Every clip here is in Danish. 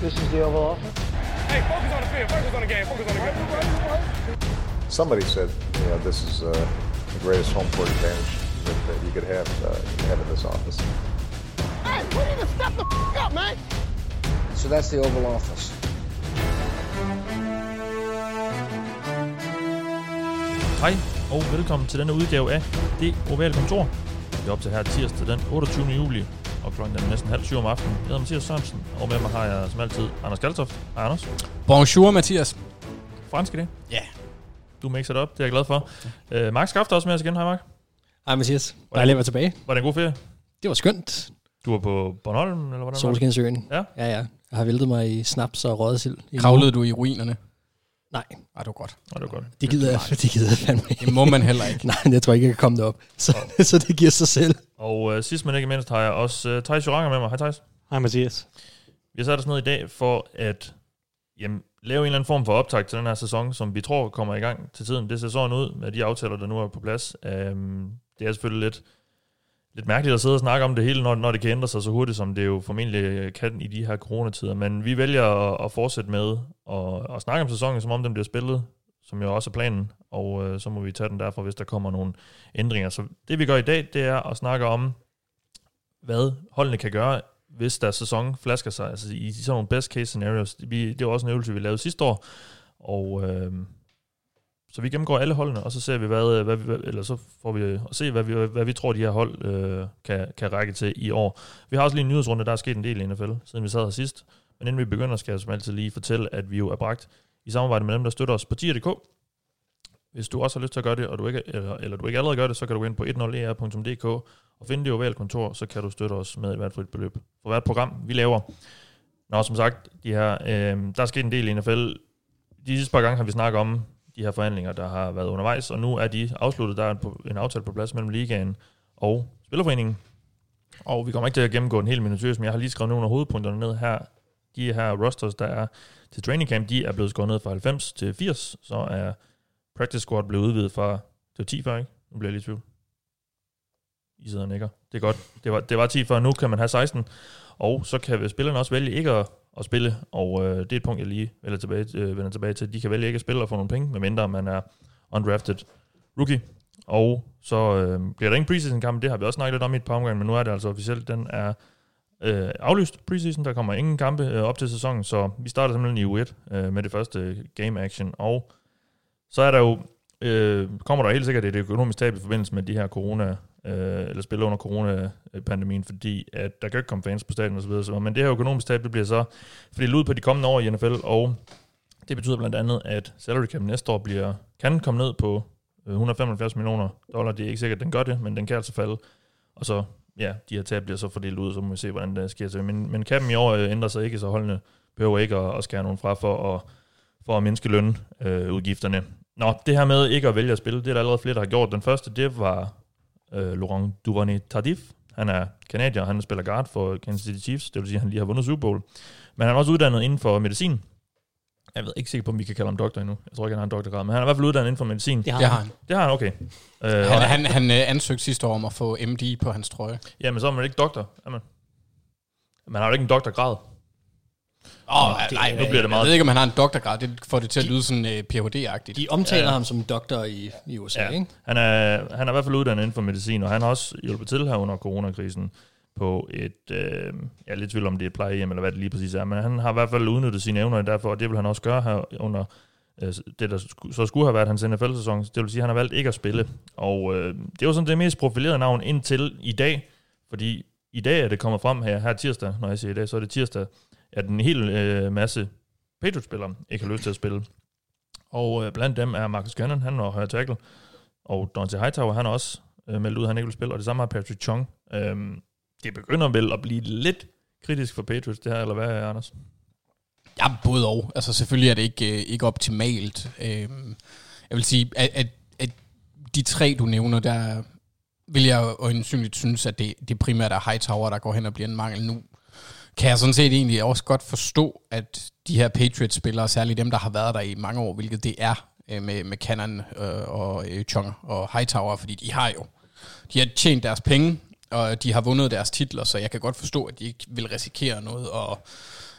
This is the Oval Office. Hey, focus on the field. Focus on the game. Focus on the game. Somebody said, you know, this is uh, the greatest home court advantage that, that you could have, uh, have in this office. Hey, we need to step the f- up, man. So that's the Oval Office. Hej og velkommen til denne udgave af Det Ovale Kontor. Vi er op til her tirsdag den 28. juli, og klokken er næsten halv syv om aftenen. Jeg hedder Mathias Sørensen, og med mig har jeg som altid Anders Kaltoft. Hej Anders. Bonjour, Mathias. Fransk i det. Ja. Du mixer det op, det er jeg glad for. Uh, Mark Skaft er også med os igen. Hej Mark. Hej Mathias. Dejligt at være tilbage. Var det en god ferie? Det var skønt. Du var på Bornholm, eller hvordan var det? Solskinsøen. Ja. Ja, ja. Jeg har væltet mig i snaps og rødsild. Kravlede du i ruinerne? Nej, Ej, det var godt. Nå, det var godt. det gider jeg, det gider jeg fandme ikke. Det må man heller ikke. Nej, jeg tror ikke, jeg kan komme derop. Så, så det giver sig selv. Og uh, sidst men ikke mindst har jeg også uh, Thijs Joranger med mig. Hej Thijs. Hej Mathias. Vi har sat os ned i dag for at jamen, lave en eller anden form for optag til den her sæson, som vi tror kommer i gang til tiden. Det ser sådan ud med de aftaler, der nu er på plads. Um, det er selvfølgelig lidt, lidt mærkeligt at sidde og snakke om det hele, når, når det kan ændre sig så hurtigt, som det jo formentlig kan i de her coronatider. Men vi vælger at, at fortsætte med at, at snakke om sæsonen, som om den bliver spillet, som jo også er planen. Og øh, så må vi tage den derfra, hvis der kommer nogle ændringer. Så det vi gør i dag, det er at snakke om, hvad holdene kan gøre, hvis deres sæson flasker sig. Altså i sådan nogle best case scenarios. Vi, det var også en øvelse, vi lavede sidste år. Og øh, så vi gennemgår alle holdene, og så ser vi, hvad, øh, hvad, hvad eller så får vi at se, hvad vi, øh, hvad vi tror, de her hold øh, kan, kan række til i år. Vi har også lige en nyhedsrunde, der er sket en del i NFL, siden vi sad her sidst. Men inden vi begynder, skal jeg som altid lige fortælle, at vi jo er bragt i samarbejde med dem, der støtter os på tier.dk. Hvis du også har lyst til at gøre det, og du ikke, eller, eller du ikke allerede gør det, så kan du gå ind på 10er.dk e og finde det ovale kontor, så kan du støtte os med et hvert frit beløb for hvert program, vi laver. Nå, som sagt, de her, øh, der er sket en del i NFL. De sidste par gange har vi snakket om de her forhandlinger, der har været undervejs, og nu er de afsluttet. Der er en, en aftale på plads mellem ligaen og Spillerforeningen. Og vi kommer ikke til at gennemgå en helt minutiøst, men jeg har lige skrevet nogle af hovedpunkterne ned her. De her rosters, der er til training camp, de er blevet skåret ned fra 90 til 80, så er practice squad blev udvidet fra, det var 10 før, ikke? Nu bliver jeg lidt i tvivl. I sidder og nikker. Det er godt. Det var, det var 10 før, nu kan man have 16. Og så kan spillerne også vælge ikke at, at spille, og øh, det er et punkt, jeg lige vender tilbage, øh, vender tilbage til. De kan vælge ikke at spille og få nogle penge, medmindre man er undrafted rookie. Og så øh, bliver der ingen preseason kamp, det har vi også snakket lidt om i et par omgange, men nu er det altså officielt, den er øh, aflyst preseason, der kommer ingen kampe øh, op til sæsonen, så vi starter simpelthen i u 1 øh, med det første øh, game action, og så er der jo, øh, kommer der helt sikkert et økonomisk tab i forbindelse med de her corona, øh, eller spille under coronapandemien, fordi at der kan ikke komme fans på stadion osv. Så, men det her økonomisk tab, det bliver så fordelt ud på de kommende år i NFL, og det betyder blandt andet, at salary cap næste år bliver, kan komme ned på øh, 175 millioner dollar. Det er ikke sikkert, at den gør det, men den kan altså falde. Og så, ja, de her tab bliver så fordelt ud, så må vi se, hvordan det sker. Men, men capen i år øh, ændrer sig ikke, så holdene behøver ikke at, at skære nogen fra for at, for at mindske lønudgifterne. Nå, det her med ikke at vælge at spille, det er der allerede flere, der har gjort. Den første, det var øh, Laurent Duvernay Tardif. Han er kanadier, han spiller guard for Kansas City Chiefs, det vil sige, at han lige har vundet Super Bowl. Men han er også uddannet inden for medicin. Jeg ved ikke sikker på, om vi kan kalde ham doktor endnu. Jeg tror ikke, han har en doktorgrad, men han er i hvert fald uddannet inden for medicin. Det har han. Det har han, okay. Øh, Han, og- han, han øh, ansøgte sidste år om at få MD på hans trøje. Jamen, så er man ikke doktor, er man? Man har jo ikke en doktorgrad. Åh, oh, det- nej, nu bliver det Jeg meget- ved ikke, om han har en doktorgrad. Det får det til at lyde sådan uh, Ph.D.-agtigt. De omtaler Ja. ham som doktor i, i USA, Ja. ikke? Han er, han er i hvert fald uddannet inden for medicin, og han har også hjulpet til her under coronakrisen på et, øh, jeg er lidt tvivl om det er et plejehjem, eller hvad det lige præcis er, men han har i hvert fald udnyttet sine evner derfor, og det vil han også gøre her under øh, det, der sku- så skulle have været hans NFL-sæson. Det vil sige, at han har valgt ikke at spille. Og øh, det er jo sådan det mest profilerede navn indtil i dag, fordi i dag er det kommet frem her, her tirsdag, når jeg siger i dag, så er det tirsdag, at en hel øh, masse Patriots-spillere ikke har lyst til at spille. Og øh, blandt dem er Marcus Cannon, han var højre tackle, og Dante Hightower, han også øh, meldt ud, at han ikke vil spille, og det samme har Patrick Chung. Øhm, det begynder vel at blive lidt kritisk for Patriots, det her, eller hvad, Anders? Ja, både og. Altså selvfølgelig er det ikke, øh, ikke optimalt. Øhm, jeg vil sige, at, at, at de tre, du nævner, der vil jeg øjensynligt synes, at det, det primært er Hightower, der går hen og bliver en mangel nu. Kan jeg sådan set egentlig også godt forstå, at de her Patriots-spillere, særligt dem, der har været der i mange år, hvilket det er øh, med, med Cannon øh, og øh, Chung og Hightower, fordi de har jo de har tjent deres penge, og de har vundet deres titler, så jeg kan godt forstå, at de ikke vil risikere noget og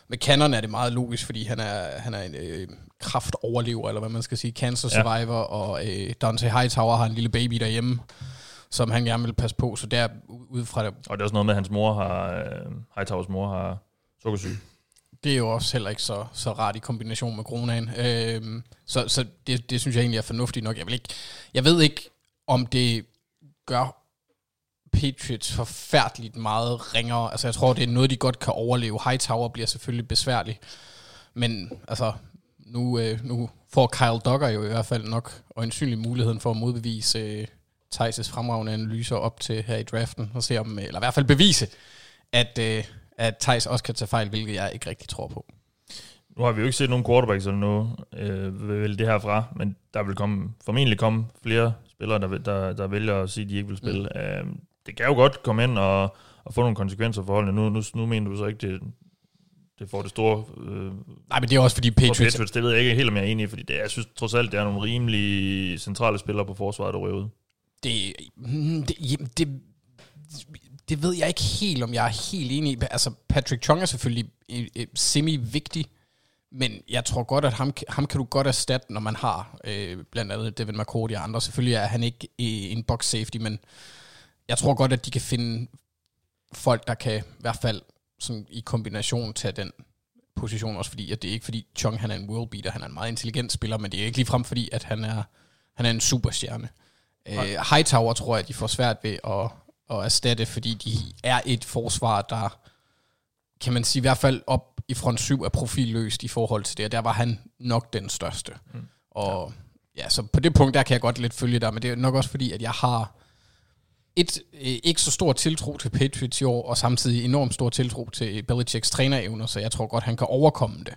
med Cannon er det meget logisk, fordi han er, han er en øh, kraftoverlever, eller hvad man skal sige, cancer Ja. survivor, og øh, Dante Hightower har en lille baby derhjemme, som han gerne vil passe på, så der ud fra det, Og det er også noget med, at hans mor har, øh, Hightowers mor har sukkersyg. det er jo også heller ikke så, så rart i kombination med coronaen. Øhm, så så det, det synes jeg egentlig er fornuftigt nok. Jeg, vil ikke, jeg ved ikke, om det gør Patriots forfærdeligt meget ringere. Altså jeg tror, det er noget, de godt kan overleve. Hightower bliver selvfølgelig besværlig. Men altså, nu, øh, nu får Kyle Duggar jo i hvert fald nok øjensynlig muligheden for at modbevise øh, Thijs' fremragende analyser op til her i draften, og se om, eller i hvert fald bevise, at, øh, at Thijs også kan tage fejl, hvilket jeg ikke rigtig tror på. Nu har vi jo ikke set nogen quarterbacks eller noget øh, vel det herfra, men der vil komme, formentlig komme flere spillere, der, vil- der, der vælger at sige, at de ikke vil spille. Mm. Øh, det kan jo godt komme ind og, og få nogle konsekvenser for holdene. Nu, nu, nu mener du så ikke, det, det får det store øh, Nej, men det er også fordi for Patriots... Patriots. Det ved jeg ikke helt, om jeg er enig i, fordi det, jeg synes trods alt, det er nogle rimelig centrale spillere på forsvaret, der ryger ud. Det, mm, det, det, det ved jeg ikke helt, om jeg er helt enig i. Altså, Patrick Chung er selvfølgelig øh, øh, semi-vigtig, men jeg tror godt, at ham, ham kan du godt erstatte, når man har øh, blandt andet Devin McCourty og andre. Selvfølgelig er han ikke øh, en box safety, men jeg tror godt, at de kan finde folk, der kan i hvert fald sådan, i kombination tage den position, også fordi, at det er ikke fordi Chung han er en world beater, han er en meget intelligent spiller, men det er ikke ligefrem fordi, at han er, han er en superstjerne. Øh, Hightower tror jeg, de får svært ved at, at erstatte, fordi de er et forsvar, der kan man sige i hvert fald op i front 7 er profilløst i forhold til det, og der var han nok den største. Mm. Og ja, så på det punkt, der kan jeg godt lidt følge dig, men det er nok også fordi, at jeg har et, øh, ikke så stor tiltro til Patriots i år, og samtidig enormt stor tiltro til Belichicks trænerevner, så jeg tror godt, han kan overkomme det.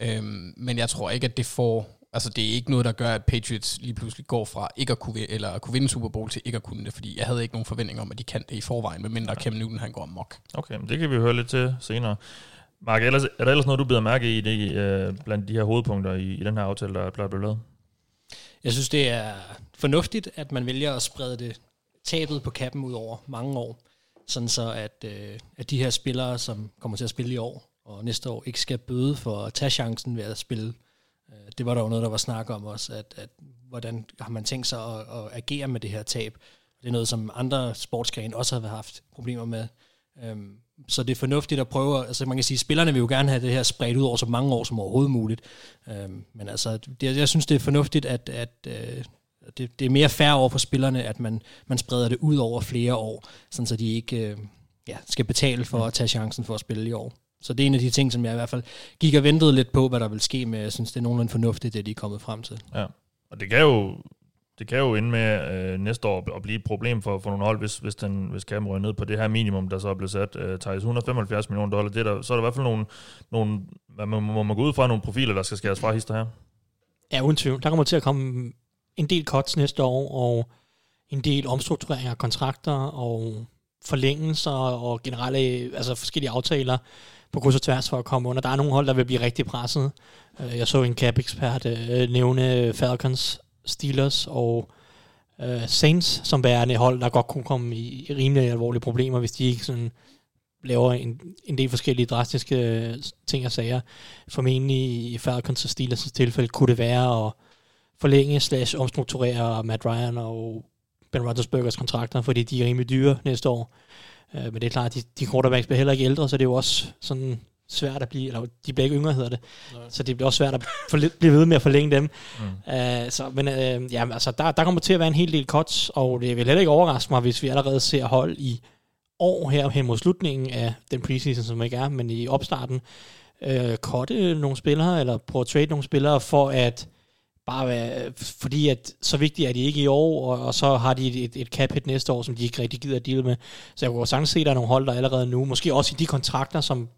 Øhm, men jeg tror ikke, at det får... Altså, det er ikke noget, der gør, at Patriots lige pludselig går fra ikke at kunne, eller at kunne vinde Super Bowl til ikke at kunne det, fordi jeg havde ikke nogen forventning om, at de kan det i forvejen, medmindre Cam Newton han går amok. Okay, men det kan vi høre lidt til senere. Mark, ellers, er der ellers noget, du bider mærke i det, øh, blandt de her hovedpunkter i, i den her aftale, der, der er blevet lavet? Jeg synes, det er fornuftigt, at man vælger at sprede det tabet på kappen ud over mange år, sådan så at, øh, at de her spillere, som kommer til at spille i år og næste år, ikke skal bøde for at tage chancen ved at spille. Øh, Det var der jo noget, der var snak om også, at, at hvordan har man tænkt sig at, at agere med det her tab. Det er noget, som andre sportsgrene også har haft problemer med. Øhm, så det er fornuftigt at prøve, altså man kan sige, spillerne vil jo gerne have det her spredt ud over så mange år som overhovedet muligt. Øhm, men altså, det, jeg synes, det er fornuftigt, at, at øh, det, det er mere fair over for spillerne, at man, man spreder det ud over flere år, sådan så de ikke øh, ja, skal betale for at tage chancen for at spille i år. Så det er en af de ting, som jeg i hvert fald gik og ventede lidt på, hvad der vil ske med. Jeg synes, det er nogenlunde fornuftigt, det de er kommet frem til. Ja, og det kan jo, det kan jo ende med øh, næste år at blive et problem for, for nogle hold, hvis, hvis, den, hvis Cam ryger ned på det her minimum, der så er blevet sat. Øh, Thijs, 175 millioner dollar, det er der, så er der i hvert fald nogle, nogle hvad man, må man gå ud fra, nogle profiler, der skal skæres fra hister her. Ja, uden tvivl. Der kommer til at komme en del cuts næste år, og en del omstruktureringer af kontrakter, og forlængelser, og generelle, altså forskellige aftaler på kryds og tværs for at komme under. Der er nogle hold, der vil blive rigtig presset. Øh, jeg så en cap-ekspert øh, nævne øh, Falcons, Steelers og øh, Saints, som værende hold, der godt kunne komme i i rimelig alvorlige problemer, hvis de ikke sådan laver en, en del forskellige drastiske øh, ting og sager. Formentlig i Falcons og Steelers tilfælde kunne det være at forlænge slash omstrukturere Matt Ryan og Ben Roethlisbergers kontrakter, fordi de er rimelig dyre næste år. Øh, men det er klart, at de, de quarterbacks bliver heller ikke ældre, så det er jo også sådan svært at blive, eller de bliver ikke yngre hedder det, Nej. så det bliver også svært at forle- blive ved med at forlænge dem. Mm. Uh, så, men uh, ja, altså, der, der kommer til at være en hel del cuts, og det vil heller ikke overraske mig, hvis vi allerede ser hold i år her hen mod slutningen af den preseason, som ikke er, men i opstarten, uh, cutte nogle spillere, eller prøve at trade nogle spillere, for at bare fordi at så vigtigt er de ikke i år, og, og så har de et, et, et cap hit næste år, som de ikke rigtig gider at deal med. Så jeg kunne sagtens se, at der er nogle hold, der allerede nu, måske også i de kontrakter, som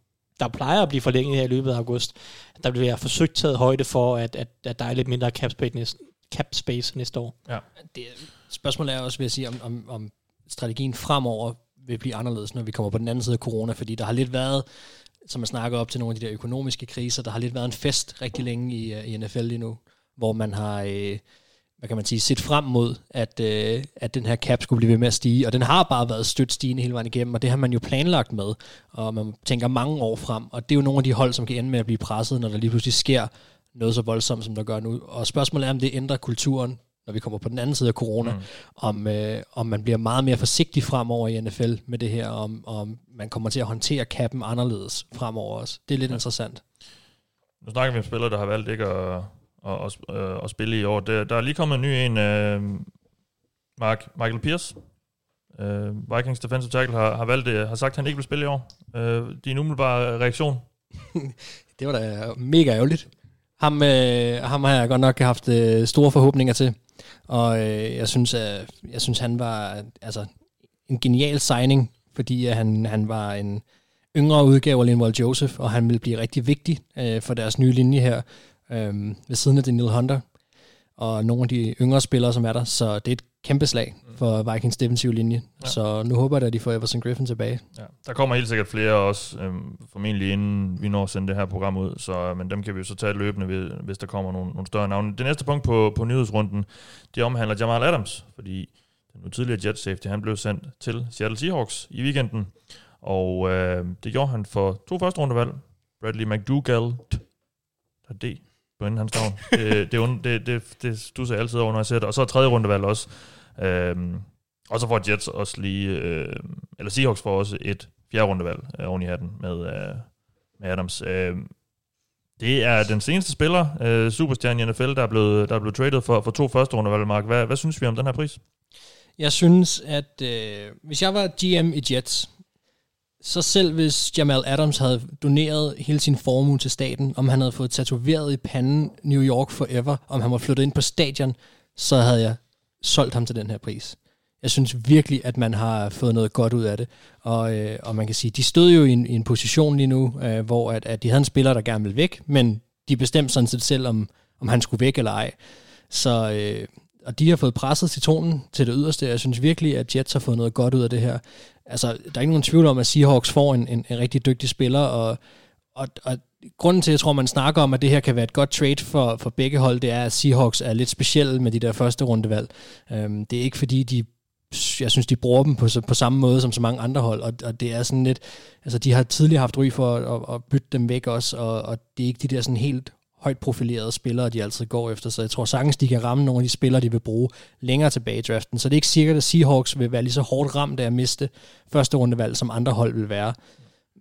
der plejer at blive forlænget her i løbet af august, der bliver forsøgt taget højde for, at, at, at der er lidt mindre cap space næste, cap space næste år. Ja. Det, spørgsmålet er også, vil jeg sige, om, om, om strategien fremover vil blive anderledes, når vi kommer på den anden side af corona, fordi der har lidt været, som man snakker op til nogle af de der økonomiske kriser, der har lidt været en fest rigtig længe i, øh, i NFL lige nu, hvor man har, øh, hvad kan man sige, set frem mod, at, øh, at den her cap skulle blive ved med at stige, og den har bare været stødt stigende hele vejen igennem, og det har man jo planlagt med, og man tænker mange år frem, og det er jo nogle af de hold, som kan ende med at blive presset, når der lige pludselig sker noget så voldsomt, som der gør nu. Og spørgsmålet er, om det ændrer kulturen, når vi kommer på den anden side af corona, mm. om, øh, om man bliver meget mere forsigtig fremover i NFL med det her, om, om man kommer til at håndtere kappen anderledes fremover også. Det er lidt ja. interessant. Nu snakker vi om spillere, der har valgt ikke at, at, at, at, spille i år. Der, der er lige kommet en ny en, uh, Mark, Michael Pierce. Uh, øh, Vikings defensive tackle har, har valgt det, har sagt, at han ikke vil spille i år. Uh, din umiddelbare reaktion? det var da mega ærgerligt. Ham, øh, ham har jeg godt nok haft øh, store forhåbninger til. Og øh, jeg, synes, øh, jeg synes, han var altså, en genial signing, fordi øh, han, han var en yngre udgave af Linval Joseph, og han ville blive rigtig vigtig øh, for deres nye linje her øh, ved siden af Daniel Hunter og nogle af de yngre spillere, som er der. Så det er et kæmpe slag mm. for Vikings defensive linje. Ja. Så nu håber jeg, at de får Everson Griffin tilbage. Ja. Der kommer helt sikkert flere også, øhm, formentlig inden vi når at sende det her program ud, så, men dem kan vi jo så tage løbende, hvis der kommer nogle, nogle større navne. Det næste punkt på, på nyhedsrunden, det omhandler Jamal Adams, fordi den nu tidligere jet safety, han blev sendt til Seattle Seahawks i weekenden, og øh, det gjorde han for to første rundevalg. Bradley McDougall, der D på inden hans navn. det, det, det, det, det stusser jeg altid over, når jeg ser det. Og så er tredje rundevalg også. Øhm, og så får Jets også lige, øh, eller Seahawks får også et fjerde rundevalg øh, oven i hatten med, øh, med Adams. Øh, det er den seneste spiller, øh, superstjerne i NFL, der er blevet, der er blevet traded for, for to første rundevalg, Mark. Hvad, hvad synes vi om den her pris? Jeg synes, at øh, hvis jeg var GM i Jets, så selv hvis Jamal Adams havde doneret hele sin formue til staten, om han havde fået tatoveret i panden New York forever, om han var flyttet ind på stadion, så havde jeg solgt ham til den her pris. Jeg synes virkelig, at man har fået noget godt ud af det. Og, øh, og man kan sige, de stod jo i en, i en position lige nu, øh, hvor at, at de havde en spiller, der gerne ville væk, men de bestemte sådan set selv, om, om han skulle væk eller ej. Så, øh, og de har fået presset citronen til det yderste. Jeg synes virkelig, at Jets har fået noget godt ud af det her. Altså, der er ikke nogen tvivl om, at Seahawks får en, en, en rigtig dygtig spiller, og, og, og grunden til, at jeg tror, man snakker om, at det her kan være et godt trade for, for begge hold, det er, at Seahawks er lidt specielle med de der første rundevalg. Øhm, det er ikke fordi, de jeg synes, de bruger dem på, på samme måde som så mange andre hold, og, og det er sådan lidt, altså de har tidligere haft ry for at, at, at bytte dem væk også, og, og det er ikke de der sådan helt højt profilerede spillere, de altid går efter, så jeg tror sagtens, de kan ramme nogle af de spillere, de vil bruge længere tilbage i draften. Så det er ikke sikkert, at Seahawks vil være lige så hårdt ramt af at miste første rundevalg, som andre hold vil være.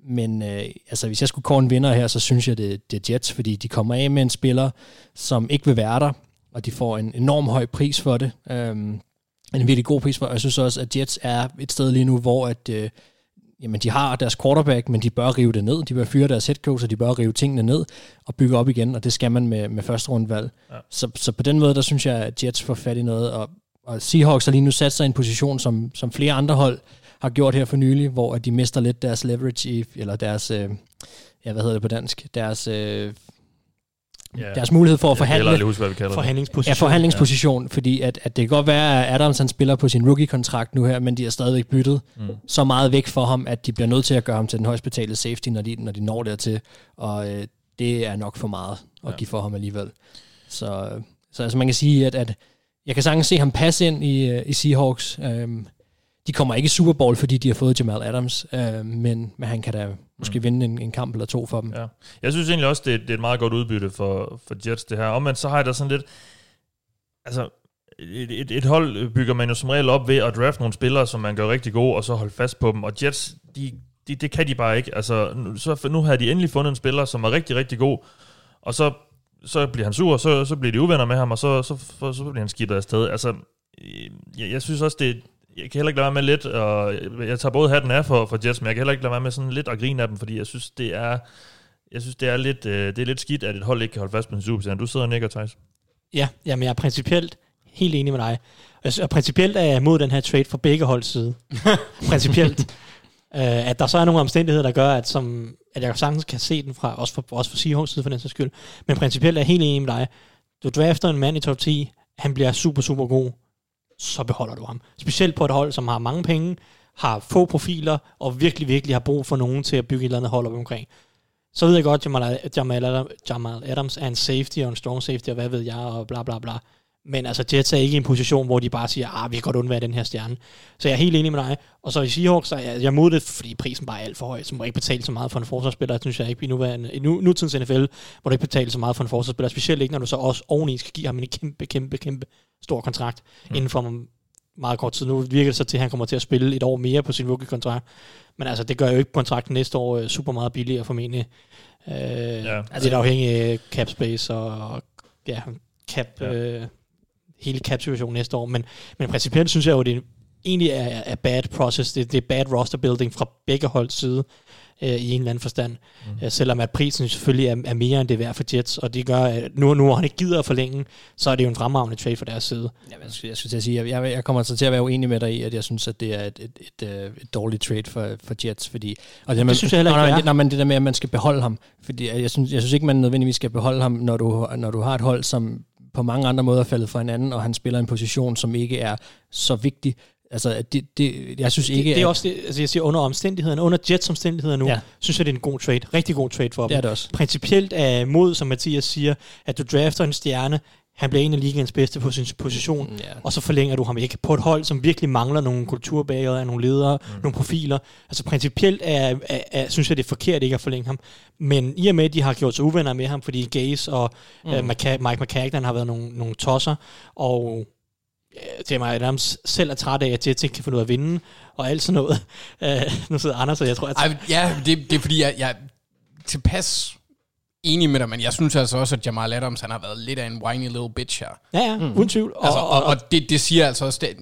Men øh, altså, hvis jeg skulle kåre en vinder her, så synes jeg, det, det er Jets, fordi de kommer af med en spiller, som ikke vil være der, og de får en enorm høj pris for det. Øhm, en virkelig god pris for, og jeg synes også, at Jets er et sted lige nu, hvor at, øh, jamen de har deres quarterback, men de bør rive det ned. De bør fyre deres head coach, og de bør rive tingene ned og bygge op igen, og det skal man med, med første rundvalg. Ja. Så, så på den måde, der synes jeg, at Jets får fat i noget, og, og Seahawks har lige nu sat sig i en position, som, som flere andre hold har gjort her for nylig, hvor de mister lidt deres leverage i, eller deres, øh, ja, hvad hedder det på dansk, deres øh, ja. deres mulighed for at forhandle. Jeg huske, hvad vi kalder forhandlingsposition. Ja, forhandlingsposition, ja. fordi at, at det kan godt være, at Adams han spiller på sin rookie-kontrakt nu her, men de har stadigvæk byttet mm. så meget væk for ham, at de bliver nødt til at gøre ham til den højst betalte safety, når de, når de når dertil, og øh, det er nok for meget at ja. give for ham alligevel. Så, så altså man kan sige, at, at jeg kan sagtens se ham passe ind i, øh, i Seahawks. Øhm, de kommer ikke i Super Bowl, fordi de har fået Jamal Adams, øh, men, men han kan da måske mm. vinde en, en kamp eller to for dem. Ja. Jeg synes egentlig også, det, det er et meget godt udbytte for, for Jets, det her. Omvendt så har jeg da sådan lidt... Altså, et, et, et hold bygger man jo som regel op ved at drafte nogle spillere, som man gør rigtig gode, og så holde fast på dem. Og Jets, de, de, det kan de bare ikke. Altså, nu, så, nu har de endelig fundet en spiller, som er rigtig, rigtig god, og så, så bliver han sur, og så, så bliver de uvenner med ham, og så, så, så, så bliver han skibet afsted. Altså, jeg, jeg synes også, det, jeg kan heller ikke lade være med lidt, og jeg tager både hatten af for, for Jets, men jeg kan heller ikke lade være med sådan lidt at grine af dem, fordi jeg synes, det er, jeg synes, det er lidt, øh, det er lidt skidt, at et hold ikke kan holde fast på en superstjerne. Du sidder og nikker, Thijs. Ja, jamen jeg er principielt helt enig med dig. Og principielt er jeg imod den her trade for begge holds side. principielt. Uh, at der så er nogle omstændigheder, der gør, at, som, at jeg sagtens kan se den fra, også for, også for Seahawks side for den sags skyld. Men principielt er jeg helt enig med dig. Du drafter en mand i top 10, han bliver super, super god så beholder du ham. Specielt på et hold, som har mange penge, har få profiler, og virkelig, virkelig har brug for nogen til at bygge et eller andet hold op omkring. Så ved jeg godt, at Jamal, Jamal, Jamal Adams er en safety og en strong safety, og hvad ved jeg, og bla bla bla. Men altså, Jets er ikke i en position, hvor de bare siger, ah, vi kan godt undvære den her stjerne. Så jeg er helt enig med dig. Og så i Seahawks, så er jeg, jeg mod det, fordi prisen bare er alt for høj. Så må jeg ikke betale så meget for en forsvarsspiller, synes jeg ikke i, nuværende, i nu, nutidens NFL, hvor du ikke betale så meget for en forsvarsspiller. Specielt ikke, når du så også oveni skal give ham en kæmpe, kæmpe, kæmpe stor kontrakt mm. inden for meget kort tid. Nu virker det så til, at han kommer til at spille et år mere på sin rookie-kontrakt. Men altså, det gør jo ikke kontrakten næste år øh, super meget billigere formentlig. Øh, ja. Altså, det er afhængigt af cap space og ja, cap, ja. Øh, hele cap-situationen næste år. Men, men principielt synes jeg jo, det egentlig er, er bad process. Det, det er bad roster building fra begge holds side øh, i en eller anden forstand. Mm. Øh, selvom at prisen selvfølgelig er, er mere end det værd for Jets, og det gør, at nu, nu han ikke gider at forlænge, så er det jo en fremragende trade for deres side. Ja, jeg, skulle, jeg skulle til at sige, jeg, jeg kommer så til at være uenig med dig i, at jeg synes, at det er et, et, et, et, øh, et dårligt trade for, for Jets, fordi... Og det, det man, synes jeg heller ikke, nej, nej, men det der med, at man skal beholde ham, fordi jeg synes, jeg synes ikke, man nødvendigvis skal beholde ham, når du, når du har et hold, som på mange andre måder er faldet fra hinanden, og han spiller en position, som ikke er så vigtig. Altså, det, det, jeg synes ikke... Det, det er også det, altså jeg siger under omstændighederne, under Jets omstændigheder nu, ja. synes jeg, det er en god trade. Rigtig god trade for dem. Det er det også. Principielt er mod, som Mathias siger, at du drafter en stjerne, han bliver en af ligaens bedste på sin position, ja. og så forlænger du ham ikke på et hold, som virkelig mangler nogle kulturbærere, nogle ledere, mm. nogle profiler. Altså principielt er, er, er, synes jeg, det er forkert ikke at forlænge ham. Men i og med, at de har gjort sig uvenner med ham, fordi Gaze og mm. uh, Mike McCagnan har været nogle, nogle tosser, og til mig nærmest selv er træt af, at Jets ikke kan få noget at vinde, og alt sådan noget. Uh, nu sidder Anders, og jeg tror... At... Ej, ja, det, det er fordi, jeg, jeg tilpas enig med dig, men jeg synes altså også, at Jamal Adams, han har været lidt af en whiny little bitch her. Ja, ja, mm. uden tvivl. Og, altså, og, og, det, det siger altså også, at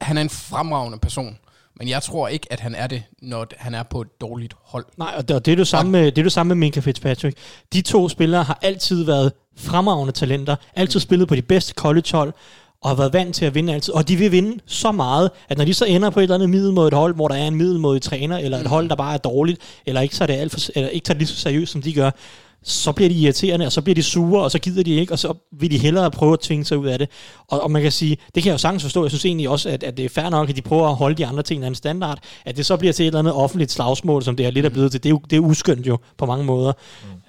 han er en fremragende person. Men jeg tror ikke, at han er det, når han er på et dårligt hold. Nej, og det, og det er det samme, med, det er det samme med Minka Fitzpatrick. De to spillere har altid været fremragende talenter, altid mm. spillet på de bedste college-hold, og har været vant til at vinde altid. Og de vil vinde så meget, at når de så ender på et eller andet middel mod et hold, hvor der er en middelmodig træner, eller et mm. hold, der bare er dårligt, eller ikke tager det, alt for, eller ikke tager det lige så seriøst, som de gør, så bliver de irriterende, og så bliver de sure, og så gider de ikke, og så vil de hellere prøve at tvinge sig ud af det. Og, og man kan sige, det kan jeg jo sagtens forstå, jeg synes egentlig også, at, at det er fair nok, at de prøver at holde de andre ting af en standard, at det så bliver til et eller andet offentligt slagsmål, som det er lidt er blevet til, det er jo, det er uskyndt jo på mange måder.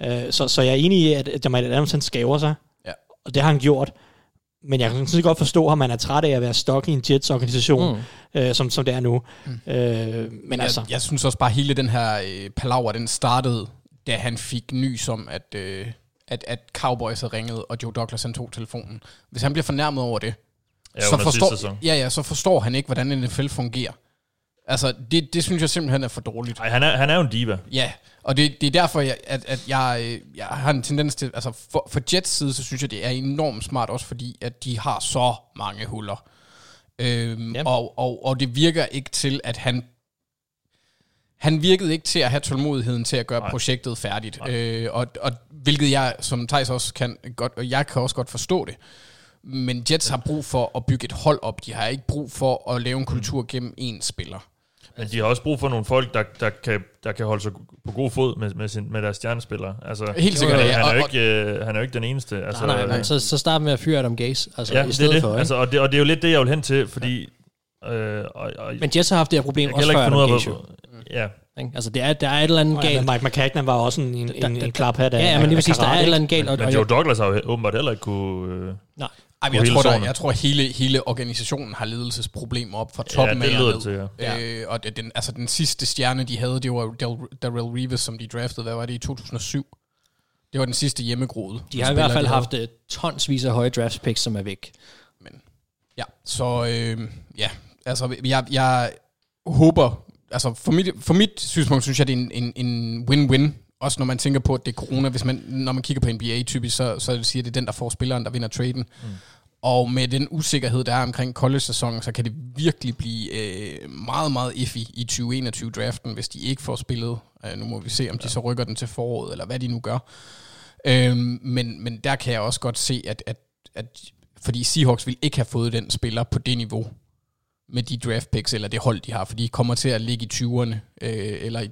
Mm. Uh, så, så jeg er enig i, at, at Jamal Adams han skaver sig, ja. og det har han gjort. Men jeg kan sådan godt forstå, at man er træt af at være stok i en Jets-organisation, mm. øh, som, som det er nu. Mm. Øh, men jeg, altså... Jeg synes også bare, at hele den her øh, palaver, den startede da han fik nys om, at, øh, at, at Cowboys havde ringet, og Joe Douglas han tog telefonen. Hvis han bliver fornærmet over det, ja, så, forstår, ja, ja, så forstår han ikke, hvordan NFL fungerer. Altså, det, det synes jeg simpelthen er for dårligt. Ej, han er, han er jo en diva. Ja, og det, det er derfor, jeg, at, at jeg, øh, jeg har en tendens til... Altså, for, for Jets side, så synes jeg, det er enormt smart, også fordi, at de har så mange huller. Øhm, og, og, og det virker ikke til, at han han virkede ikke til at have tålmodigheden til at gøre Nej. projektet færdigt. Øh, og, og hvilket jeg, som Thijs også kan godt, og jeg kan også godt forstå det. Men Jets har brug for at bygge et hold op. De har ikke brug for at lave en kultur gennem én spiller. Men de har også brug for nogle folk, der, der, kan, der kan holde sig på god fod med, med, sin, med deres stjernespillere. Altså, Helt sikkert. Han er, jo ikke, øh, han er jo ikke den eneste. Altså, nej, nej, nej. Så, så start med at fyre Adam Gaze. Altså, ja, i stedet det er det. For, altså, og, det, og det er jo lidt det, jeg vil hen til, fordi... Øh, og, og, Men Jets har haft det her problem også før Adam. Ja? Altså, det er, der er et eller andet galt. Mike McCagnan var også en, en, en, en klap her. Der, ja, ja, men det vil sige, der er et eller andet galt. Men, men Joe Douglas har jo åbenbart heller ikke kunne... Øh, Nej. Ej, men jeg, tror, der, jeg tror, at hele, hele organisationen har ledelsesproblemer op fra toppen ja, det lyder til, ja. Øh, og det, den, altså, den sidste stjerne, de havde, det var Darrell Reeves, som de draftede, hvad var det, i 2007? Det var den sidste hjemmegroede. De har i hvert fald haft uh, tonsvis af høje draft picks, som er væk. Men ja, så øh, ja, altså jeg, jeg håber altså for mit, for mit synspunkt synes jeg, det er en, en, en win-win. Også når man tænker på, at det er corona. Hvis man, når man kigger på NBA typisk, så, så det siger, at det er den, der får spilleren, der vinder traden. Mm. Og med den usikkerhed, der er omkring college-sæsonen, så kan det virkelig blive øh, meget, meget iffy i 2021-draften, hvis de ikke får spillet. Øh, nu må vi se, om de så rykker den til foråret, eller hvad de nu gør. Øh, men, men der kan jeg også godt se, at, at, at fordi Seahawks vil ikke have fået den spiller på det niveau, med de draft picks, eller det hold, de har, for de kommer til at ligge i 20'erne, øh, eller i,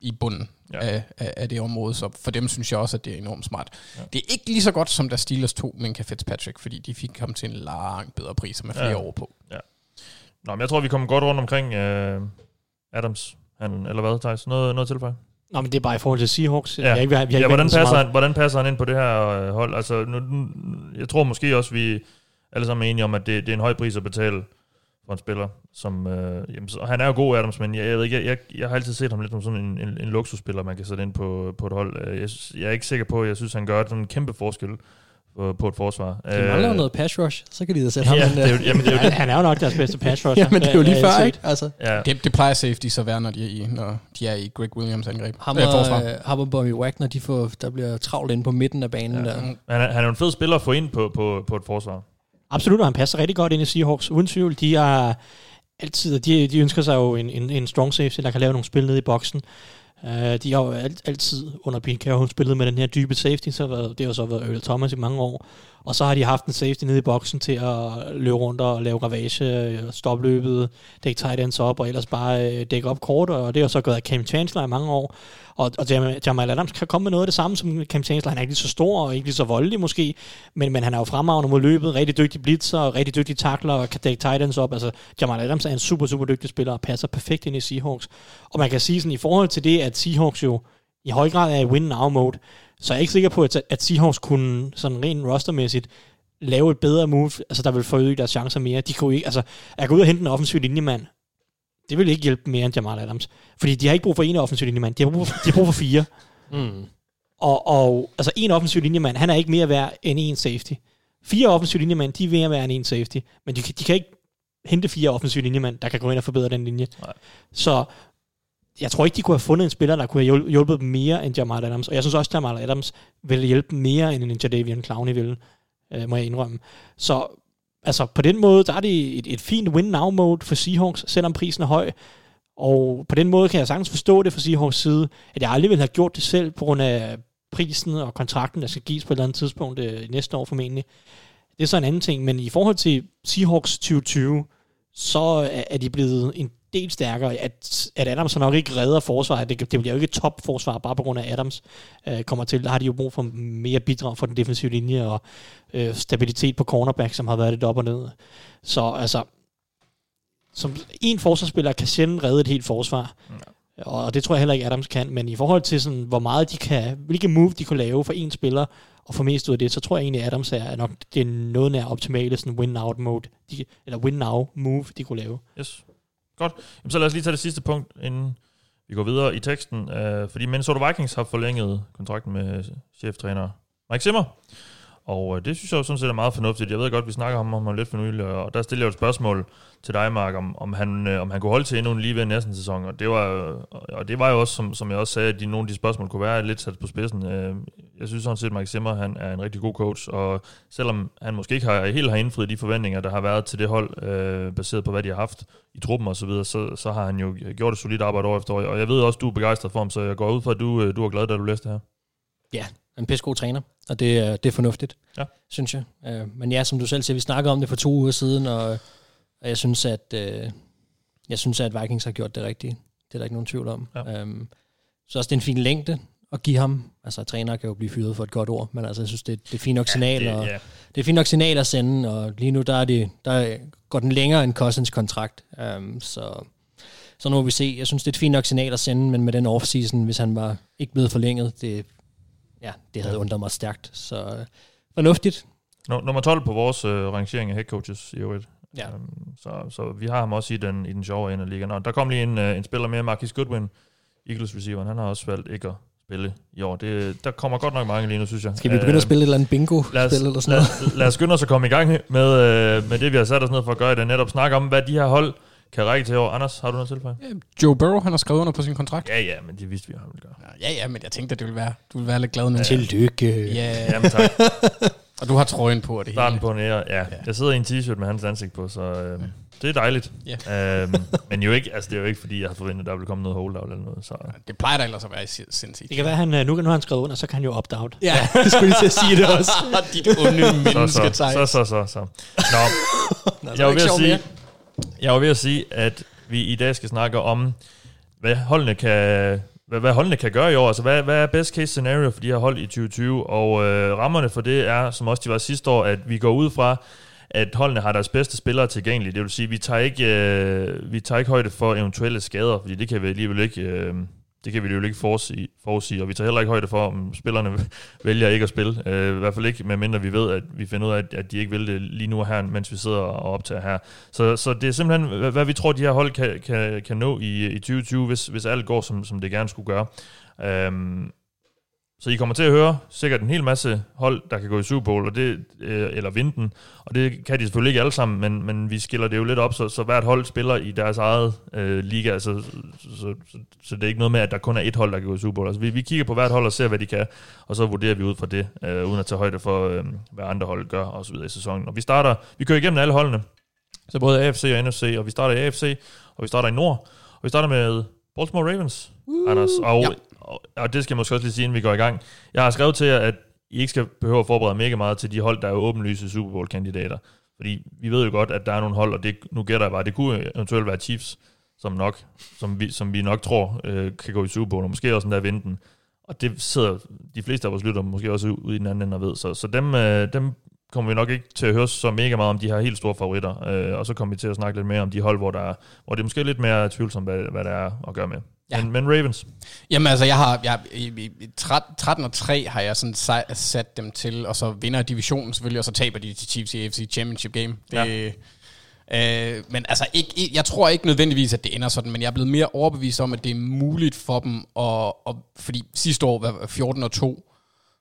i bunden ja. af, af, af det område, så for dem synes jeg også, at det er enormt smart. Ja. Det er ikke lige så godt, som der Steelers to Minka Fitzpatrick, fordi de fik ham til en langt bedre pris, med flere ja. år på. Ja. Nå, men jeg tror, vi kommer godt rundt omkring øh, Adams, han, eller hvad, Thijs? Noget, noget tilføje? Nå, men det er bare i forhold til Seahawks. Ja, jeg, jeg, jeg, ja hvordan, passer han, hvordan passer han ind på det her øh, hold? Altså, nu, jeg tror måske også, vi alle sammen er enige om, at det, det er en høj pris at betale for en spiller. Som, øh, jamen, så, han er jo god, Adams, men jeg, jeg, ved ikke, jeg, jeg, jeg har altid set ham lidt som sådan en, en, en luksusspiller, man kan sætte ind på, på et hold. Øh, Jeg, jeg er ikke sikker på, at jeg synes, han gør sådan en kæmpe forskel på, på et forsvar. De mangler Øh, noget pass rush, så kan de da sætte ham Ja, den det er jo, jamen, det er jo Han, er jo nok deres bedste pass rusher. Jamen, det er jo lige øh, før, ikke? Altså, Ja. Det, det plejer safety så at være, når de er i, når de er i Greg Williams angreb. ham Øh, forsvar. og, øh, ham og Bobby Wagner, de får, der bliver travlt inde på midten af banen. Ja. Der. Han, er, han er jo en fed spiller at få ind på, på, på et forsvar. Absolut, og han passer rigtig godt ind i Seahawks. Uden tvivl, de er altid, de, de ønsker sig jo en, en, en strong safety, der kan lave nogle spil nede i boksen. Uh, de har jo alt, altid under Pete Carroll spillet med den her dybe safety, så været, det har så været Earl Thomas i mange år. Og så har de haft en safety nede i boksen til at løbe rundt og lave ravage, øh, stoppe løbet, dække tight ends op, og ellers bare øh, dække op kort, og det har så gået af Cam Chancellor i mange år. Og, og Jamal Adams kan komme med noget af det samme som Cam Chancellor. Han er ikke lige så stor og ikke lige så voldelig måske, men, men han er jo fremragende mod løbet, rigtig dygtig blitzer, rigtig dygtig takler og kan dække tight ends op. Altså, Jamal Adams er en super, super dygtig spiller og passer perfekt ind i Seahawks. Og man kan sige sådan, i forhold til det, at Seahawks jo i høj grad er i win-now-mode, så er jeg ikke sikker på, at, at Seahawks kunne sådan rent rostermæssigt lave et bedre move, altså der vil forøge deres chancer mere. De kunne ikke, altså, at gå ud og hente en offensiv linjemand, det vil ikke hjælpe mere end Jamal Adams. Fordi de har ikke brug for en offensiv linjemand, de har brug for, de har brug for fire. Mm. Og, og altså en offensiv linjemand, han er ikke mere værd end en safety. Fire offensiv linjemand, de er mere værd end en safety. Men de, kan- de kan ikke hente fire offensiv linjemand, der kan gå ind og forbedre den linje. Nej. Så jeg tror ikke, de kunne have fundet en spiller, der kunne have hjulpet dem mere end Jamal Adams. Og jeg synes også, at Jamal Adams ville hjælpe mere, end en Jadavian Clowney ville, øh, må jeg indrømme. Så altså, på den måde, der er det et, et fint win-now-mode for Seahawks, selvom prisen er høj. Og på den måde kan jeg sagtens forstå det fra Seahawks side, at jeg aldrig ville have gjort det selv på grund af prisen og kontrakten, der skal gives på et eller andet tidspunkt øh, næste år formentlig. Det er så en anden ting, men i forhold til Seahawks 2020, så er de blevet en del stærkere. At, at Adams nok ikke redder forsvaret. Det, det bliver jo ikke et topforsvar, bare på grund af Adams øh, kommer til. Der har de jo brug for mere bidrag fra den defensive linje og øh, stabilitet på cornerback, som har været lidt op og ned. Så altså, som en forsvarsspiller kan sjældent redde et helt forsvar. Og det tror jeg heller ikke Adams kan, men i forhold til sådan, hvor meget de kan, hvilke move de kunne lave for en spiller, og få mest ud af det, så tror jeg egentlig, at Adams er nok det er noget nær optimale sådan win-out mode, de, eller win-now move, de kunne lave. Yes. Godt. Jamen, så lad os lige tage det sidste punkt, inden vi går videre i teksten. Øh, fordi Minnesota Vikings har forlænget kontrakten med cheftræner Mike Zimmer. Og øh, det synes jeg jo sådan set er meget fornuftigt. Jeg ved godt, vi snakker om ham lidt for nylig, og der stiller jeg jo et spørgsmål til dig, Mark, om, om, han, øh, om han kunne holde til endnu en lige ved næste sæson. Og det var, øh, og det var jo også, som, som jeg også sagde, at de, nogle af de spørgsmål kunne være lidt sat på spidsen. Øh, jeg synes sådan set, at Mark Zimmer han er en rigtig god coach, og selvom han måske ikke har, helt har indfriet de forventninger, der har været til det hold, øh, baseret på, hvad de har haft i truppen og så videre, så, så har han jo gjort et solidt arbejde år efter år. Og jeg ved også, du er begejstret for ham, så jeg går ud fra, at du, øh, du er glad, da du læste det her. Ja, en pissegod træner, og det, er- det er fornuftigt, Ja. synes jeg. Øh, men ja, som du selv siger, vi snakkede om det for to uger siden, og, og jeg synes, at øh, jeg synes, at Vikings har gjort det rigtige. Det er der ikke nogen tvivl om. Ja. Øhm, så også det er en fin længde at give ham. Altså, træner kan jo blive fyret for et godt ord, men altså, jeg synes, det, det er fint nok signal, det, og ja. det er fint nok signal at sende, og lige nu der er det, der går den længere end Cousins kontrakt. Um, så, så nu må vi se. Jeg synes, det er et fint nok signal at sende, men med den offseason, hvis han var ikke blevet forlænget, det, ja, det havde undret mig stærkt. Så øh, fornuftigt. Nu- Nummer 12 på vores øh, rangering af head coaches i øvrigt. Ja. Um, så, så vi har ham også i den, i den sjove ende af ligaen. Og der kom lige en, øh, en spiller mere, Marcus Goodwin, Eagles receiveren. Han har også valgt ikke at spille i år. Det, der kommer godt nok mange lige nu, synes jeg. Skal vi begynde at spille et eller andet bingo lad os, eller sådan noget? lad, lad os skynde os at komme i gang med, øh, med det, vi har sat os ned for at gøre i det. Netop snakke om, hvad de her hold kan række til år. Anders, har du noget tilføje? Joe Burrow, han har skrevet under på sin kontrakt. Ja, ja, men det vidste vi, han ville gøre. Ja, ja, men jeg tænkte, at det ville være, du ville være lidt glad nu. Tillykke. Ja, Jamen tak. og du har trøjen på og det Starten hele. på en ære. Ja, jeg sidder i en t-shirt med hans ansigt på, så øh, det er dejligt. Ja. Øhm, men jo ikke, altså, det er jo ikke, fordi jeg har forventet, at der ville komme noget holdout eller noget. Så. Det plejer da ellers at være sin- sindssygt. Det kan være, han, øh, nu, nu har han skrevet under, så kan han jo opt-out. Ja, det skulle lige til at sige det også. Dit onde så, menneske, så, så, så, så, så. Nå, jeg var ved at sige, jeg var ved at sige, at vi i dag skal snakke om, hvad holdene kan, hvad, hvad holdene kan gøre i år. Altså, hvad, hvad er best case scenario for de her hold i 2020? Og øh, rammerne for det er, som også de var sidste år, at vi går ud fra, at holdene har deres bedste spillere tilgængelige. Det vil sige, at vi tager ikke, øh, vi tager ikke højde for eventuelle skader, fordi det kan vi alligevel ikke, øh, det kan vi jo ikke forudsige, forudsige, og vi tager heller ikke højde for, om spillerne vælger ikke at spille. Øh, I hvert fald ikke, medmindre vi ved, at vi finder ud af, at, at de ikke vil det lige nu her, mens vi sidder og optager her. Så, så det er simpelthen, hvad, hvad vi tror, de her hold kan, kan, kan nå i, i 2020, hvis, hvis alt går, som, som det gerne skulle gøre. Øhm, så I kommer til at høre sikkert en hel masse hold, der kan gå i Super Bowl, og det, øh, eller vinde den. Og det kan de selvfølgelig ikke alle sammen, men, men vi skiller det jo lidt op, så, så hvert hold spiller i deres eget øh, liga. Altså, så, så, så, så det er ikke noget med, at der kun er et hold, der kan gå i Super Bowl. Altså, vi, vi kigger på hvert hold og ser, hvad de kan, og så vurderer vi ud fra det, øh, uden at tage højde for, øh, hvad andre hold gør og så videre i sæsonen. Og vi starter, vi kører igennem alle holdene, så både AFC og NFC, og vi starter i AFC, og vi starter i Nord, og vi starter med Baltimore Ravens, uh, Anders. Og, ja og, og det skal jeg måske også lige sige, inden vi går i gang. Jeg har skrevet til jer, at I ikke skal behøve at forberede mega meget til de hold, der er åbenlyse Super Bowl-kandidater. Fordi vi ved jo godt, at der er nogle hold, og det, nu gætter jeg bare, det kunne eventuelt være Chiefs, som, nok, som, vi, som vi nok tror øh, kan gå i Super Bowl, og måske også den der vinde den. Og det sidder de fleste af vores lytter måske også ude i den anden ende og ved. Så, så dem, øh, dem kommer vi nok ikke til at høre så mega meget om de her helt store favoritter. Øh, og så kommer vi til at snakke lidt mere om de hold, hvor, der, hvor det er måske lidt mere tvivlsomt, hvad, hvad der er at gøre med. Ja. Men, men Ravens? Jamen altså, jeg har, jeg, i, i 13 og 3 har jeg sådan sat dem til, og så vinder divisionen selvfølgelig, og så taber de til Chiefs i AFC Championship Game. Det, ja. Øh, men altså, ikke, jeg tror ikke nødvendigvis, at det ender sådan, men jeg er blevet mere overbevist om, at det er muligt for dem, at, at, fordi sidste år var 14 og 2,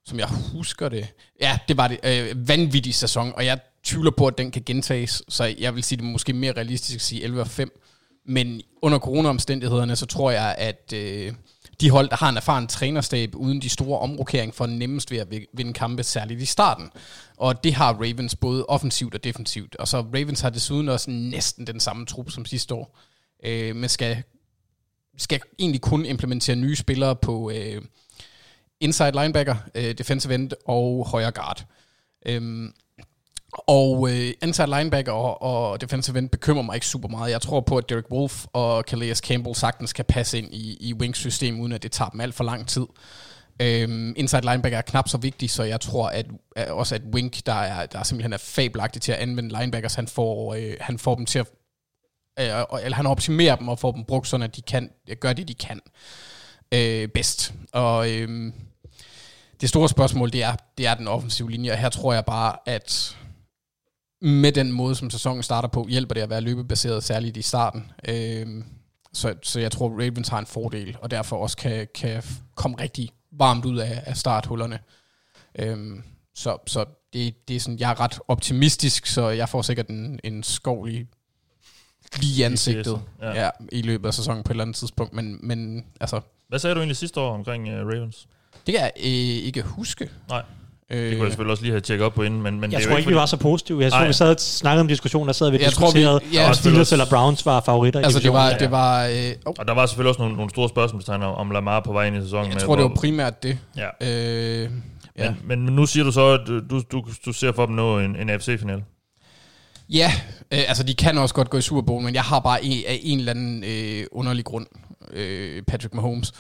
som jeg husker det. Ja, det var det. Øh, vanvittig sæson, og jeg tvivler på, at den kan gentages, så jeg vil sige, det er måske mere realistisk at sige 11 og 5. Men under coronaomstændighederne, så tror jeg, at øh, de hold, der har en erfaren trænerstab uden de store omrokeringer, får nemmest ved at vinde kampe, særligt i starten. Og det har Ravens både offensivt og defensivt. Og så Ravens har desuden også næsten den samme trup som sidste år, øh, men skal, skal egentlig kun implementere nye spillere på øh, inside linebacker, øh, defensive end og højre guard. Øhm, og øh, inside linebacker og, og defensive end bekymrer mig ikke super meget. Jeg tror på, at Derek Wolf og Calais Campbell sagtens kan passe ind i, i Wings system, uden at det tager dem alt for lang tid. Øhm, inside linebacker er knap så vigtig, så jeg tror at, at også at Wink, der er, der simpelthen er fabelagtig til at anvende linebackers, han får, øh, han får dem til at øh, eller han optimerer dem og får dem brugt, sådan at de kan gøre det, de kan øh, bedst. Og øh, det store spørgsmål, det er, det er den offensive linje, og her tror jeg bare, at med den måde, som sæsonen starter på, hjælper det at være løbebaseret, særligt i starten. Øh, så, så jeg tror, Ravens har en fordel, og derfor også kan, kan komme rigtig varmt ud af, af starthullerne. Øh, så så det, det er sådan, jeg er ret optimistisk, så jeg får sikkert en, en skov i lige i ansigtet ja. Ja, i løbet af sæsonen på et eller andet tidspunkt. Men, men altså... Hvad sagde du egentlig sidste år omkring uh, Ravens? Det kan jeg øh, ikke huske. Nej. Det kunne jeg selvfølgelig også lige have tjekket op på inden, men, men jeg det tror ikke, vi var så positive. Jeg tror, vi sad og snakkede om diskussionen, der sad vi og diskuterede, tror, vi, ja, og Steelers eller Browns var favoritter altså, i det var, det var, øh, oh. Og der var selvfølgelig også nogle, nogle store spørgsmålstegn om, om Lamar på vej ind i sæsonen. Jeg med, tror, det var primært det. Ja. Øh, ja. Men, men nu siger du så, at du, du, du ser for dem nå en, en AFC-final. Ja, øh, altså de kan også godt gå i Super Bowl, men jeg har bare en, af en eller anden øh, underlig grund, øh, Patrick Mahomes,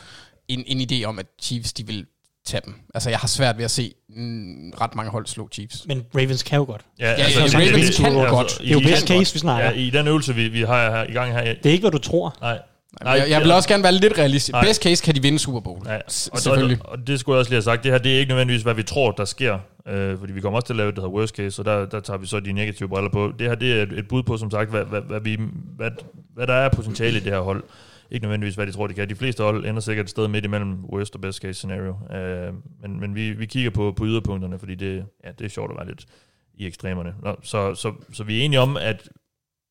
en, en idé om, at Chiefs de vil tage dem. Altså, jeg har svært ved at se mm, ret mange hold slå Chiefs. Men Ravens kan jo godt. Ja, ja altså, altså, Ravens det, kan altså, godt. Det er jo best case, vi snakker. Ja, i den øvelse, vi, vi har her, i gang her. Det er ikke, hvad du tror. Nej. Nej, jeg, jeg vil også gerne være lidt realistisk. Nej. Best case kan de vinde Super Bowl. Ja, og, selvfølgelig. Og, og, det skulle jeg også lige have sagt. Det her det er ikke nødvendigvis, hvad vi tror, der sker. Øh, fordi vi kommer også til at lave det, der hedder worst case, og der, der tager vi så de negative briller på. Det her det er et, et bud på, som sagt, hvad, hvad, hvad, vi, hvad, hvad der er potentiale i det her hold ikke nødvendigvis, hvad de tror, de kan. De fleste hold ender sikkert et sted midt imellem worst og best case scenario. Uh, men men vi, vi kigger på, på yderpunkterne, fordi det, ja, det er sjovt at være lidt i ekstremerne. Nå, så, så, så vi er enige om, at,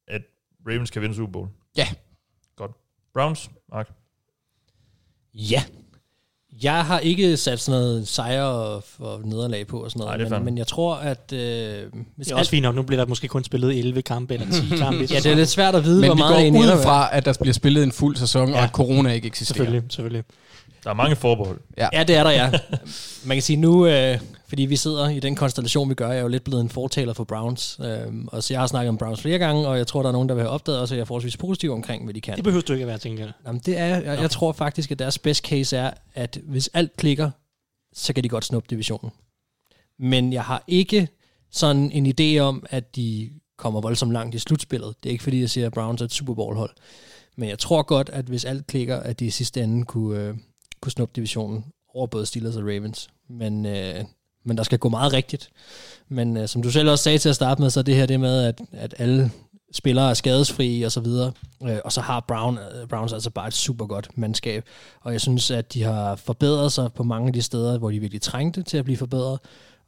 at Ravens kan vinde Super Bowl. Ja. Godt. Browns, Mark? Ja, jeg har ikke sat sådan noget sejre og nederlag på og sådan noget, Nej, men, men jeg tror, at... Øh, hvis det er også fint nok, nu bliver der måske kun spillet 11 kampe eller 10 kampe. ja, det er lidt svært at vide, men hvor meget Men vi går ud fra, at der bliver spillet en fuld sæson, ja. og at corona ikke eksisterer. Selvfølgelig, selvfølgelig. Der er mange forbehold. Ja, ja det er der, ja. Man kan sige nu, øh, fordi vi sidder i den konstellation, vi gør, jeg er jo lidt blevet en fortaler for Browns. Øh, og så jeg har snakket om Browns flere gange, og jeg tror, der er nogen, der vil have opdaget også, at jeg er forholdsvis positiv omkring, hvad de kan. Det behøver du ikke at være, tænker jeg. Jamen, det er, jeg, jeg, tror faktisk, at deres best case er, at hvis alt klikker, så kan de godt snuppe divisionen. Men jeg har ikke sådan en idé om, at de kommer voldsomt langt i slutspillet. Det er ikke fordi, jeg siger, at Browns er et Super Bowl-hold. Men jeg tror godt, at hvis alt klikker, at de i sidste ende kunne, øh, kunne snuppe divisionen over både Steelers og Ravens. Men, øh, men der skal gå meget rigtigt. Men øh, som du selv også sagde til at starte med, så er det her det med, at, at alle spillere er skadesfri og så videre. Øh, og så har Brown, øh, Browns altså bare et super godt mandskab. Og jeg synes, at de har forbedret sig på mange af de steder, hvor de virkelig trængte til at blive forbedret.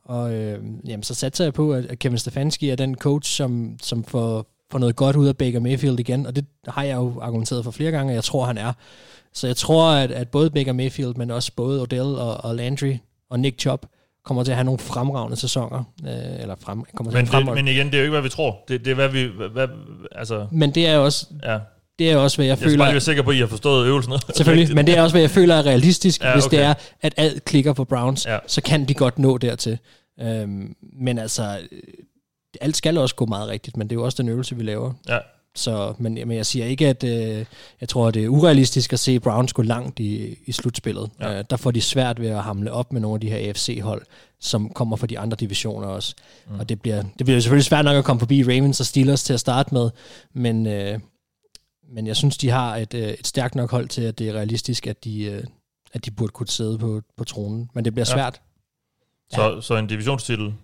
Og øh, jamen, så satser jeg på, at Kevin Stefanski er den coach, som, som får, får noget godt ud af Baker Mayfield igen. Og det har jeg jo argumenteret for flere gange, og jeg tror, han er. Så jeg tror, at, at både Baker Mayfield, men også både Odell og, og Landry og Nick Chubb, kommer til at have nogle fremragende sæsoner. Øh, eller frem, kommer til Men, at det, men igen, det er jo ikke, hvad vi tror. Det, det er, hvad vi... Hvad, altså, Men det er også, ja. det er også hvad jeg, Jeg føler... bare lige være sikker på, at I har forstået øvelsen. Selvfølgelig, men det er også, hvad jeg føler er realistisk. Ja, Ja, Hvis okay. det er, at alt klikker for Browns, Ja. ja. så kan de godt nå dertil. Øhm, men altså, øh, alt skal også gå meget rigtigt, men det er jo også den øvelse, vi laver. Ja. Så, men, men jeg siger ikke, at øh, jeg tror, at det er urealistisk at se Browns gå langt i, i slutspillet. Ja. Øh, der får de svært ved at hamle op med nogle af de her AFC-hold, som kommer fra de andre divisioner også. Mm. Og det bliver, det bliver selvfølgelig svært nok at komme forbi Ravens og Steelers til at starte med, men, øh, men jeg synes, de har et, øh, et stærkt nok hold til, at det er realistisk, at de, øh, at de burde kunne sidde på, på tronen. Men det bliver Ja. svært. Så, så en divisionstitel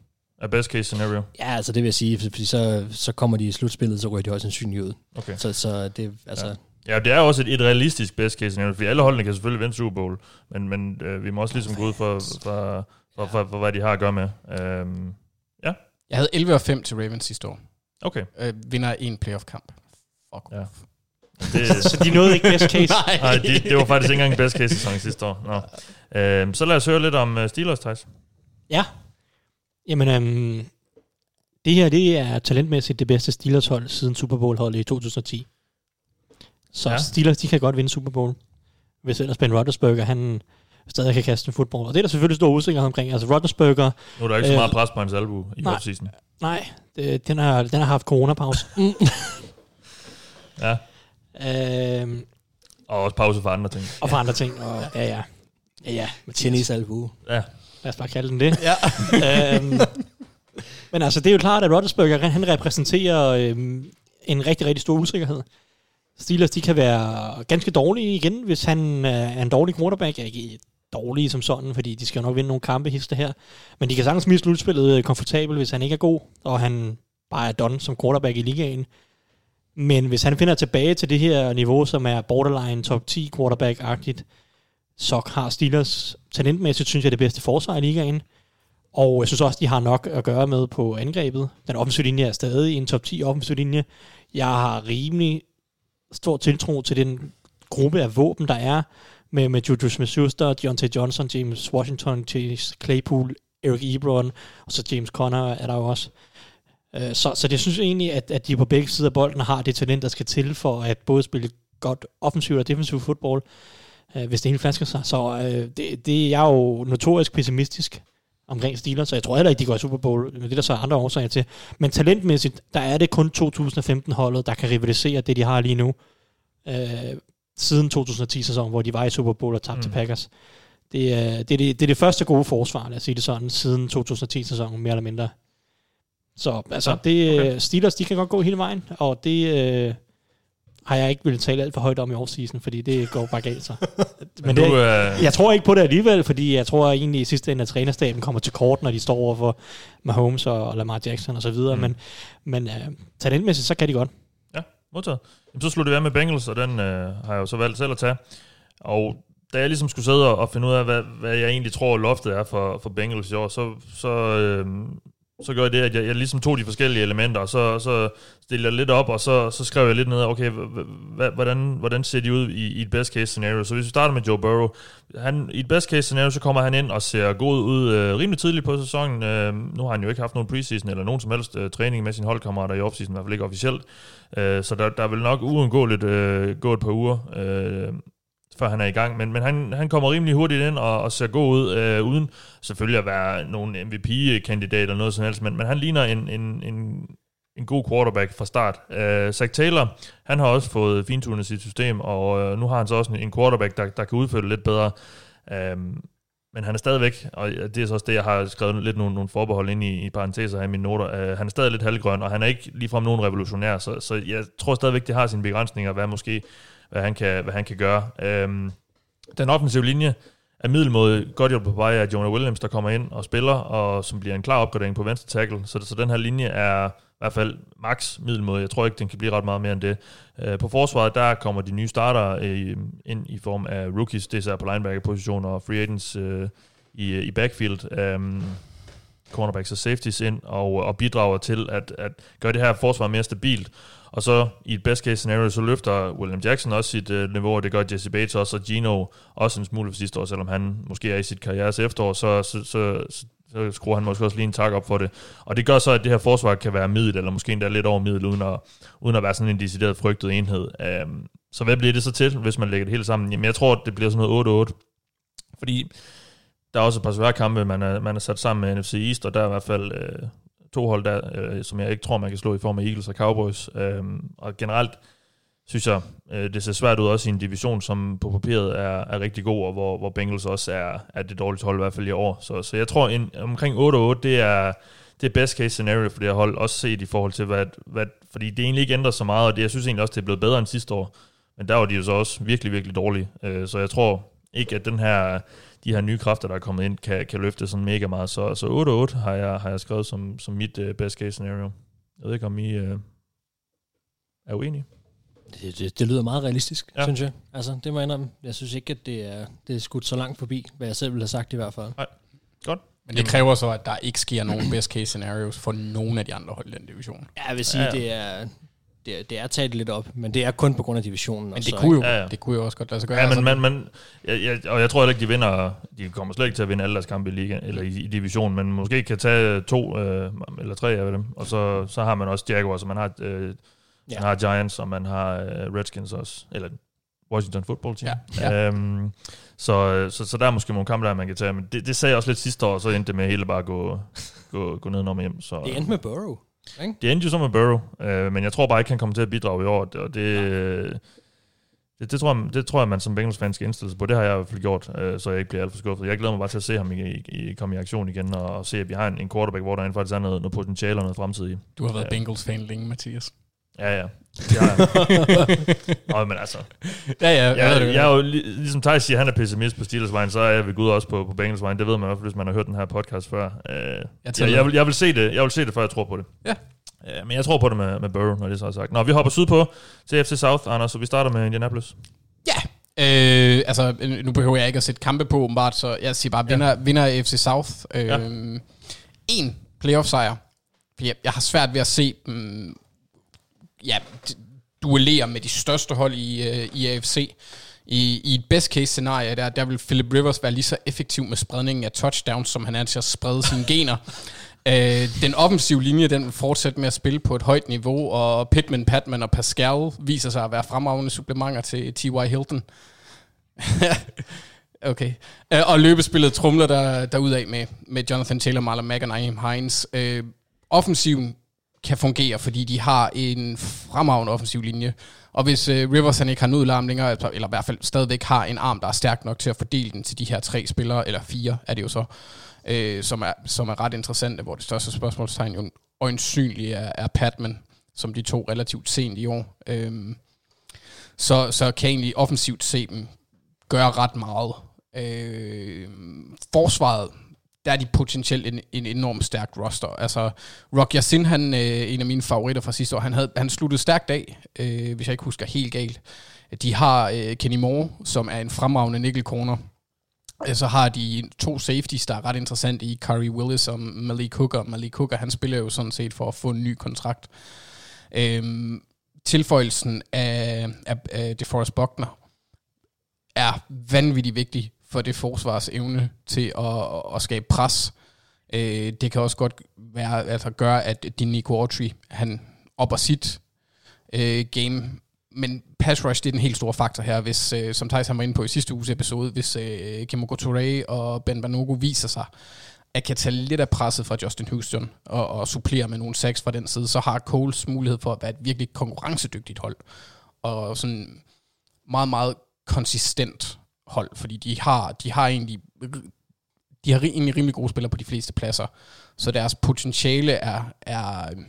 er best case scenario. Ja, altså det vil jeg sige, fordi så, så kommer de i slutspillet, så ryger de også sandsynligt ud. Okay. Så, så det, altså, Ja. ja. Ja, det er også et, et realistisk best case scenario, fordi alle holdene kan selvfølgelig vinde Super Bowl, men, men øh, vi må også ligesom gå ud for, for, for, for, for, hvad de har at gøre med. Øhm, Jeg havde 11 og 5 til Ravens sidste år. okay. Øh, vinder en playoff-kamp. Fuck. Ja. Det, Så de nåede ikke best case. nej, det, det var faktisk ikke engang best case sæson sidste år. Nå. Øhm, så lad os høre lidt om uh, Steelers, Thijs. Ja. Jamen, øhm, det her, det er talentmæssigt det bedste Steelers-hold siden Super Bowl-holdet i 2010. Så Ja. Steelers, de kan godt vinde Super Bowl. Hvis ellers Ben Roethlisberger, han stadig kan kaste en fodbold. Og det er der selvfølgelig stor usikkerhed omkring. Altså Roethlisberger, Nu er der ikke så Øh, meget pres på hans albu i nej. offseason. nej, det, den, har, den har haft coronapause. Ja, øhm, og også pause for andre ting. og for andre ting. Og, ja, ja. Ja, ja. tennis albu. Ja, Lad os bare kalde den det. Ja. øhm, men altså, det er jo klart, at Roethlisberger, han- repræsenterer øhm, en rigtig, rigtig stor usikkerhed. Steelers, de kan være ganske dårlige igen, hvis han øh, er en dårlig quarterback. Ikke dårlige som sådan, fordi de skal jo nok vinde nogle kampe hister her. Men de kan sagtens miste slutspillet øh, komfortabelt, hvis han ikke er god, og han bare er done som quarterback i ligaen. Men hvis han finder tilbage til det her niveau, som er borderline top 10 quarterback-agtigt, så har Steelers talentmæssigt, synes jeg, det bedste forsvar i ligaen. Og jeg synes også, de har nok at gøre med på angrebet. Den offensive linje er stadig en top 10 offensiv linje. Jeg har rimelig stor tiltro til den gruppe af våben, der er med, med Juju Smith-Schuster, Deontay Johnson, James Washington, Chase Claypool, Eric Ebron, og så James Conner er der jo også. Øh, så, så det synes jeg egentlig, at, at de på begge sider af bolden har det talent, der skal til for at både spille godt offensivt og defensivt fodbold, øh, hvis det hele flasker sig. Så øh, det, det jeg er jo notorisk pessimistisk omkring Steelers, så jeg tror heller ikke, de går i Super Bowl. Men det er der så andre årsager til. Men talentmæssigt, der er det kun 2015-holdet, der kan rivalisere det, de har lige nu. Øh, siden 2010-sæsonen, hvor de var i Super Bowl og tabte Mm. til Packers. Det er, det, er det, det er det første gode forsvar, lad os sige det sådan, siden 2010-sæsonen, mere eller mindre. Så altså, Ja, det, okay. Steelers, de kan godt gå hele vejen, og det øh, har jeg ikke ville tale alt for højt om i offseason, fordi det går bare galt så. men det, du, øh, jeg tror ikke på det alligevel, fordi jeg tror egentlig i sidste ende, at trænerstaben kommer til kort, når de står over for Mahomes og Lamar Jackson og så videre, Mm. men, men uh, talentmæssigt, så kan de godt. modtaget. Jamen, så slutter vi af med Bengals, og den øh, har jeg jo så valgt selv at tage. Og da jeg ligesom skulle sidde og, og finde ud af, hvad, hvad jeg egentlig tror, loftet er for, for Bengals i år, så, så, øh, så gør jeg det, at jeg, jeg ligesom tog de forskellige elementer, og så, så stillede jeg lidt op, og så, så skrev jeg lidt ned, okay, h- h- hvordan, hvordan ser de ud i, i et best case scenario? Så hvis vi starter med Joe Burrow, han, i et best case scenario, så kommer han ind og ser god ud øh, rimelig tidligt på sæsonen. Øh, nu har han jo ikke haft nogen preseason eller nogen som helst øh, træning med sine holdkammerater i offseason, i hvert fald ikke officielt. Øh, så der, der vil nok uundgåeligt øh, gå et par uger, øh, før han er i gang. Men, men han, han kommer rimelig hurtigt ind og, og ser god ud, øh, uden selvfølgelig at være nogen MVP-kandidat eller noget som helst, men, men han ligner en, en, en, en god quarterback fra start. Øh, Zach Taylor, han har også fået fintunet sit system, og øh, nu har han så også en, quarterback, der, der kan udføre det lidt bedre. Øh, men han er stadigvæk, og det er så også det, jeg har skrevet lidt nogle, nogle forbehold ind i, i parenteser her i mine noter, øh, han er stadig lidt halvgrøn, og han er ikke ligefrem nogen revolutionær, så, så jeg tror stadigvæk, det har sine begrænsninger, hvad måske, hvad han kan, hvad han kan gøre. Øhm, den offensive linje er middelmåde godt hjulpet på vej af Jonah Williams, der kommer ind og spiller, og som bliver en klar opgradering på venstre tackle, så, så den her linje er i hvert fald max middelmåde. Jeg tror ikke, den kan blive ret meget mere end det. Øh, på forsvaret, der kommer de nye starter øh, ind i form af rookies, det er på linebacker-position og free agents øh, i, øh, i backfield. Øh, cornerbacks og safeties ind og, og bidrager til at, at gøre det her forsvar mere stabilt. Og så i et best case scenario, så løfter William Jackson også sit øh, niveau, og det gør Jesse Bates også, og Gino også en smule for sidste år, selvom han måske er i sit karrieres efterår, så, så, så, så så skruer han måske også lige en tak op for det. Og det gør så, at det her forsvar kan være middel, eller måske endda lidt over middel, uden at, uden at være sådan en decideret frygtet enhed. Øhm, så hvad bliver det så til, hvis man lægger det hele sammen? Jamen jeg tror, at det bliver sådan noget 8-8. Fordi der er også et par svære kampe, man er, man er sat sammen med NFC East, og der er i hvert fald øh, to hold der, øh, som jeg ikke tror, man kan slå i form af Eagles og Cowboys. Øh, og generelt synes jeg, øh, det ser svært ud også i en division, som på papiret er, er rigtig god, og hvor, hvor Bengals også er, er det dårligste hold i hvert fald i år. Så, så jeg tror, en, omkring 8-8, det er det er best case scenario for det her hold, også set i forhold til, hvad, hvad, fordi det egentlig ikke ændrer så meget, og det, jeg synes egentlig også, det er blevet bedre end sidste år. Men der var de jo så også virkelig, virkelig dårlige. Øh, så jeg tror ikke, at den her de her nye kræfter, der er kommet ind, kan, kan løfte sådan mega meget. Så, så 8-8 har jeg, har jeg skrevet som, som mit uh, best case scenario. Jeg ved ikke, om I uh, er uenige? Det, det, det lyder meget realistisk, ja. synes jeg. Altså, det må jeg indrømme. Jeg synes ikke, at det er, det er skudt så langt forbi, hvad jeg selv ville have sagt i hvert fald. Nej, godt. Men det kræver så, at der ikke sker nogen best case scenarios for nogen af de andre hold i den division. Ja, jeg vil sige, ja, ja. det er det, er, det er taget lidt op, men det er kun på grund af divisionen. Men det, kunne jo, ja, ja. det kunne jo også godt lade sig gøre. Ja, men, men, men ja, ja, og jeg tror heller ikke, de vinder, de kommer slet ikke til at vinde alle deres kampe i liga, eller i, i divisionen, men måske kan tage to øh, eller tre af dem, og så, så har man også Jaguars, og man har, øh, ja. man har Giants, og man har øh, Redskins også, eller Washington Football Team. Ja, ja. Øhm, så, så, så der er måske nogle kampe, der man kan tage, men det, det sagde jeg også lidt sidste år, så endte det med hele bare at gå, gå, gå ned og hjem. Så, det endte med Burrow. Ikke? Det endte jo som med Burrow, øh, men jeg tror bare ikke, han kommer til at bidrage i år, og det, ja. det, det, tror jeg, det tror jeg, man som Bengals-fan skal indstille sig på. Det har jeg i hvert fald gjort, øh, så jeg ikke bliver alt for skuffet. Jeg glæder mig bare til at se ham i, i, komme i aktion igen, og, og se, at vi har en, en quarterback, hvor der er faktisk er noget, noget potentiale og noget fremtid i. Du har været Bengals-fan længe, Mathias. Ja, ja. Ja, Nå, men altså. Ja, ja. Jeg, jeg, jeg er jo, ligesom Thijs siger, han er pessimist på Steelers vejen, så er jeg ved Gud også på, på Bengals vejen. Det ved man i hvert fald, hvis man har hørt den her podcast før. Uh, jeg, jeg, jeg, vil, jeg, vil se det, jeg vil se det, før jeg tror på det. Ja. Uh, men jeg tror på det med, med Burrow, når det så er sagt. Nå, vi hopper sydpå til FC South, Anders, så vi starter med Indianapolis. Ja, Øh, altså, nu behøver jeg ikke at sætte kampe på, åbenbart, så jeg siger bare, vinder, ja. vinder FC South. Øh, ja. En playoff-sejr. Jeg, jeg har svært ved at se dem ja, duellere med de største hold i, uh, i AFC. I, I et best case scenarie, der, der vil Philip Rivers være lige så effektiv med spredningen af touchdowns, som han er til at sprede sine gener. Uh, den offensive linje, den vil fortsætte med at spille på et højt niveau, og Pittman, Patman og Pascal viser sig at være fremragende supplementer til T.Y. Hilton. okay. Uh, og løbespillet trumler der, derudad med, med Jonathan Taylor, Marlon Mack og Naeem Hines. Uh, offensiven kan fungere, fordi de har en fremragende offensiv linje. Og hvis øh, Rivers han ikke har noget længere, altså, eller i hvert fald stadigvæk har en arm, der er stærk nok til at fordele den til de her tre spillere, eller fire er det jo så, øh, som, er, som er ret interessante, hvor det største spørgsmålstegn jo øjensynligt er, er Patman, som de to relativt sent i år. Øh, så, så kan egentlig offensivt se dem gøre ret meget. Øh, forsvaret der er de potentielt en, en enormt stærk roster. Altså, Rock Yassin, han, øh, en af mine favoritter fra sidste år, han, havde, han sluttede stærkt af, øh, hvis jeg ikke husker helt galt. De har øh, Kenny Moore, som er en fremragende nickel corner. Øh, så har de to safeties, der er ret interessant i Curry Willis og Malik Hooker. Malik Hooker, han spiller jo sådan set for at få en ny kontrakt. Øhm, tilføjelsen af, af, af DeForest Buckner er vanvittigt vigtig for det forsvars evne til at, at skabe pres. Øh, det kan også godt være, altså gøre, at din Nico Autry, han opper sit øh, game, men pass rush, det er den helt store faktor her, hvis, øh, som Thijs var inde på i sidste uges episode, hvis øh, Kimoko Touré og Ben Banogo viser sig, at kan tage lidt af presset fra Justin Houston og, og supplere med nogle sacks fra den side, så har Coles mulighed for at være et virkelig konkurrencedygtigt hold. Og sådan meget, meget konsistent hold, fordi de har, de har egentlig de har egentlig rimelig gode spillere på de fleste pladser, så deres potentiale er, er øhm,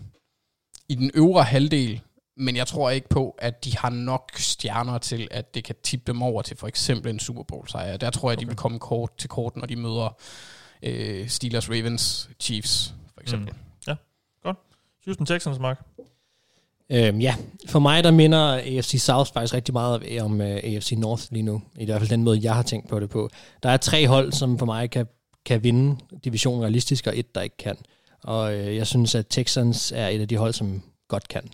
i den øvre halvdel, men jeg tror ikke på, at de har nok stjerner til, at det kan tippe dem over til for eksempel en Super Bowl sejr. Der tror jeg, at de vil komme kort til kort, når de møder øh, Steelers, Ravens, Chiefs for eksempel. Mm. Houston Texans, Mark. Øhm, ja, for mig der minder AFC South faktisk rigtig meget om øh, AFC North lige nu. I hvert fald den måde, jeg har tænkt på det på. Der er tre hold, som for mig kan, kan vinde divisionen realistisk, og et, der ikke kan. Og øh, jeg synes, at Texans er et af de hold, som godt kan.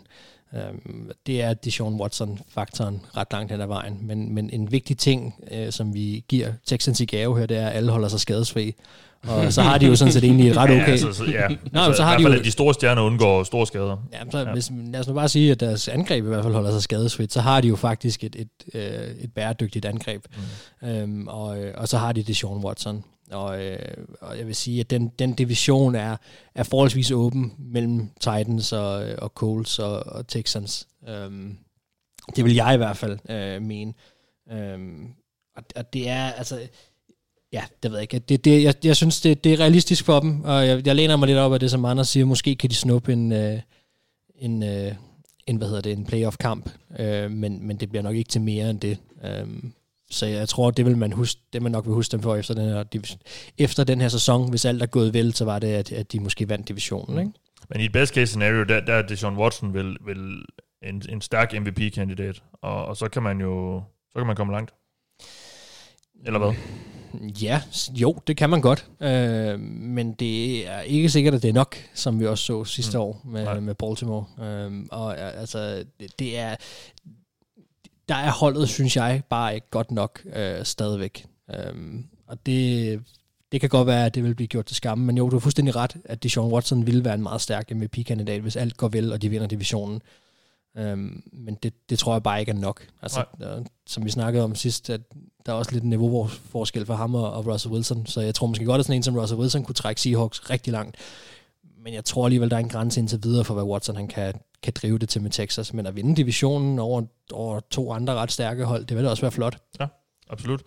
Øhm, det er Deshaun Watson-faktoren ret langt hen ad vejen. Men, men en vigtig ting, øh, som vi giver Texans i gave her, det er, at alle holder sig skadesfri. Og så har de jo sådan set egentlig et ret okay... Ja, altså, så, ja. Nå, altså, så har i de hvert fald, jo- at de store stjerner undgår store skader. Ja, så Ja. Hvis, lad os nu bare sige, at deres angreb i hvert fald holder sig skadesfrit, så har de jo faktisk et, et, øh, et bæredygtigt angreb. Mm. Øhm, og, øh, og så har de det Sean Watson. Og, øh, og jeg vil sige, at den, den division er, er forholdsvis åben mellem Titans og, og Colts og, og Texans. Øhm, det vil jeg i hvert fald øh, mene. Øhm, og, og det er altså... Ja, det ved jeg ikke. Det, det, jeg, jeg synes, det, det er realistisk for dem, og jeg, jeg læner mig lidt op af det, som Anders siger. Måske kan de snuppe en, øh, en, øh, en hvad hedder det, en playoff-kamp, øh, men, men det bliver nok ikke til mere end det. Øh, så jeg tror, det vil man huske, det man nok vil huske dem for efter den her, division- efter den her sæson. Hvis alt er gået vel, så var det, at, at de måske vandt divisionen. Ikke? Men i et best case scenario, der, der er Deshaun Watson vel, vel en, en stærk MVP-kandidat, og, og så kan man jo så kan man komme langt. Eller hvad? Ja, jo, det kan man godt. Øh, men det er ikke sikkert, at det er nok, som vi også så sidste Mm. år Nej. med, med Baltimore. Øh, og øh, altså, det, det er... Der er holdet, synes jeg, bare ikke godt nok øh, stadigvæk. Øh, og det, det kan godt være, at det vil blive gjort til skamme, men jo, du har fuldstændig ret, at Deshaun Watson ville være en meget stærk MVP-kandidat, hvis alt går vel, og de vinder divisionen. Øhm, men det, det tror jeg bare ikke er nok. Altså, der, som vi snakkede om sidst, at der er også lidt en niveauforskel for ham og, og Russell Wilson, så jeg tror måske godt, at sådan en som Russell Wilson kunne trække Seahawks rigtig langt. Men jeg tror alligevel, der er en grænse indtil videre for, hvad Watson han kan, kan drive det til med Texas. Men at vinde divisionen over, over to andre ret stærke hold, det vil da også være flot. Absolut.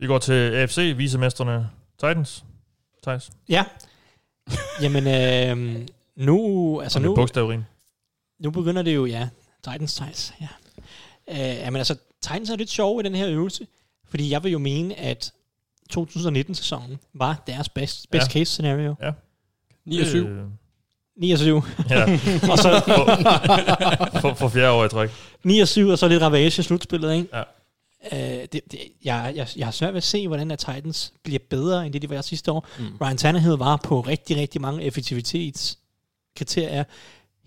Vi går til AFC, visemesterne Titans. Thijs. Ja. Jamen, øh, nu... Altså nu. Nu begynder det jo, ja. Titans, Titans, ja. Øh, jamen altså, Titans er lidt sjov i den her øvelse, fordi jeg vil jo mene, at 2019-sæsonen var deres best, best Ja. case scenario. 9 og 7. Øh, 9 og 7. ja, og så for, for, for fjerde år i træk. 9 og 7, og så lidt ravage i slutspillet, ikke? Ja. Øh, det, det, jeg, jeg, jeg har svært ved at se, hvordan at Titans bliver bedre, end det de var sidste år. Mm. Ryan Tannehill var på rigtig, rigtig mange effektivitetskriterier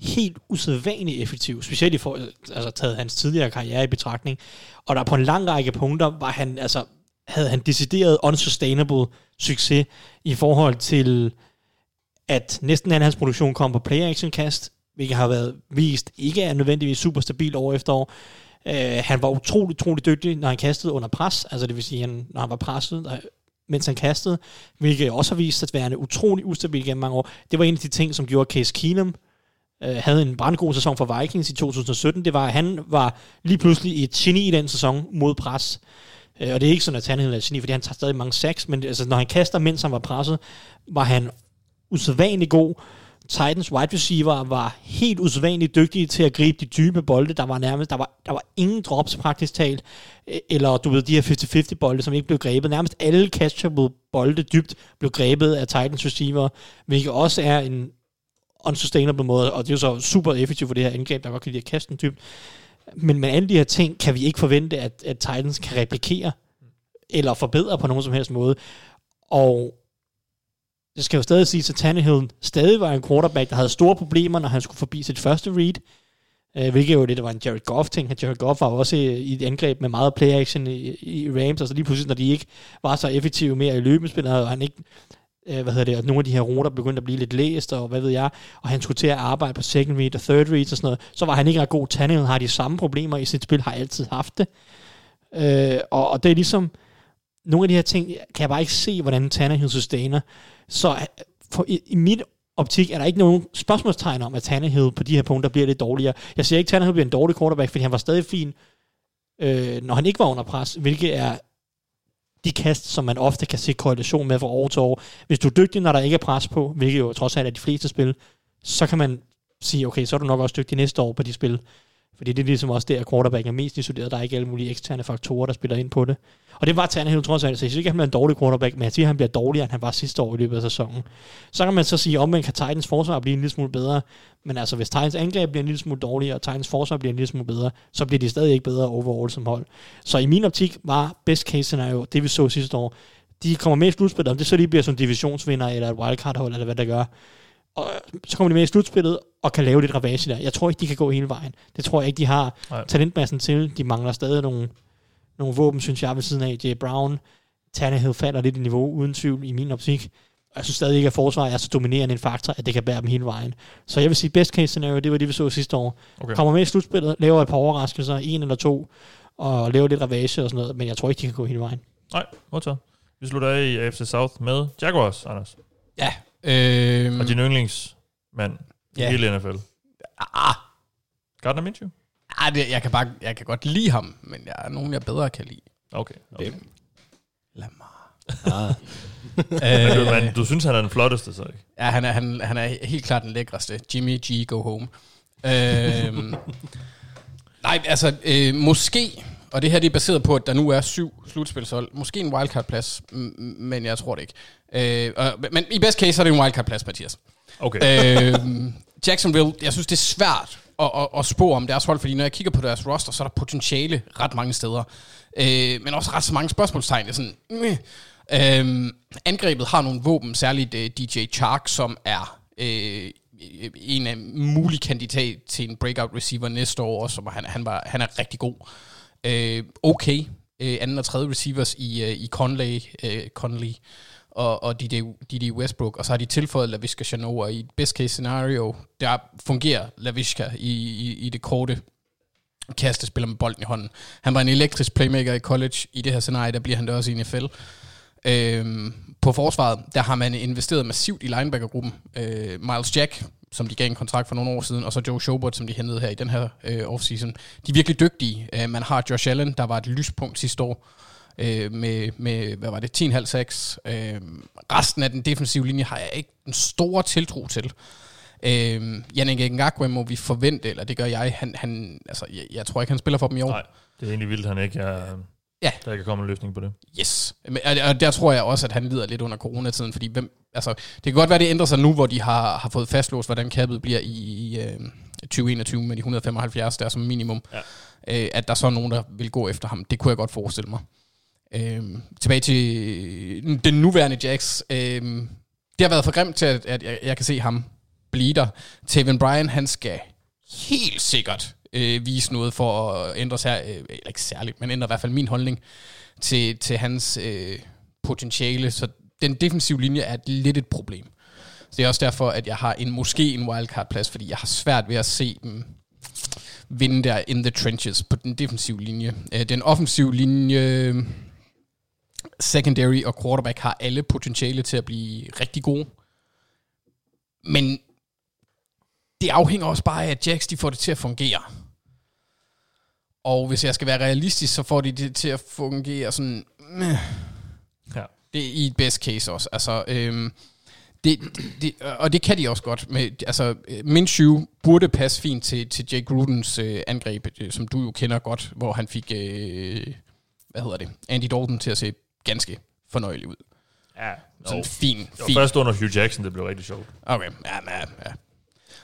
helt usædvanligt effektiv, specielt i for, altså taget hans tidligere karriere i betragtning. Og der på en lang række punkter var han, altså, havde han decideret unsustainable succes i forhold til, at næsten al hans produktion kom på player action kast, hvilket har været vist ikke er nødvendigvis super stabil år efter år. Uh, han var utrolig, utrolig dygtig, når han kastede under pres, altså det vil sige, han, når han var presset, øh, mens han kastede, hvilket også har vist sig at være utrolig ustabil gennem mange år. Det var en af de ting, som gjorde Case Keenum øh, Øh, havde en brandgod sæson for Vikings i 2017. Det var, at han var lige pludselig et geni i den sæson mod pres. Øh, og det er ikke sådan, at han er et geni, fordi han tager stadig mange sacks, men altså, når han kaster, mens han var presset, var han usædvanligt god. Titans wide receiver var helt usædvanligt dygtige til at gribe de dybe bolde. Der var nærmest, der var, der var ingen drops praktisk talt. Øh, eller du ved, de her 50-50 bolde, som ikke blev grebet. Nærmest alle catchable bolde dybt blev grebet af Titans receiver, hvilket også er en unsustainable måde, og det er jo så super effektivt for det her angreb, der godt kan lide at kaste den dybt. Men med alle de her ting, kan vi ikke forvente, at, at Titans kan replikere, eller forbedre på nogen som helst måde. Og det skal jo stadig sige, at Tannehill stadig var en quarterback, der havde store problemer, når han skulle forbi sit første read. Øh, hvilket jo det, der var en Jared Goff-ting. Jared Goff var også i, et angreb med meget play-action i, i Rams, og så lige pludselig, når de ikke var så effektive mere i løbespillet, og han ikke øh, hvad hedder det, og nogle af de her ruter begyndte at blive lidt læst, og hvad ved jeg, og han skulle til at arbejde på second read og third read og sådan noget, så var han ikke ret god. Tannehill har de samme problemer i sit spil, har altid haft det. Øh, og, og det er ligesom, nogle af de her ting, kan jeg bare ikke se, hvordan Tannehill sustainer. Så øh, for, i, i mit optik er der ikke nogen spørgsmålstegn om, at Tannehill på de her punkter bliver lidt dårligere. Jeg siger ikke, at Tannehill bliver en dårlig quarterback, fordi han var stadig fin, øh, når han ikke var under pres, hvilket er de kast, som man ofte kan se korrelation med fra år til år. Hvis du er dygtig, når der ikke er pres på, hvilket jo trods alt er de fleste spil, så kan man sige, okay, så er du nok også dygtig næste år på de spil. Fordi det er ligesom også der, at quarterback er mest isoleret. Der er ikke alle mulige eksterne faktorer, der spiller ind på det. Og det var Tannehill trods alt. Så jeg synes ikke, at han bliver en dårlig quarterback, men jeg siger, at han bliver dårligere, end han var sidste år i løbet af sæsonen. Så kan man så sige, om man kan Titans forsvar blive en lille smule bedre. Men altså, hvis Titans angreb bliver en lille smule dårligere, og Titans forsvar bliver en lille smule bedre, så bliver de stadig ikke bedre overall som hold. Så i min optik var best case scenario, det vi så sidste år, de kommer med i slutspillet, om det så lige bliver som divisionsvinder, eller et wildcard-hold, eller hvad det gør. Og så kommer de med i slutspillet, og kan lave lidt ravage der. Jeg tror ikke, de kan gå hele vejen. Det tror jeg ikke, de har Nej. talentmassen til. De mangler stadig nogle, nogle våben, synes jeg, ved siden af. J. Brown, Tannehill falder lidt i niveau, uden tvivl, i min optik. Og jeg synes stadig ikke, at forsvaret er så dominerende en faktor, at det kan bære dem hele vejen. Så jeg vil sige, best case scenario, det var det, vi så sidste år. Okay. Kommer med i slutspillet, laver et par overraskelser, en eller to, og laver lidt ravage og sådan noget, men jeg tror ikke, de kan gå hele vejen. Nej, modtaget. Vi slutter af i AFC South med Jaguars, Anders. Ja. Øh, Og din yndlingsmand Ja. i hele NFL. ah, Gardner Minshew? ah, det, jeg, kan bare, jeg kan godt lide ham, men jeg er nogen, jeg bedre kan lide. Okay. okay. Hvem? Lamar. Ah. Men, du, Øh, men du synes, han er den flotteste, så ikke? Ja, han er, han, han er helt klart den lækreste. Jimmy G, go home. øhm, nej, altså, øh, måske, og det her det er baseret på, at der nu er syv slutspilshold, måske en wildcard-plads, men jeg tror det ikke. Øh, og, men i best case så er det en wildcard-plads, Mathias. Okay. øhm, Jacksonville, jeg synes, det er svært at, at, at spå om deres hold, fordi når jeg kigger på deres roster, så er der potentiale ret mange steder. Øh, men også ret så mange spørgsmålstegn. Er Sådan, mm, øhm, angrebet har nogle våben, særligt øh, DJ Chark, som er øh, en af mulige kandidat til en breakout receiver næste år, som han, han, var, han er rigtig god. Øh, okay, øh, anden og tredje receivers i, øh, i Conley, øh, Conley og, og D.D. Westbrook, og så har de tilføjet LaVisca Chanot, og i et best case scenario, der fungerer LaVisca i, i, i det korte kastespiller med bolden i hånden. Han var en elektrisk playmaker i college. I det her scenarie, der bliver han det også i NFL. Øhm, på forsvaret, der har man investeret massivt i linebackergruppen. Øh, Miles Jack, som de gav en kontrakt for nogle år siden, og så Joe Schobert, som de hentede her i den her øh, offseason. De er virkelig dygtige. Øh, man har Josh Allen, der var et lyspunkt sidste år, øh, med, med, hvad var det, 10,5 sacks. Øh, resten af den defensive linje har jeg ikke en stor tiltro til. Øh, Yannick Ngakwe må vi forvente, eller det gør jeg. Han, han, altså, jeg, jeg tror ikke, han spiller for dem i år. Nej, det er egentlig vildt, han ikke er... Ja. Der ikke er kommet en løsning på det. Yes. Men, og- og der tror jeg også, at han lider lidt under coronatiden, fordi hvem, altså, det kan godt være, det ændrer sig nu, hvor de har, har fået fastlåst, hvordan kappet bliver i, i øh, 2021 med de 175 der som minimum. Ja. Øh, at der så er nogen, der vil gå efter ham. Det kunne jeg godt forestille mig. Øh, tilbage til den nuværende Jax. Øh, det har været for grimt til, at, at jeg, jeg kan se ham blive der. Taven Bryan, han skal helt sikkert øh, vise noget for at ændre sig, øh, eller ikke særligt, men ændre i hvert fald min holdning til, til hans øh, potentiale. Så den defensive linje er lidt et problem. Så det er også derfor, at jeg har en måske en wildcard-plads, fordi jeg har svært ved at se dem vinde der in the trenches på den defensive linje. Øh, den offensive linje, secondary og quarterback har alle potentiale til at blive rigtig gode. Men det afhænger også bare af, at Jacks de får det til at fungere. Og hvis jeg skal være realistisk, så får de det til at fungere sådan... Ja. Det er i et best case også. Altså, øhm, det, det, og det kan de også godt. Med, altså, Minshew burde passe fint til, til Jake Grudens øh, angreb, øh, som du jo kender godt, hvor han fik, øh, hvad hedder det, Andy Dalton til at se ganske fornøjelig ud. Ja. Sådan Jo. fin, Det var fin. først under Hugh Jackson, det blev rigtig sjovt. Okay, ja, ja, ja.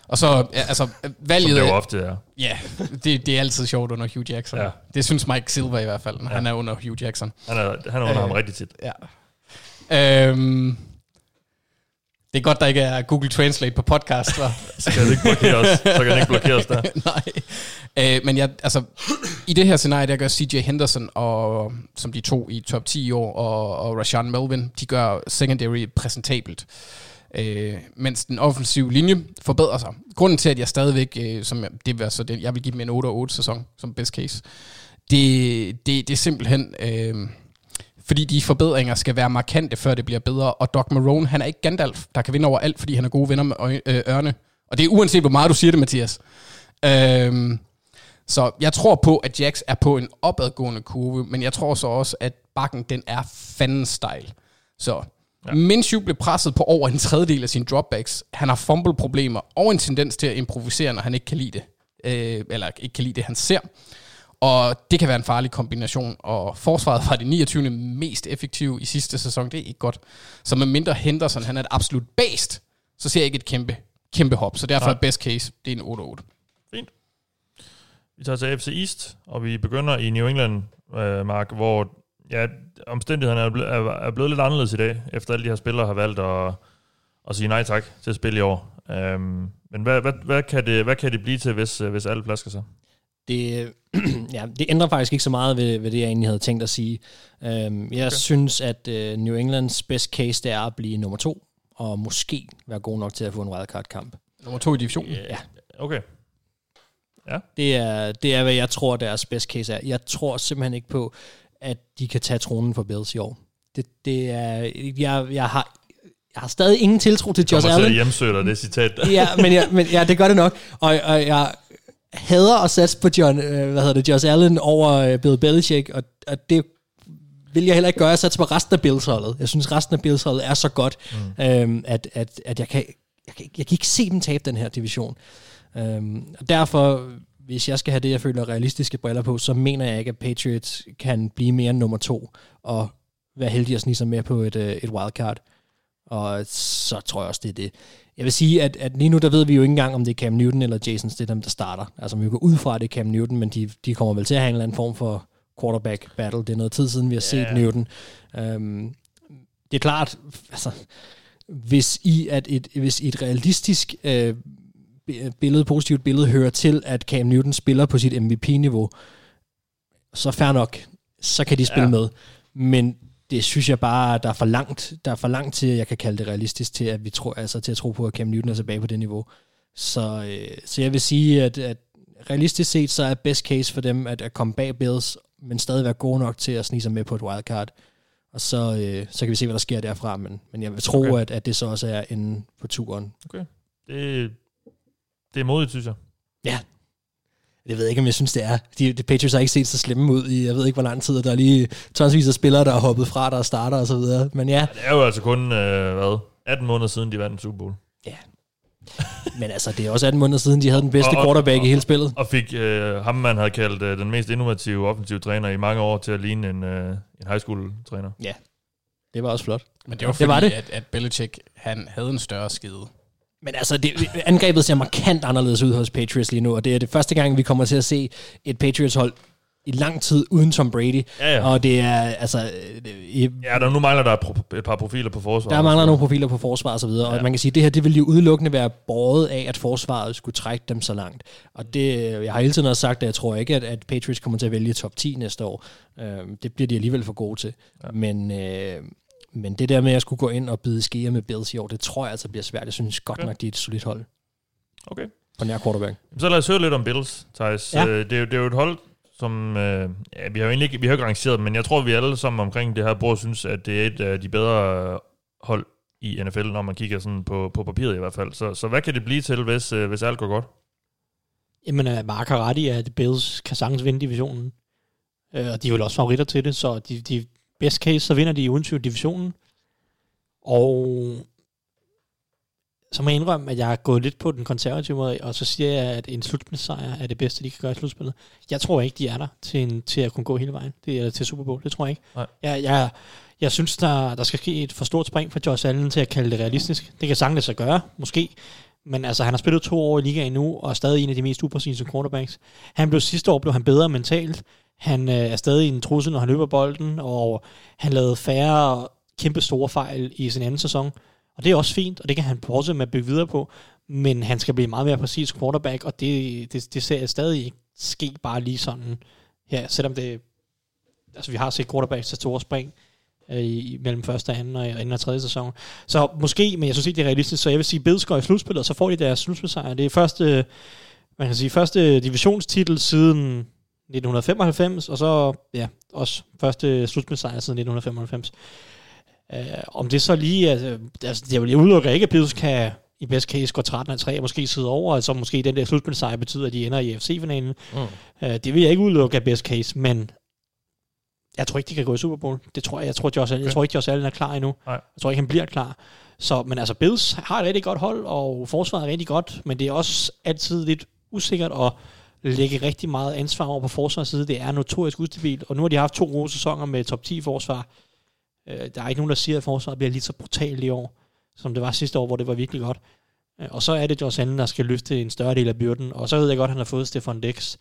Og så, ja, altså, Som valget... det jo ofte er. Ja, det, det er altid sjovt under Hugh Jackson. Ja. Det synes Mike Silver i hvert fald, Ja. han er under Hugh Jackson. Han er, han er under Øh, ham rigtig tit. Ja. Øhm, det er godt, der ikke er Google Translate på podcast, hva'? Så kan det ikke blokere os, så kan det ikke blokere os der. Nej. Øh, men jeg, altså, i det her scenarie, der gør CJ Henderson, og, som de to i top 10 i år, og, og Rashawn Melvin, de gør secondary præsentabelt. Øh, mens den offensive linje forbedrer sig. Grunden til, at jeg stadigvæk, øh, som jeg, det vil så det, jeg vil give dem en 8-8 sæson som best case, det, det, det er simpelthen, øh, fordi de forbedringer skal være markante, før det bliver bedre. Og Doc Marone, han er ikke Gandalf, der kan vinde over alt, fordi han er gode venner med øj- øh, ørne. Og det er uanset, hvor meget du siger det, Mathias. Øhm, Så jeg tror på, at Jax er på en opadgående kurve, men jeg tror så også, at bakken den er fanden stejl. Så ja. Minshew blev presset på over en tredjedel af sine dropbacks. Han har fumble-problemer og en tendens til at improvisere, når han ikke kan lide det. Øh, eller ikke kan lide det, han ser. Og det kan være en farlig kombination, og forsvaret var det 29. mest effektive i sidste sæson, det er ikke godt. Så med mindre Henderson, han er et absolut based, så ser jeg ikke et kæmpe, kæmpe hop. Så derfor Nej. er best case, det er en 8-8. Fint. Vi tager til AFC East, og vi begynder i New England, øh, Mark, hvor ja, omstændighederne er, ble, er, blevet lidt anderledes i dag, efter alle de her spillere har valgt at, at sige nej tak til at spille i år. Um, men hvad, hvad, hvad, kan det, hvad kan det blive til, hvis, øh, hvis alle flasker sig? Det, ja, det ændrer faktisk ikke så meget ved, ved det, jeg egentlig havde tænkt at sige. Um, jeg okay. synes, at uh, New Englands best case, det er at blive nummer to, og måske være god nok til at få en wildcard-kamp. Nummer to i divisionen? Ja. Okay. Ja. Det er, det er, hvad jeg tror, deres best case er. Jeg tror simpelthen ikke på, at de kan tage tronen for Bills i år. Det, det er, jeg, jeg har jeg har stadig ingen tiltro til Josh Kommer Allen. til at hjemsøge dig, det citat. ja, men, ja, men ja, det gør det nok. Og, og jeg hader at satse på John, øh, hvad hedder det, Josh Allen over øh, Bill Belichick, og, og det vil jeg heller ikke gøre. Jeg satser på resten af Bills-holdet. Jeg synes, resten af Bills-holdet er så godt, mm. øhm, at, at, at jeg, kan, jeg, kan, jeg kan ikke se dem tabe den her division. Øhm, og derfor, hvis jeg skal have det, jeg føler realistiske briller på, så mener jeg ikke, at Patriots kan blive mere end nummer to, og være heldig at snige sig med på et, øh, et wildcard. Og så tror jeg også, det er det. Jeg vil sige, at, at lige nu, der ved vi jo ikke engang, om det er Cam Newton eller Jason Stidham, der starter. Altså, vi går ud fra, at det er Cam Newton, men de, de kommer vel til at have en eller anden form for quarterback battle. Det er noget tid siden, vi har set Ja. Newton. Um, det er klart, altså, hvis I, at et, hvis I et realistisk øh, bi- billede, positivt billede, hører til, at Cam Newton spiller på sit MVP-niveau, så fair nok, så kan de spille Ja. med. Men det synes jeg bare, der er for langt, der er for langt til, at jeg kan kalde det realistisk til, at vi tror, altså til at tro på, at Cam Newton er tilbage på det niveau. Så, øh, så jeg vil sige, at, at realistisk set, så er best case for dem at, at komme bag Bills, men stadig være gode nok til at snige sig med på et wildcard. Og så, øh, så kan vi se, hvad der sker derfra. Men, men jeg vil tro, Okay. okay. at, at det så også er inde på turen. Det, det er modigt, synes jeg. Ja. Jeg ved ikke, om jeg synes, det er. De, de Patriots har ikke set så slemme ud i, jeg ved ikke, hvor lang tid, og der er lige tonsvis af spillere, der har hoppet fra, der er starter og så videre. Men ja, Det er jo altså kun, øh, hvad, 18 måneder siden, de vandt en Super Bowl. men altså, det er også 18 måneder siden, de havde den bedste Og- og- quarterback i hele spillet. Og fik øh, ham, man havde kaldt øh, den mest innovative offensive træner i mange år til at ligne en, øh, en high school træner. Det var også flot. Men det var Det fordi, var det. At, at Belichick, han havde en større skide. Men altså, det, angrebet ser markant anderledes ud hos Patriots lige nu, og det er det første gang, vi kommer til at se et Patriots-hold i lang tid uden Tom Brady. Ja, ja. Og det er, altså... Det, i, Ja, der nu mangler der et, par profiler på forsvaret. der mangler nogle profiler på forsvar og så videre, ja. Og man kan sige, at det her, det vil jo udelukkende være båret af, at forsvaret skulle trække dem så langt. Og det, jeg har hele tiden også sagt, at jeg tror ikke, at, at Patriots kommer til at vælge top 10 næste år. Øhm, det bliver de alligevel for gode til. Ja. Men, øh, men det der med, at jeg skulle gå ind og bide skeer med Bills i år, det tror jeg altså bliver svært. Jeg synes godt nok, de er et solidt hold Okay. på nær quarterback. Så lad os høre lidt om Bills, Thijs. Ja. Øh, det, er jo, det er jo et hold, som... Øh, ja, vi har jo egentlig ikke, vi har jo ikke rangeret dem, men jeg tror, vi alle sammen omkring det her bord synes, at det er et af de bedre øh, hold i NFL, når man kigger sådan på, på papiret i hvert fald. Så, så hvad kan det blive til, hvis, øh, hvis alt går godt? Jamen, Mark har ret i, at Bills kan sagtens vinde divisionen. Og de er vel også favoritter til det, så de, de best case, så vinder de uden tvivl divisionen. Og så må jeg indrømme, at jeg er gået lidt på den konservative måde, og så siger jeg, at en slutspilsejr er det bedste, de kan gøre i slutspillet. Jeg tror ikke, de er der til, en, til at kunne gå hele vejen. Det er til Super Bowl, det tror jeg ikke. Nej. Jeg, jeg, jeg synes, der, der skal ske et for stort spring for Josh Allen til at kalde det realistisk. Det kan sagtens sig gøre, måske. Men altså, han har spillet to år i ligaen nu, og er stadig en af de mest upræcise quarterbacks. Han blev sidste år blev han bedre mentalt. Han øh, er stadig en trussel, når han løber bolden, og han lavede færre kæmpe store fejl i sin anden sæson. Og det er også fint, og det kan han fortsætte med at bygge videre på. Men han skal blive meget mere præcis quarterback, og det, det, det ser jeg stadig ikke ske bare lige sådan. Ja, selvom det... Altså, vi har set quarterbacks til store spring øh, i, mellem første og anden og anden og tredje sæson. Så måske, men jeg synes ikke, det er realistisk. Så jeg vil sige, Bills i slutspillet, og så får de deres slutspilsejr. Det er første, øh, man kan sige, første divisionstitel siden 1995, og så ja, også første slutspilsejr siden 1995. Uh, om det så lige, altså, altså jeg vil- jeg udelukker ikke, at Bills kan i best case går 13 af 3 og måske sidder over, og så måske den der slutspilsejr betyder, at de ender i FC-finalen. Mm. Uh, det vil jeg ikke udelukke af best case, men jeg tror ikke, de kan gå i Super Bowl. Det tror jeg. Jeg tror, Josh Allen, jeg tror ikke, Josh Allen er klar endnu. Nej. Jeg tror ikke, han bliver klar. Så, men altså, Bills har et rigtig godt hold, og forsvaret er rigtig godt, men det er også altid lidt usikkert at lægge rigtig meget ansvar over på forsvarets side. Det er notorisk ustabilt, og nu har de haft to gode sæsoner med top 10 forsvar. Øh, der er ikke nogen, der siger, at forsvaret bliver lige så brutalt i år, som det var sidste år, hvor det var virkelig godt. Øh, Og så er det Josh Allen, der skal løfte en større del af byrden. Og så ved jeg godt, at han har fået Stefan Dix.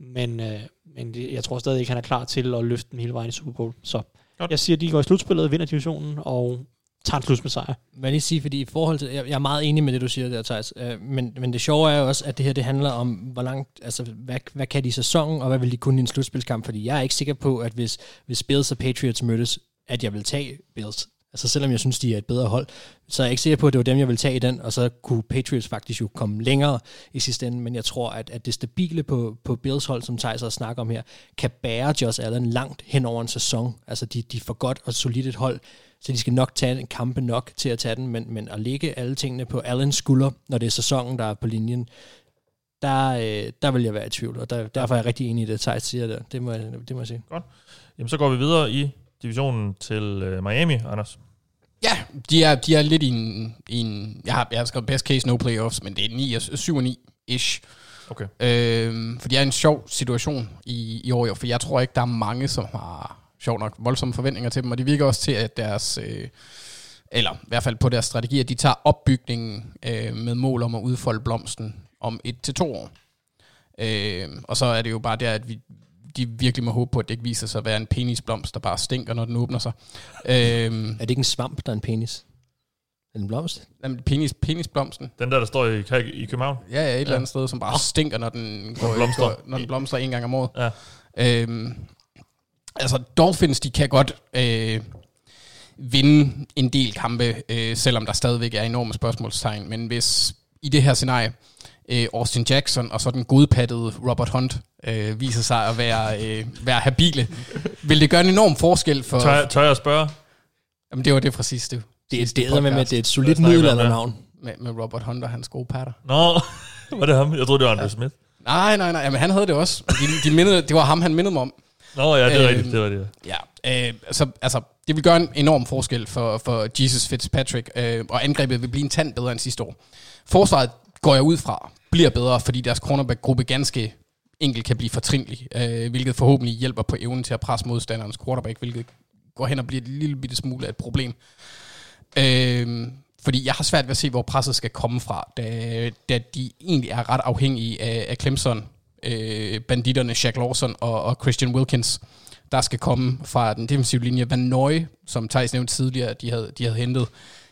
Men, øh, men jeg tror stadig ikke, han er klar til at løfte den hele vejen i Super Bowl. Så Godt. jeg siger, at de går i slutspillet, vinder divisionen og tager en sejr. Hvad lige sige, fordi i forhold til, jeg, jeg er meget enig med det, du siger der, Thijs, øh, men, men det sjove er jo også, at det her det handler om, hvor langt, altså hvad, hvad kan de i sæsonen, og hvad vil de kunne i en slutspilskamp, fordi jeg er ikke sikker på, at hvis, hvis Bills og Patriots mødtes, at jeg vil tage Bills. Altså selvom jeg synes, de er et bedre hold, så er jeg ikke sikker på, at det var dem, jeg vil tage i den, og så kunne Patriots faktisk jo komme længere i sidste ende, men jeg tror, at, at det stabile på, på Bills hold, som Thijs også snakker om her, kan bære Josh Allen langt hen over en sæson. Altså de, de får godt og solidt et hold, så de skal nok tage en kampe nok til at tage den, men, men at lægge alle tingene på Allens skulder, når det er sæsonen, der er på linjen, der, øh, der vil jeg være i tvivl, og der, derfor er jeg rigtig enig i det, Thijs siger der. Det må, jeg, det må jeg sige. Jamen, så går vi videre i divisionen til øh, Miami, Anders. Ja, de er, de er lidt i en, i en jeg, har, jeg har skrevet best case no playoffs, men det er 9, og- 7 og 9-ish. Okay. Øhm, for det er en sjov situation i, i år, jo, for jeg tror ikke, der er mange, som har sjov nok voldsomme forventninger til dem, og det virker også til, at deres, øh, eller i hvert fald på deres strategi, at de tager opbygningen øh, med mål om at udfolde blomsten om et til to år. Øh, og så er det jo bare der, at vi, de virkelig må håbe på, at det ikke viser sig at være en penisblomst, der bare stinker, når den åbner sig. Øh, Er det ikke en svamp, der er en penis? Er en blomst? Jamen, penis, penisblomsten. Den der, der står i, i København. Ja, ja, et ja. eller andet sted, som bare stinker, når den, går, blomstrer. Går, når den blomstrer en gang om året. Ja. Øhm, altså, Dolphins, de kan godt øh, vinde en del kampe, øh, selvom der stadigvæk er enorme spørgsmålstegn. Men hvis i det her scenarie, øh, Austin Jackson og så den godpattede Robert Hunt øh, viser sig at være, øh, være habile, vil det gøre en enorm forskel for... Tør, tør jeg at spørge? Jamen, det var det fra sidste. Det er, sidste det er med, med, det er et solidt middelaldernavn. med, med Robert Hunt og hans gode patter. Nå, var det ham? Jeg troede, det var Andrew Smith. Nej, nej, nej, men han havde det også. De, de mindede, det var ham, han mindede mig om. Nå, ja, det er Øhm, rigtigt. Det var det. Ja, øh, så, altså, det vil gøre en enorm forskel for, for Jesus Fitzpatrick, øh, og angrebet vil blive en tand bedre end sidste år. Forsvaret går jeg ud fra, bliver bedre, fordi deres cornerback-gruppe ganske enkelt kan blive fortrindelig, øh, hvilket forhåbentlig hjælper på evnen til at presse modstanderens quarterback, hvilket går hen og bliver et lille bitte smule af et problem. Øh, fordi jeg har svært ved at se, hvor presset skal komme fra, da, da de egentlig er ret afhængige af, af Clemson, øh, banditterne Jack Lawson og, og Christian Wilkins, der skal komme fra den defensive linje. Van Nøje, som Thijs nævnte tidligere, de havde, de havde hentet.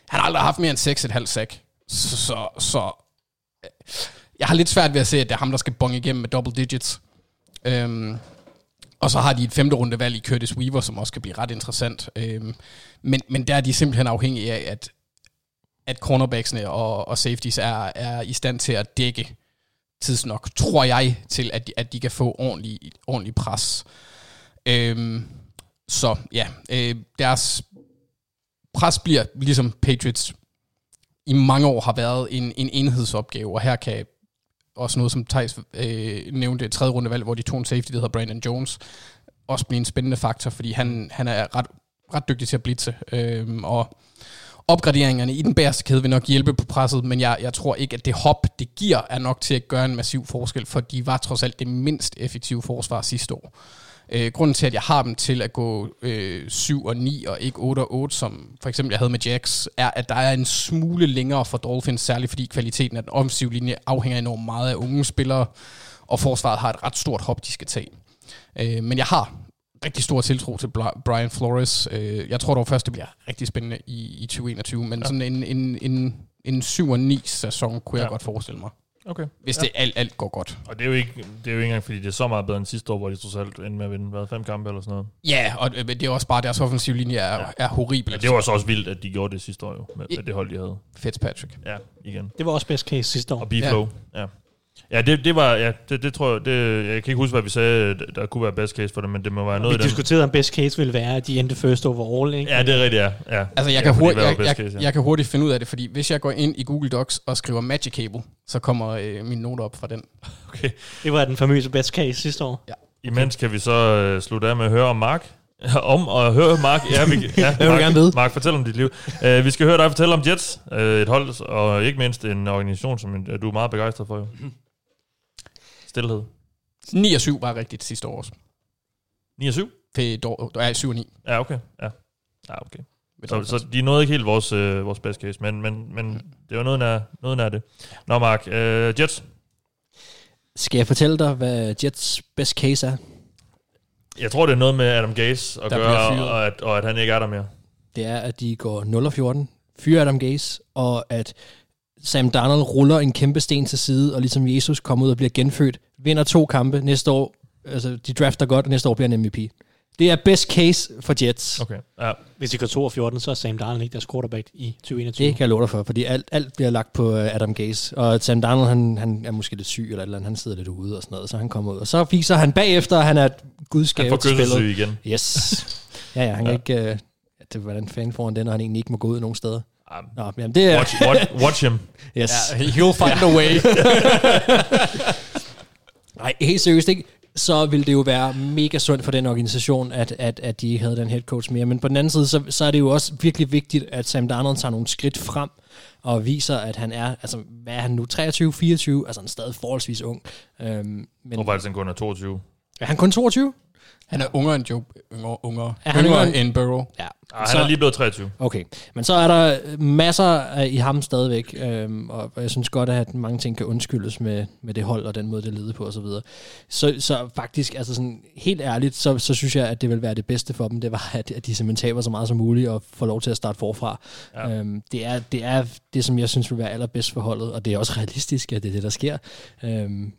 Han har aldrig haft mere end 6,5 sack. Så, så, så øh, jeg har lidt svært ved at se, at det er ham, der skal bonge igennem med double digits. Øhm, og så har de et femte runde valg i Curtis Weaver, som også kan blive ret interessant. Øhm, men, men der er de simpelthen afhængige af, at, at cornerbacksene og, og safeties er, er i stand til at dække tidsnok, tror jeg, til at de, at de kan få ordentlig, ordentlig pres. Øhm, så ja, øh, deres pres bliver ligesom Patriots i mange år har været en, en enhedsopgave, og her kan også noget, som Thijs øh, nævnte, et tredje rundevalg, hvor de tog en safety, der hedder Brandon Jones, også blive en spændende faktor, fordi han, han er ret, ret dygtig til at blitse, øh, og opgraderingerne i den bagerste kæde vil nok hjælpe på presset, men jeg, jeg tror ikke, at det hop, det giver, er nok til at gøre en massiv forskel, for de var trods alt det mindst effektive forsvar sidste år. Øh, grunden til, at jeg har dem til at gå øh, 7 og 9 og ikke 8 og 8, som for eksempel jeg havde med Jax, er, at der er en smule længere for Dolphins, særligt fordi kvaliteten af den offensive linje afhænger enormt meget af unge spillere, og forsvaret har et ret stort hop, de skal tage. Øh, men jeg har rigtig stor tiltro til Bri- Brian Flores. Øh, jeg tror dog først, det bliver rigtig spændende i, i 2021, men ja. sådan en, en, en, en 7 og 9 sæson kunne ja. Ja. jeg godt forestille mig, Okay. hvis ja. det alt, alt går godt. Og det er, jo ikke, det er jo ikke engang, fordi det er så meget bedre end sidste år, hvor de trods alt endte med at vinde hvad, fem kampe eller sådan noget. Ja, og øh, det er også bare, deres offensive linje er, ja. er horribel. Men det var så også vildt, at de gjorde det sidste år jo, med, med det hold, de havde. Fitzpatrick. Ja, igen. Det var også best case sidste år. Og B-Flow. Ja. ja. Ja, det, det var, ja, det, det tror jeg, det, jeg kan ikke huske, hvad vi sagde, der kunne være best case for det, men det må være Vi noget i den. diskuterede, om best case ville være, at de endte first overall, ikke? Ja, det er rigtigt, ja. ja. Altså, jeg, ja, kan hurtigt, jeg, jeg, case, ja. jeg kan hurtigt finde ud af det, fordi hvis jeg går ind i Google Docs og skriver Magic Cable, så kommer øh, mine noter op fra den. Okay. Det var den famøse best case sidste år. Imens kan vi så øh, slutte af med at høre om Mark. om at høre Mark. Ja, vi, ja, vil Mark, gerne vide. Mark, fortæl om dit liv. Uh, vi skal høre dig fortælle om Jets, uh, et hold, og ikke mindst en organisation, som uh, du er meget begejstret for. Jo. Stilhed. 9 og 7 var rigtigt sidste år også. 9 og 7? Det er 7 og 9. Ja, okay. Ja, ja okay. Så, så de nåede ikke helt vores, øh, vores best case, men, men, men det var noget nær, noget nær det. Nå, Mark, øh, Jets. Skal jeg fortælle dig, hvad Jets best case er? Jeg tror, det er noget med Adam Gase at Der gøre, og at, og at han ikke er der mere. Det er, at de går 0 og 14, fyrer Adam Gase, og at Sam Darnold ruller en kæmpe sten til side, og ligesom Jesus kommer ud og bliver genfødt, vinder to kampe næste år, altså de drafter godt, og næste år bliver han MVP. Det er best case for Jets. Okay, ja. Hvis de går 2 og 14, så er Sam Darnold ikke deres quarterback i 2021. Det kan jeg love dig for, fordi alt, alt bliver lagt på øh, Adam Gase. Og Sam Darnold, han, han er måske lidt syg eller et eller andet, han sidder lidt ude og sådan noget, så han kommer ud. Og så viser han bagefter, at han er et Han gudskab får spillet. igen. Yes. Ja, ja, han kan ikke... Øh, det, hvordan fanden får han det, når han egentlig ikke må gå ud nogen steder? Ah, Nå, jamen det er... Watch, watch, watch him. Yes. Ja, he'll find a way. Nej, helt seriøst ikke. Så ville det jo være mega sundt for den organisation, at, at, at de ikke havde den head coach mere. Men på den anden side, så, så er det jo også virkelig vigtigt, at Sam Darnold tager nogle skridt frem og viser, at han er, altså hvad er han nu, 23-24? Altså han er stadig forholdsvis ung. Øhm, Jeg men tror faktisk, han kun er 22. er han kun 22? Han er ungere end Joe. Yngre, yngre, Er han yngre yngre end Burrow. Ja. Ah, han er lige blevet 23. Okay, men så er der masser af- i ham stadigvæk, øhm, og jeg synes godt, at mange ting kan undskyldes med, med det hold og den måde, det leder på osv. Så, videre. så så faktisk, altså sådan helt ærligt, så, så synes jeg, at det vil være det bedste for dem, det var, at, at de simpelthen taber så meget som muligt og får lov til at starte forfra. Ja. Øhm, det, er, det er det, som jeg synes vil være allerbedst for holdet, og det er også realistisk, at det er det, der sker. Øhm,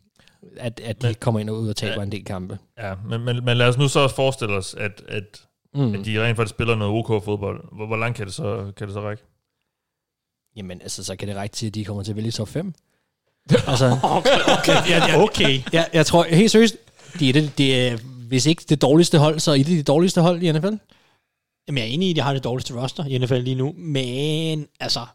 at, at de Men- kommer ind og ud og taber Ja. en del kampe. Ja, men, men, men lad os nu så også forestille os, at, at, Mm. at de rent faktisk spiller noget OK fodbold. Hvor, hvor langt kan det så, kan det så række? Jamen, altså, så kan det række til, at de kommer til at vælge top 5. altså, Okay, okay. ja, ja, okay. jeg, jeg tror, helt seriøst, det er, det, det er, hvis ikke det dårligste hold, så er det det dårligste hold i NFL. Jamen, jeg er enig i, at de har det dårligste roster i NFL lige nu, men altså,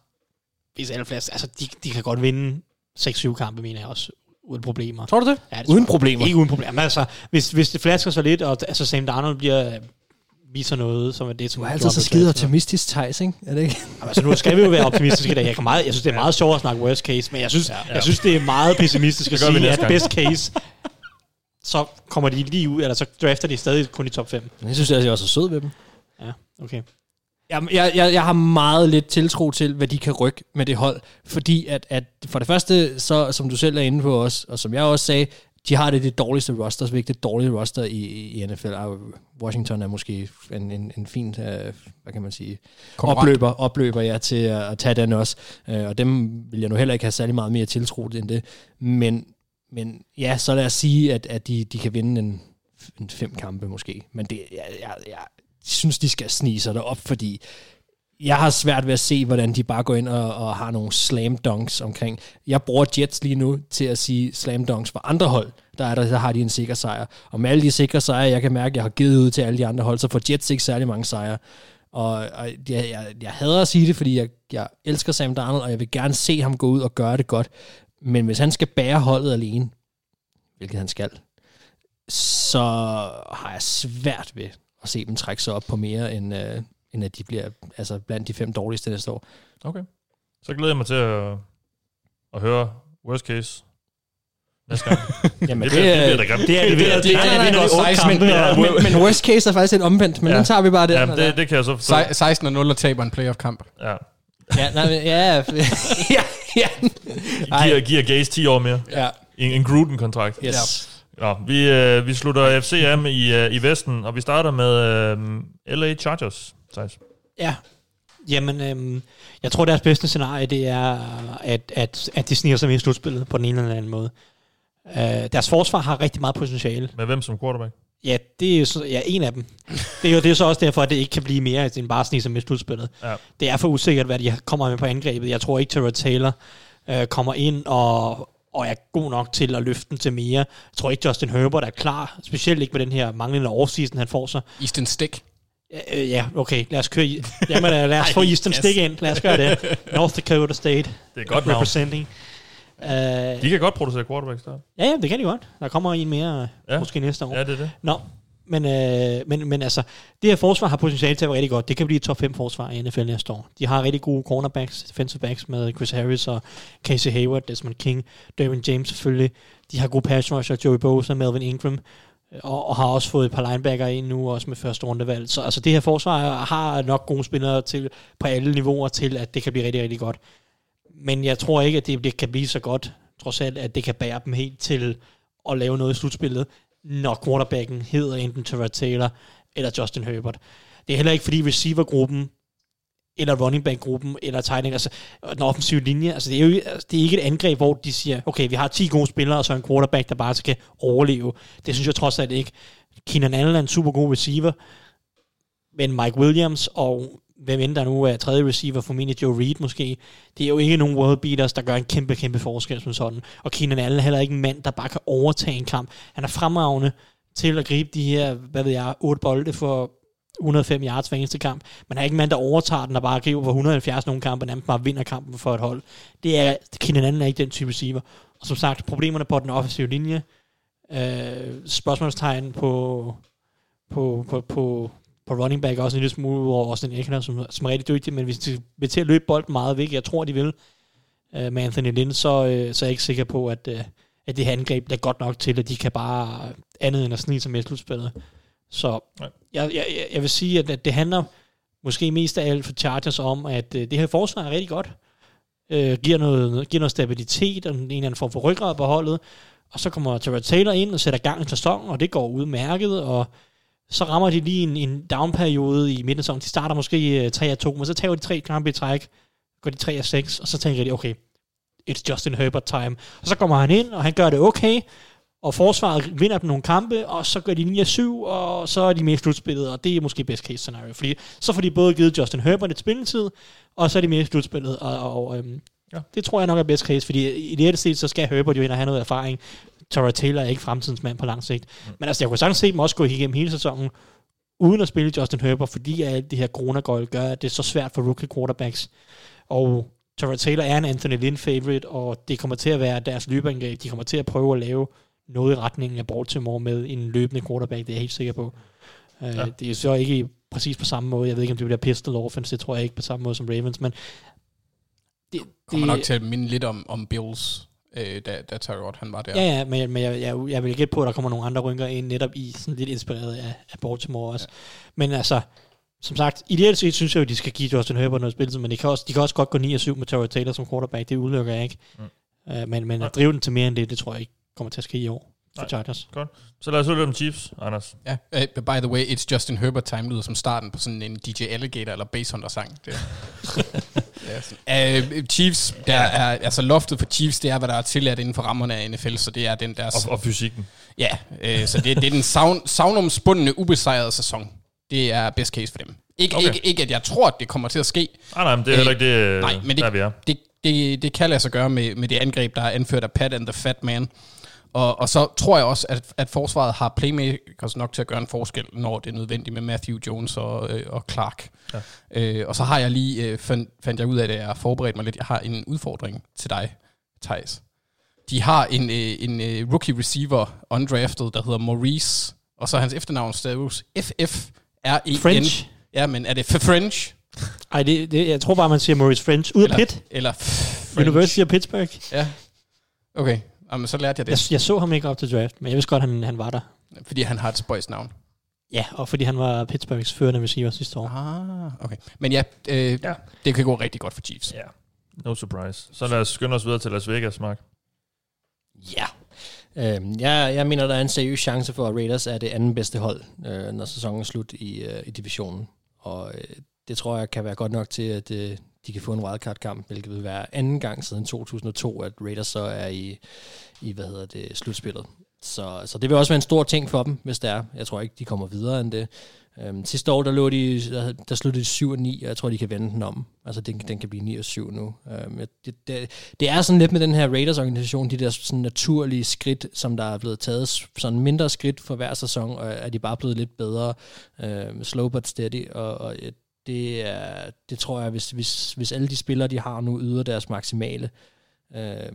hvis alle flest, altså, de, de kan godt vinde 6-7 kampe, mener jeg også, uden problemer. Tror du det? Ja, det Uden jeg. problemer? Ikke uden problemer. Altså, hvis, hvis det flasker så lidt, og altså Sam Darnold bliver viser noget, som er det, som Du er altid så skide optimistisk, Thijs, ikke? Er det ikke? Jamen, Altså, nu skal vi jo være optimistiske i dag. Jeg, kan meget, jeg synes, det er meget sjovt at snakke worst case, men jeg synes, ja, ja. jeg synes det er meget pessimistisk at sige, at best case, så kommer de lige ud, eller så drafter de stadig kun i top 5. Jeg synes, jeg også er sød ved dem. Ja, okay. Jeg, jeg, jeg, har meget lidt tiltro til, hvad de kan rykke med det hold. Fordi at, at for det første, så, som du selv er inde på også, og som jeg også sagde, de har det det dårligste roster, så ikke det dårlige roster i, i NFL. Washington er måske en, en, en fin, uh, hvad kan man sige, Konkurrent. opløber, opløber ja, til at, at tage den også. Uh, og dem vil jeg nu heller ikke have særlig meget mere tiltro end det. Men, men ja, så lad os sige, at, at de, de kan vinde en, en fem kampe måske. Men det, jeg, jeg, jeg synes, de skal snige sig derop, fordi jeg har svært ved at se, hvordan de bare går ind og, og har nogle slam dunks omkring. Jeg bruger Jets lige nu til at sige slam dunks for andre hold. Der, er der, der har de en sikker sejr. Og med alle de sikre sejre, jeg kan mærke, jeg har givet ud til alle de andre hold, så får Jets ikke særlig mange sejre. Og, og jeg, jeg, jeg hader at sige det, fordi jeg, jeg elsker Sam Darnold, og jeg vil gerne se ham gå ud og gøre det godt. Men hvis han skal bære holdet alene, hvilket han skal, så har jeg svært ved at se dem trække sig op på mere, end, øh, end at de bliver altså, blandt de fem dårligste næste år. Okay. Så glæder jeg mig til at, at høre worst case næste gang. Jamen, det, bliver, det bliver da Det grimt. er det, det, er- det, er det, det, men, det, men, men worst case er faktisk en omvendt, men Ja. ja. den tager vi bare der. Ja, det, det kan jeg så forstå. Se- 16 og 0 og taber en playoff-kamp. Ja. Ja, nej, men- ja, ja, ja. Giver, giver Gaze 10 år mere. ja. En, en Gruden-kontrakt. Yes. Nå, vi, øh, vi slutter FCM i, øh, i Vesten, og vi starter med øh, LA Chargers. Thijs. Ja. Jamen, øhm, jeg tror, deres bedste scenarie, det er, at, at, at de sniger sig med i slutspillet på den ene eller anden måde. Øh, deres forsvar har rigtig meget potentiale. Med hvem som quarterback? Ja, det er jo så, ja, en af dem. Det er jo det er så også derfor, at det ikke kan blive mere end bare at snige sig med i slutspillet. Ja. Det er for usikkert, hvad de kommer med på angrebet. Jeg tror ikke, Terrell Taylor øh, kommer ind og og er god nok til at løfte den til mere. Jeg tror ikke, Justin Herbert er klar, specielt ikke med den her manglende offseason, han får sig. Easton Stick. Ja, øh, ja, okay, lad os køre i. Jamen, øh, lad os få Eastern yes. Stick ind. Lad os gøre det. North Dakota State. Det er godt. Representing. Uh, De kan godt producere quarterbacks der. ja, ja, det kan de godt. Der kommer en mere, ja. måske næste år. Ja, det er det. Nå, men, øh, men, men altså, det her forsvar har potentiale til at være rigtig godt. Det kan blive et top 5 forsvar i NFL næste år. De har rigtig gode cornerbacks, defensive backs med Chris Harris og Casey Hayward, Desmond King, Derwin James selvfølgelig. De har gode pass rusher, Joey Bosa, Melvin Ingram, øh, og, og har også fået et par linebacker ind nu, også med første rundevalg. Så altså, det her forsvar har nok gode spillere til, på alle niveauer til, at det kan blive rigtig, rigtig godt. Men jeg tror ikke, at det, det kan blive så godt, trods alt, at det kan bære dem helt til at lave noget i slutspillet, når quarterbacken hedder enten Terrell Taylor eller Justin Herbert. Det er heller ikke, fordi receivergruppen eller running back-gruppen, eller tegning, altså den offensive linje, altså det er jo ikke, altså, det er ikke et angreb, hvor de siger, okay, vi har 10 gode spillere, og så en quarterback, der bare skal overleve. Det synes jeg trods alt ikke. Keenan Allen er en super god receiver, men Mike Williams og hvem end der nu er tredje receiver, formentlig Joe Reed måske, det er jo ikke nogen world beaters, der gør en kæmpe, kæmpe forskel som sådan. Og Keenan Allen er heller ikke en mand, der bare kan overtage en kamp. Han er fremragende til at gribe de her, hvad ved jeg, otte bolde for 105 yards hver eneste kamp. Man er ikke en mand, der overtager den og bare griber for 170 nogle kampe, og nærmest bare vinder kampen for et hold. Det er, Keenan Allen er ikke den type receiver. Og som sagt, problemerne på den offensive linje, øh, spørgsmålstegn på, på, på, på, på running back også en lille smule over Austin Eckler, som, som er rigtig dygtig, men hvis de vil til at løbe bolden meget væk, jeg tror, de vil, øh, med Anthony Lynn, så, øh, så er jeg ikke sikker på, at, øh, at det her angreb er godt nok til, at de kan bare andet end at snige sig med slutspillet. Så Nej. jeg, jeg, jeg- vil sige, at, at det handler måske mest af alt for Chargers om, at øh, det her forsvar er rigtig godt, øh, giver, noget, giver noget stabilitet og en eller anden form for ryggrad på holdet, og så kommer Tyrod Taylor ind og sætter gang i sæsonen, og det går udmærket, og så rammer de lige en, en down-periode i midten af sæsonen. De starter måske øh, 3-2, men så tager de tre kampe i træk, går de 3-6, og så tænker de, okay, it's Justin Herbert time. Og så kommer han ind, og han gør det okay, og forsvaret vinder dem nogle kampe, og så gør de 9-7, og så er de med i slutspillet, og det er måske best case scenario, fordi så får de både givet Justin Herbert et spilletid, og så er de med i slutspillet, og, og øhm, Ja. det tror jeg nok er best case, fordi i det set, så skal Herbert jo ind og have noget erfaring. Tara Taylor er ikke fremtidens mand på lang sigt. Mm. Men altså, jeg kunne sagtens se dem også gå igennem hele sæsonen, uden at spille Justin Herbert, fordi alt det her coronagøjl gør, at det er så svært for rookie quarterbacks. Og Tara Taylor er en Anthony Lynn favorite, og det kommer til at være deres løbeangreb. De kommer til at prøve at lave noget i retningen af Baltimore med en løbende quarterback, det er jeg helt sikker på. Uh, Ja. Det er så ikke præcis på samme måde. Jeg ved ikke, om det bliver pistol offense, det tror jeg ikke på samme måde som Ravens, men det, Kommer nok til at minde lidt om, om Bills, øh, da, da Tyrod han var der. Ja, ja, men, men jeg, jeg, jeg vil gætte på, at der kommer nogle andre rynker ind netop i, sådan lidt inspireret af, af Baltimore også. Ja. Men altså, som sagt, ideelt set synes jeg jo, at de skal give Justin Herbert noget spilletid, men de kan også, de kan også godt gå 9-7 med Terry Taylor som quarterback, det udelukker jeg ikke. Mm. Uh, men men at drive den til mere end det, det tror jeg ikke kommer til at ske i år for Nej. Chargers. Så lad os høre lidt om Chiefs, Anders. Ja, uh, by the way, It's Justin Herbert Time lyder som starten på sådan en DJ Alligator eller Bass Hunter sang. Det. sådan. Uh, Chiefs, der er, altså loftet for Chiefs, det er, hvad der er tilladt inden for rammerne af NFL, så det er den deres... Og, og fysikken. Ja, øh, så det, det er den savn, savnomsbundne, ubesejrede sæson. Det er best case for dem. Ikke, Okay. ikke, ikke at jeg tror, at det kommer til at ske. Nej, nej, men det er heller ikke det, Øh, nej, men det, der vi er. Det, det, det kan lade sig gøre med, med det angreb, der er anført af Pat and the Fat Man. Og, og så tror jeg også, at, at forsvaret har playmakers nok til at gøre en forskel, når det er nødvendigt med Matthew Jones og, øh, og Clark. Ja. Øh, og så har jeg lige, øh, fandt, fandt jeg ud af, at jeg har forberedt mig lidt, jeg har en udfordring til dig, Thijs. De har en, øh, en øh, rookie receiver undrafted, der hedder Maurice, og så er hans efternavn staves F-F-R-E-N. French? Ja, men er det for French? Ej, det, det, jeg tror bare, man siger Maurice French. Ud af Eller- Pitt. Eller French. University of Pittsburgh. Ja. Okay, Jamen, så lærte jeg det, Jeg, jeg så ham ikke op til draft, men jeg vidste godt, han, han var der. fordi han har et spøjs navn. Ja, og fordi han var Pittsburghs førende receiver sidste år. Ah, okay. Men ja, øh, Ja. det kan gå rigtig godt for Chiefs. Ja. No surprise. Så lad os skynde os videre til Las Vegas, Mark. Ja. Øhm, jeg, jeg mener, der er en seriøs chance for, at Raiders er det anden bedste hold, øh, når sæsonen er slut i, øh, i divisionen. Og øh, det tror jeg kan være godt nok til, at øh, de kan få en wildcard-kamp, hvilket vil være anden gang siden 2002, at Raiders så er i, i hvad hedder det, slutspillet. Så, så det vil også være en stor ting for dem, hvis det er. Jeg tror ikke, de kommer videre end det. Øhm, sidste år, der, lå de, der, der sluttede de 7 og 9, og jeg tror, de kan vende den om. Altså, den, den kan blive 9 og 7 nu. Øhm, det, det, det, er sådan lidt med den her Raiders-organisation, de der sådan naturlige skridt, som der er blevet taget, sådan mindre skridt for hver sæson, og er de bare blevet lidt bedre, øhm, slow but steady, og, og det, er, det tror jeg, hvis, hvis, hvis alle de spillere, de har nu, yder deres maksimale, øh,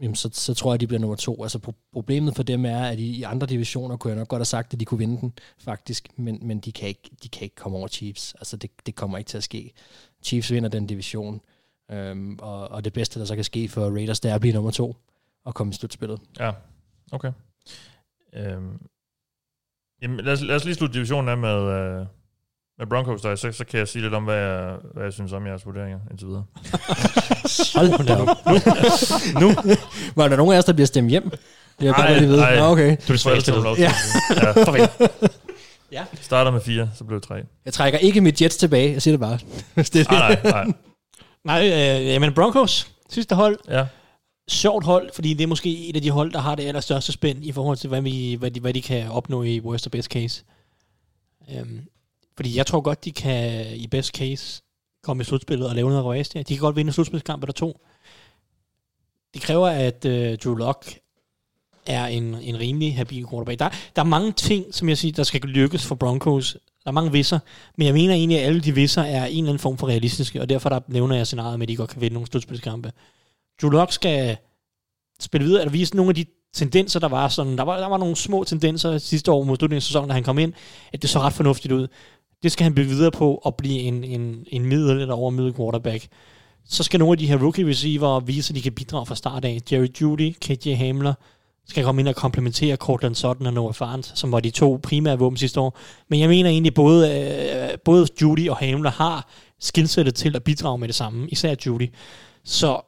jamen så, så tror jeg, de bliver nummer to. Altså pro- problemet for dem er, at i, i andre divisioner kunne jeg nok godt have sagt, at de kunne vinde den, faktisk, men, men de, kan ikke, de kan ikke komme over Chiefs. Altså det, det kommer ikke til at ske. Chiefs vinder den division, øhm, og, og det bedste, der så kan ske for Raiders, det er at blive nummer to og komme i slutspillet. Ja, okay. Øhm, jamen, lad os, lad os lige slutte divisionen af med, øh, med Broncos, der, så, så kan jeg sige lidt om, hvad jeg, hvad jeg synes om jeres vurderinger indtil videre. Hold da op. Nu, nu. Var der nogen af os, der bliver stemt hjem? Det er bare Ej, lige ved. ej. Nå, okay. Du er det svageste led. Ja. ja. Farvel. Ja. Starter med fire, så blev det tre. Jeg trækker ikke mit Jets tilbage, jeg siger det bare. Det Nej, det. nej, nej. Nej, øh, jamen Broncos, sidste hold. Ja. Sjovt hold, fordi det er måske et af de hold, der har det allerstørste spænd i forhold til, hvad, vi, hvad, de, hvad de kan opnå i worst og best case. Øhm, fordi jeg tror godt, de kan i best case komme i slutspillet og lave noget røst. De kan godt vinde en slutspilskamp eller to. Det kræver, at øh, Drew Lock er en, en rimelig habil quarterback. Der, der er mange ting, som jeg siger, der skal lykkes for Broncos. Der er mange visser, men jeg mener egentlig, at alle de visser er en eller anden form for realistiske, og derfor der nævner jeg scenariet med, at de godt kan vinde nogle slutspilskampe. Drew Lock skal spille videre, eller vise nogle af de tendenser, der var sådan, der var, der var nogle små tendenser sidste år mod slutningen af sæsonen, da han kom ind, at det så ret fornuftigt ud. Det skal han blive videre på at blive en, en, en middel eller over middel quarterback. Så skal nogle af de her rookie receiver vise, at de kan bidrage fra start af. Jerry Judy, KJ Hamler, skal komme ind og komplementere Cortland Sutton og Noah Farns, som var de to primære våben sidste år. Men jeg mener egentlig, både, øh, både Judy og Hamler har skillsættet til at bidrage med det samme, især Judy. Så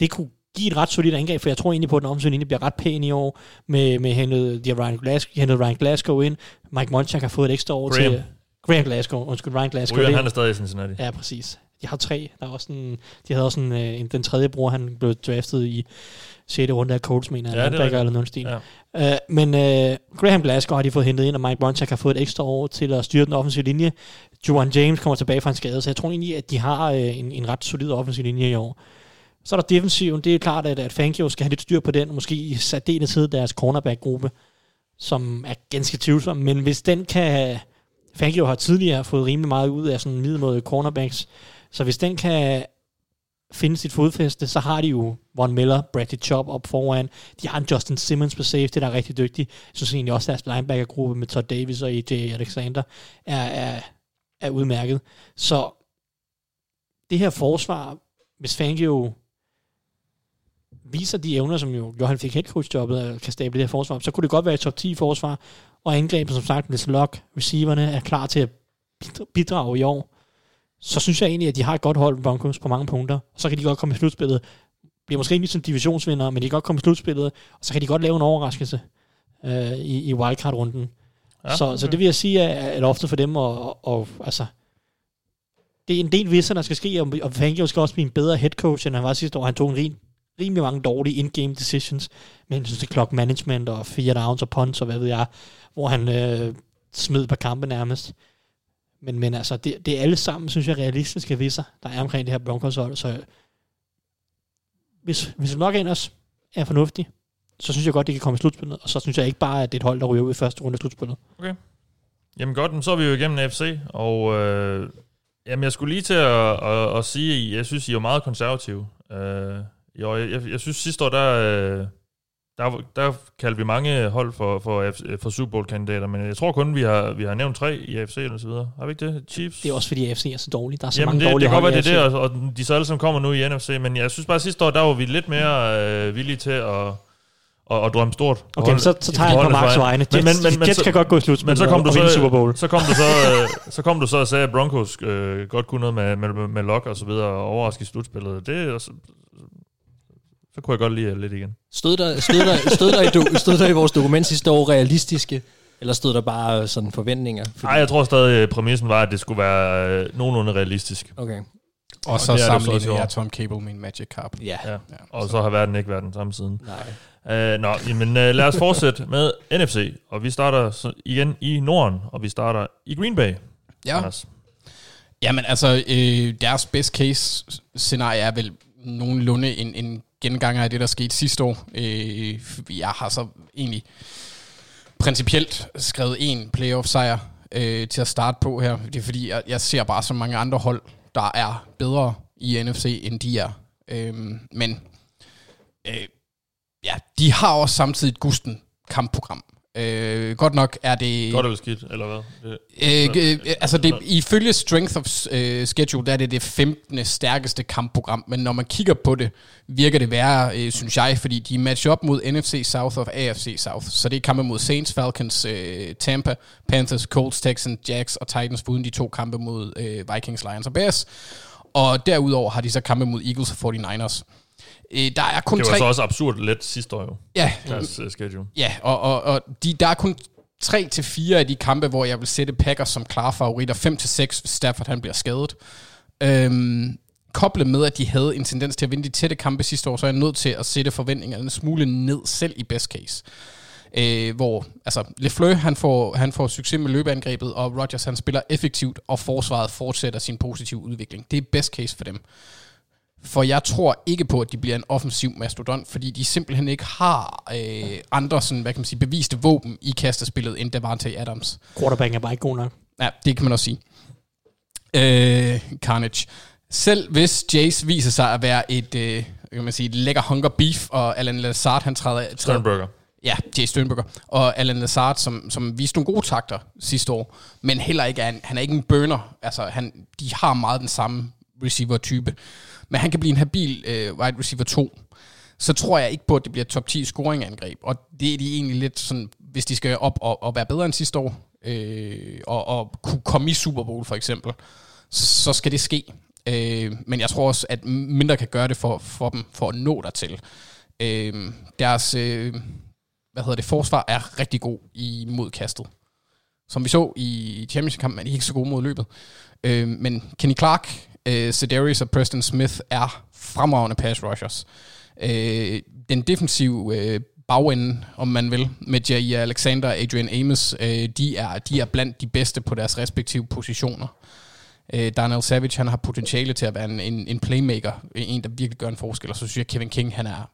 det kunne give et ret solidt angreb, for jeg tror egentlig på, at den omsyn egentlig bliver ret pæn i år, med, med hentet, de har Ryan Glasgow, hentet Ryan Glasgow ind. Mike Monchak har fået et ekstra år Graham. til... Graham Glasgow, undskyld, Ryan Glasgow. Det- han er stadig i Cincinnati. Ja, præcis. De har tre. Der er også en, de havde også en, øh, en, den tredje bror, han blev draftet i 6. runde af Colts, mener jeg, Ja, rigtigt. eller noget stil. Ja. Uh, men uh, Graham Glasgow har de fået hentet ind, og Mike Monchak har fået et ekstra år til at styre den offensive linje. Juwan James kommer tilbage fra en skade, så jeg tror egentlig, at de har uh, en, en ret solid offensiv linje i år. Så er der defensiven. Det er klart, at, at Fangio skal have lidt styr på den, og måske i særdeleshed deres cornerback-gruppe, som er ganske tvivlsom. Men hvis den kan... Fangio har tidligere fået rimelig meget ud af sådan middelmåde cornerbacks, så hvis den kan finde sit fodfæste, så har de jo Von Miller, Bradley Chop op foran. De har en Justin Simmons på safety, der er rigtig dygtig. Jeg synes egentlig også, at deres linebackergruppe med Todd Davis og AJ Alexander er, er, er udmærket. Så det her forsvar, hvis Fangio viser de evner, som jo gjorde, han fik headcoach-jobbet og kan stable det her forsvar, op, så kunne det godt være et top 10 forsvar, og angrebet, som sagt, hvis Lock, receiverne er klar til at bidra- bidrage i år, så synes jeg egentlig, at de har et godt hold Broncos på mange punkter. Og så kan de godt komme i slutspillet. Bliver måske ikke som divisionsvinder, men de kan godt komme i slutspillet, og så kan de godt lave en overraskelse øh, i, i wildcard-runden. Ja, så, okay. så det vil jeg sige er, er ofte for dem, og, og, og altså, det er en del visser, der skal ske, og, og Fangio skal også blive en bedre head coach, end han var sidste år. Han tog en rim, rimelig mange dårlige in-game decisions, men synes det er clock management og fire downs og punts og hvad ved jeg, hvor han øh, smed på kampe nærmest. Men, men altså, det, det er alle sammen, synes jeg, realistiske viser, der er omkring det her Broncos hold. Så hvis, hvis nok ellers er fornuftig, så synes jeg godt, det kan komme i slutspillet. Og så synes jeg ikke bare, at det er et hold, der ryger ud i første runde af slutspillet. Okay. Jamen godt, så er vi jo igennem AFC, og øh, jamen, jeg skulle lige til at, at, at sige, at jeg synes, I er meget konservative. Øh, jo, jeg, jeg, jeg synes sidste år, der, øh, der, der kaldte vi mange hold for, for, for Super Bowl-kandidater, men jeg tror kun, vi har, vi har nævnt tre i AFC eller så videre. Har vi ikke det? Chiefs? Det er også fordi AFC er så dårlig. Der er så Jamen, mange det, det dårlige kan godt være, det er det, og, og de så alle sammen kommer nu i NFC, men jeg synes bare, sidste år, der var vi lidt mere øh, villige til at, at, at drømme stort. Okay, men hold- så, så tager jeg på Marks vegne. Jets, Men, men, men, Jets så- kan godt gå i slutspillet men så kom og- du og så, Super Bowl. så kom du så, øh, så kom du så og sagde, at Broncos øh, godt kunne noget med, med, med Lock og så videre, og overraske i slutspillet. Det, er så, så kunne jeg godt lide jer lidt igen. Stod der, stod der, stod der, i, do, stod der i vores dokument sidste år realistiske, eller stod der bare sådan forventninger? Nej, jeg tror stadig, at præmissen var, at det skulle være øh, nogenlunde realistisk. Okay. Og så det så sammenligner jeg Tom Cable med en Magic Carp. Ja. Ja. Ja, Og så har verden ikke været den samme siden. Nej. Uh, nå, jamen uh, lad os fortsætte med NFC, og vi starter så igen i Norden, og vi starter i Green Bay. Ja. Anders. Jamen altså, øh, deres best case scenarie er vel nogenlunde en, en genganger af det, der skete sidste år. Øh, jeg har så egentlig principielt skrevet en playoff sejr øh, til at starte på her. Det er fordi, jeg, jeg ser bare så mange andre hold, der er bedre i NFC, end de er. Øh, men øh, ja, de har også samtidig et gusten kampprogram. Øh, godt nok er det... Godt eller skidt, eller hvad? Det, Øh, øh, altså det, ifølge Strength of øh, Schedule, der er det det 15. stærkeste kampprogram, men når man kigger på det, virker det værre, øh, synes jeg, fordi de matcher op mod NFC South og AFC South. Så det er kampe mod Saints, Falcons, øh, Tampa, Panthers, Colts, Texans, Jags og Titans, uden de to kampe mod øh, Vikings, Lions og Bears. Og derudover har de så kampe mod Eagles og 49ers. Øh, der er kun det var tre... så også absurd let sidste år jo, Ja, deres uh, schedule. Ja, og, og, og de, der er kun 3 til fire af de kampe, hvor jeg vil sætte Packers som klare favoritter. 5 til 6, hvis Stafford han bliver skadet. Øhm, koblet med, at de havde en tendens til at vinde de tætte kampe sidste år, så er jeg nødt til at sætte forventningerne en smule ned, selv i best case. Øh, hvor altså, Lefleur han får, han får succes med løbeangrebet, og Rodgers han spiller effektivt, og forsvaret fortsætter sin positive udvikling. Det er best case for dem. For jeg tror ikke på, at de bliver en offensiv mastodont, fordi de simpelthen ikke har øh, andre sådan, hvad kan man sige, beviste våben i kastespillet end Davante Adams. Quarterback er bare ikke god nok. Ja, det kan man også sige. Øh, Carnage. Selv hvis Jace viser sig at være et, øh, kan man sige, et lækker hunger beef, og Alan Lazard, han træder... træder Sternberger. Ja, Jay Sternberger. Og Alan Lazard, som, som viste nogle gode takter sidste år, men heller ikke er en, han er ikke en burner. Altså, han, de har meget den samme receiver-type. Men han kan blive en habil øh, wide receiver 2. Så tror jeg ikke på, at det bliver top 10 scoring-angreb. Og det er de egentlig lidt sådan, hvis de skal op og, og være bedre end sidste år, øh, og, og kunne komme i Super Bowl for eksempel, så, så skal det ske. Øh, men jeg tror også, at mindre kan gøre det for, for dem, for at nå dertil. Øh, deres... Øh, hvad hedder det, forsvar er rigtig god imod kastet. Som vi så i championship-kampen, er de ikke så gode mod løbet. Øh, men Kenny Clark, øh, Cedarius og Preston Smith er fremragende pass rushers. Øh, den defensive øh, bagende, om man vil, med Jair Alexander og Adrian Amos, øh, de, er, de er blandt de bedste på deres respektive positioner. Øh, Daniel Savage, han har potentiale til at være en, en, en playmaker, en, der virkelig gør en forskel, og så synes jeg, Kevin King, han er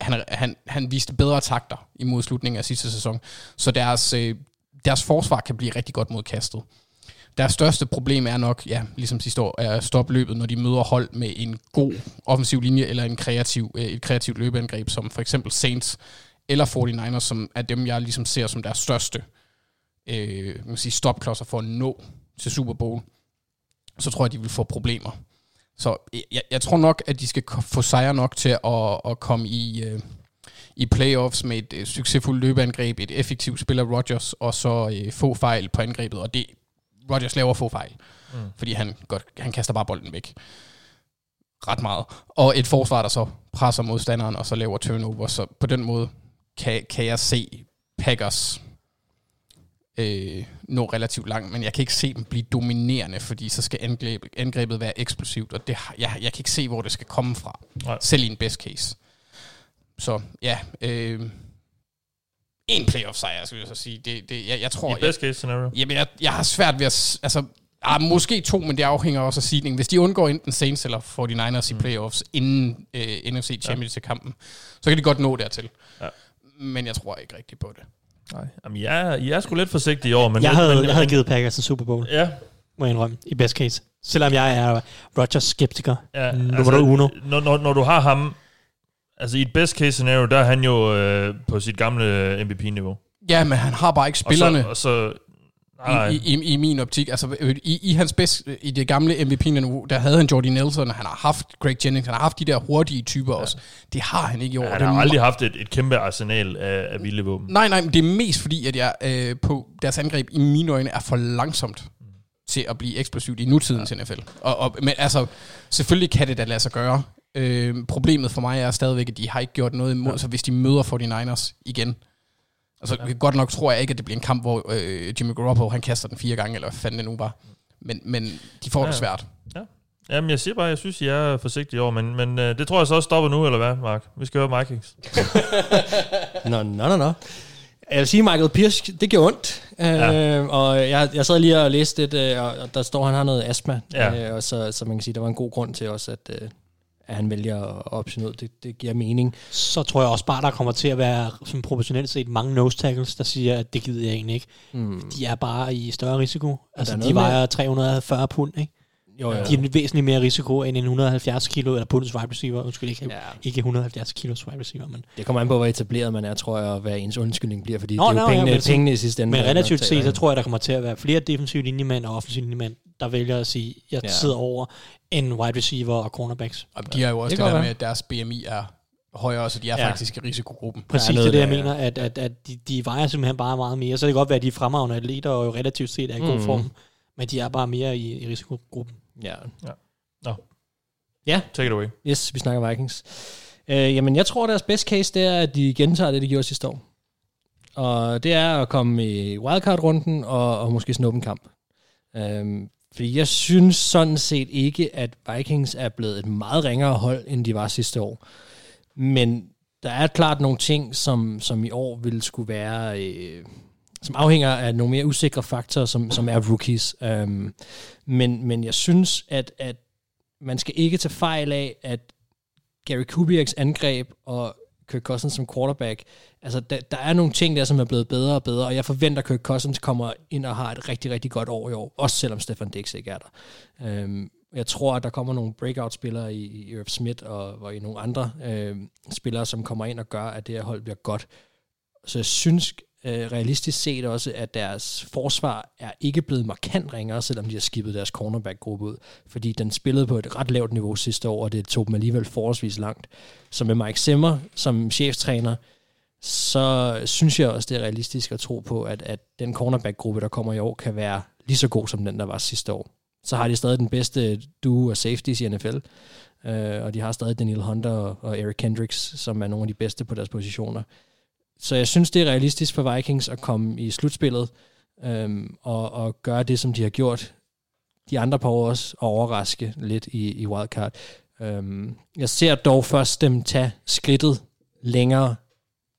han, han, han viste bedre takter imod slutningen af sidste sæson. Så deres, øh, deres forsvar kan blive rigtig godt mod kastet. Deres største problem er nok, ja, ligesom sidste år, er at stoppe løbet, når de møder hold med en god offensiv linje eller en kreativ, øh, et kreativt løbeangreb, som for eksempel Saints eller 49ers, som er dem, jeg ligesom ser som deres største øh, man kan sige, stopklodser for at nå til Super Bowl. Så tror jeg, de vil få problemer. Så jeg, jeg tror nok, at de skal få sejre nok til at, at komme i, øh, i playoffs med et øh, succesfuldt løbeangreb, et effektivt spil af Rodgers, og så øh, få fejl på angrebet. Og det Rodgers laver få fejl, mm. fordi han, godt, han kaster bare bolden væk ret meget. Og et forsvar, der så presser modstanderen, og så laver turnover. Så på den måde kan, kan jeg se Packers øh, nå relativt langt, men jeg kan ikke se dem blive dominerende, fordi så skal angrebet, angrebet være eksplosivt, og det, jeg, jeg kan ikke se, hvor det skal komme fra, Nej. selv i en best case. Så ja, øh, en playoff sejr, skal jeg så sige. Det, det, jeg, jeg tror, I best case scenario. Jamen, jeg, jeg har svært ved at... Altså, ah, måske to, men det afhænger også af seedningen. Hvis de undgår enten Saints eller 49ers mm. i playoffs inden øh, NFC Championship-kampen, så kan de godt nå dertil. Ja. Men jeg tror ikke rigtigt på det. Nej. Jamen, er, I er sgu lidt forsigtige i år, men... jeg, lidt- havde, men, jeg havde givet Packers en Super Bowl, Ja, må jeg indrømme, i best case. Selvom jeg er Rodgers skeptiker. ja Nummer uno. Når, når, når du har ham... Altså, i et best case scenario, der er han jo øh, på sit gamle MVP-niveau. Ja, men han har bare ikke spillerne. Og så... Og så. I, i, I min optik, altså øh, i, i hans bedst, i det gamle MVP-niveau, der havde han Jordy Nelson, han har haft Greg Jennings, han har haft de der hurtige typer ja. også. Det har han ikke i år. han Det er har me- aldrig haft et, et kæmpe arsenal af, af vilde våben. Nej, nej, men det er mest fordi, at jeg øh, på deres angreb i mine øjne er for langsomt til at blive eksplosivt i nutidens ja. NFL. Og, og, men altså, selvfølgelig kan det da lade sig gøre. Øh, problemet for mig er stadigvæk, at de har ikke gjort noget imod, ja. så hvis de møder 49ers igen, altså ja. godt nok tror jeg ikke, at det bliver en kamp, hvor øh, Jimmy Garoppolo, han kaster den fire gange, eller hvad fanden det nu var. Men, men de får ja. det Ja. svært. Jamen, jeg siger bare, jeg synes, jeg er forsigtig i år, men, men øh, det tror jeg så også stopper nu, eller hvad, Mark? Vi skal høre Vikings. Nå, nå, nå, nå. Jeg vil sige, Michael Pierce, det gjorde ondt. Ja. Øh, og jeg, jeg sad lige og læste lidt, øh, og der står, at han har noget astma. Ja. Øh, og så, så man kan sige, der var en god grund til også, at, øh, at han vælger at ud. Det, det giver mening. Så tror jeg også bare, der kommer til at være som proportionelt set mange nose tackles, der siger, at det gider jeg egentlig ikke. Mm. De er bare i større risiko. Altså, de vejer 340 pund, ikke? Jo, jo. De er væsentligt mere risiko end en 170 kilo, eller pundets wide receiver. Undskyld, ikke, Ja. ikke 170 kilos wide receiver, men, Det kommer an på, hvor etableret man er, tror jeg, og hvad ens undskyldning bliver, fordi Nå, det er jo nå, ja, pengene, men så- pengene i sidste ende. men relativt set, så tror jeg, der kommer til at være flere defensive linjemænd og offensive linjemænd, der vælger at sige, jeg Ja. ja. sidder over en wide receiver og cornerbacks. Og de har jo også Det det, der med, at deres BMI er højere, så de er Ja. ja. faktisk i risikogruppen. Præcis er det, er det jeg der, mener, at, at, at de, de vejer simpelthen bare meget mere. Så det kan godt være, at de er fremragende atleter og jo relativt set er i god Mhm. form, men de er bare mere i, i risikogruppen. Ja. Take it away. Yes, vi snakker Vikings. Øh, jamen, jeg tror, deres best case, det er, at de gentager det, de gjorde sidste år. Og det er at komme i wildcard-runden og, og måske snuppe en kamp. Øhm, fordi jeg synes sådan set ikke, at Vikings er blevet et meget ringere hold, end de var sidste år. Men der er klart nogle ting, som, som i år vil skulle være... Øh, som afhænger af nogle mere usikre faktorer, som, som er rookies. Øhm, men, men jeg synes, at, at man skal ikke tage fejl af, at Gary Kubiaks angreb og Kirk Cousins som quarterback, altså der, der er nogle ting der, som er blevet bedre og bedre, og jeg forventer, at Kirk Cousins kommer ind og har et rigtig, rigtig godt år i år, også selvom Stefan Dix ikke er der. Øhm, jeg tror, at der kommer nogle breakout-spillere i, i Irv Smith og, og i nogle andre øh, spillere, som kommer ind og gør, at det her hold bliver godt. Så jeg synes øh, realistisk set også, at deres forsvar er ikke blevet markant ringere, selvom de har skibet deres cornerback-gruppe ud. Fordi den spillede på et ret lavt niveau sidste år, og det tog dem alligevel forholdsvis langt. Så med Mike Zimmer som cheftræner, så synes jeg også, det er realistisk at tro på, at, at den cornerback-gruppe, der kommer i år, kan være lige så god som den, der var sidste år. Så har de stadig den bedste duo af safeties i NFL, øh, og de har stadig Daniel Hunter og, og Eric Kendricks, som er nogle af de bedste på deres positioner. Så jeg synes, det er realistisk for Vikings at komme i slutspillet øhm, og, og gøre det, som de har gjort de andre par år også, og overraske lidt i, i wildcard. Øhm, jeg ser dog først dem tage skridtet længere,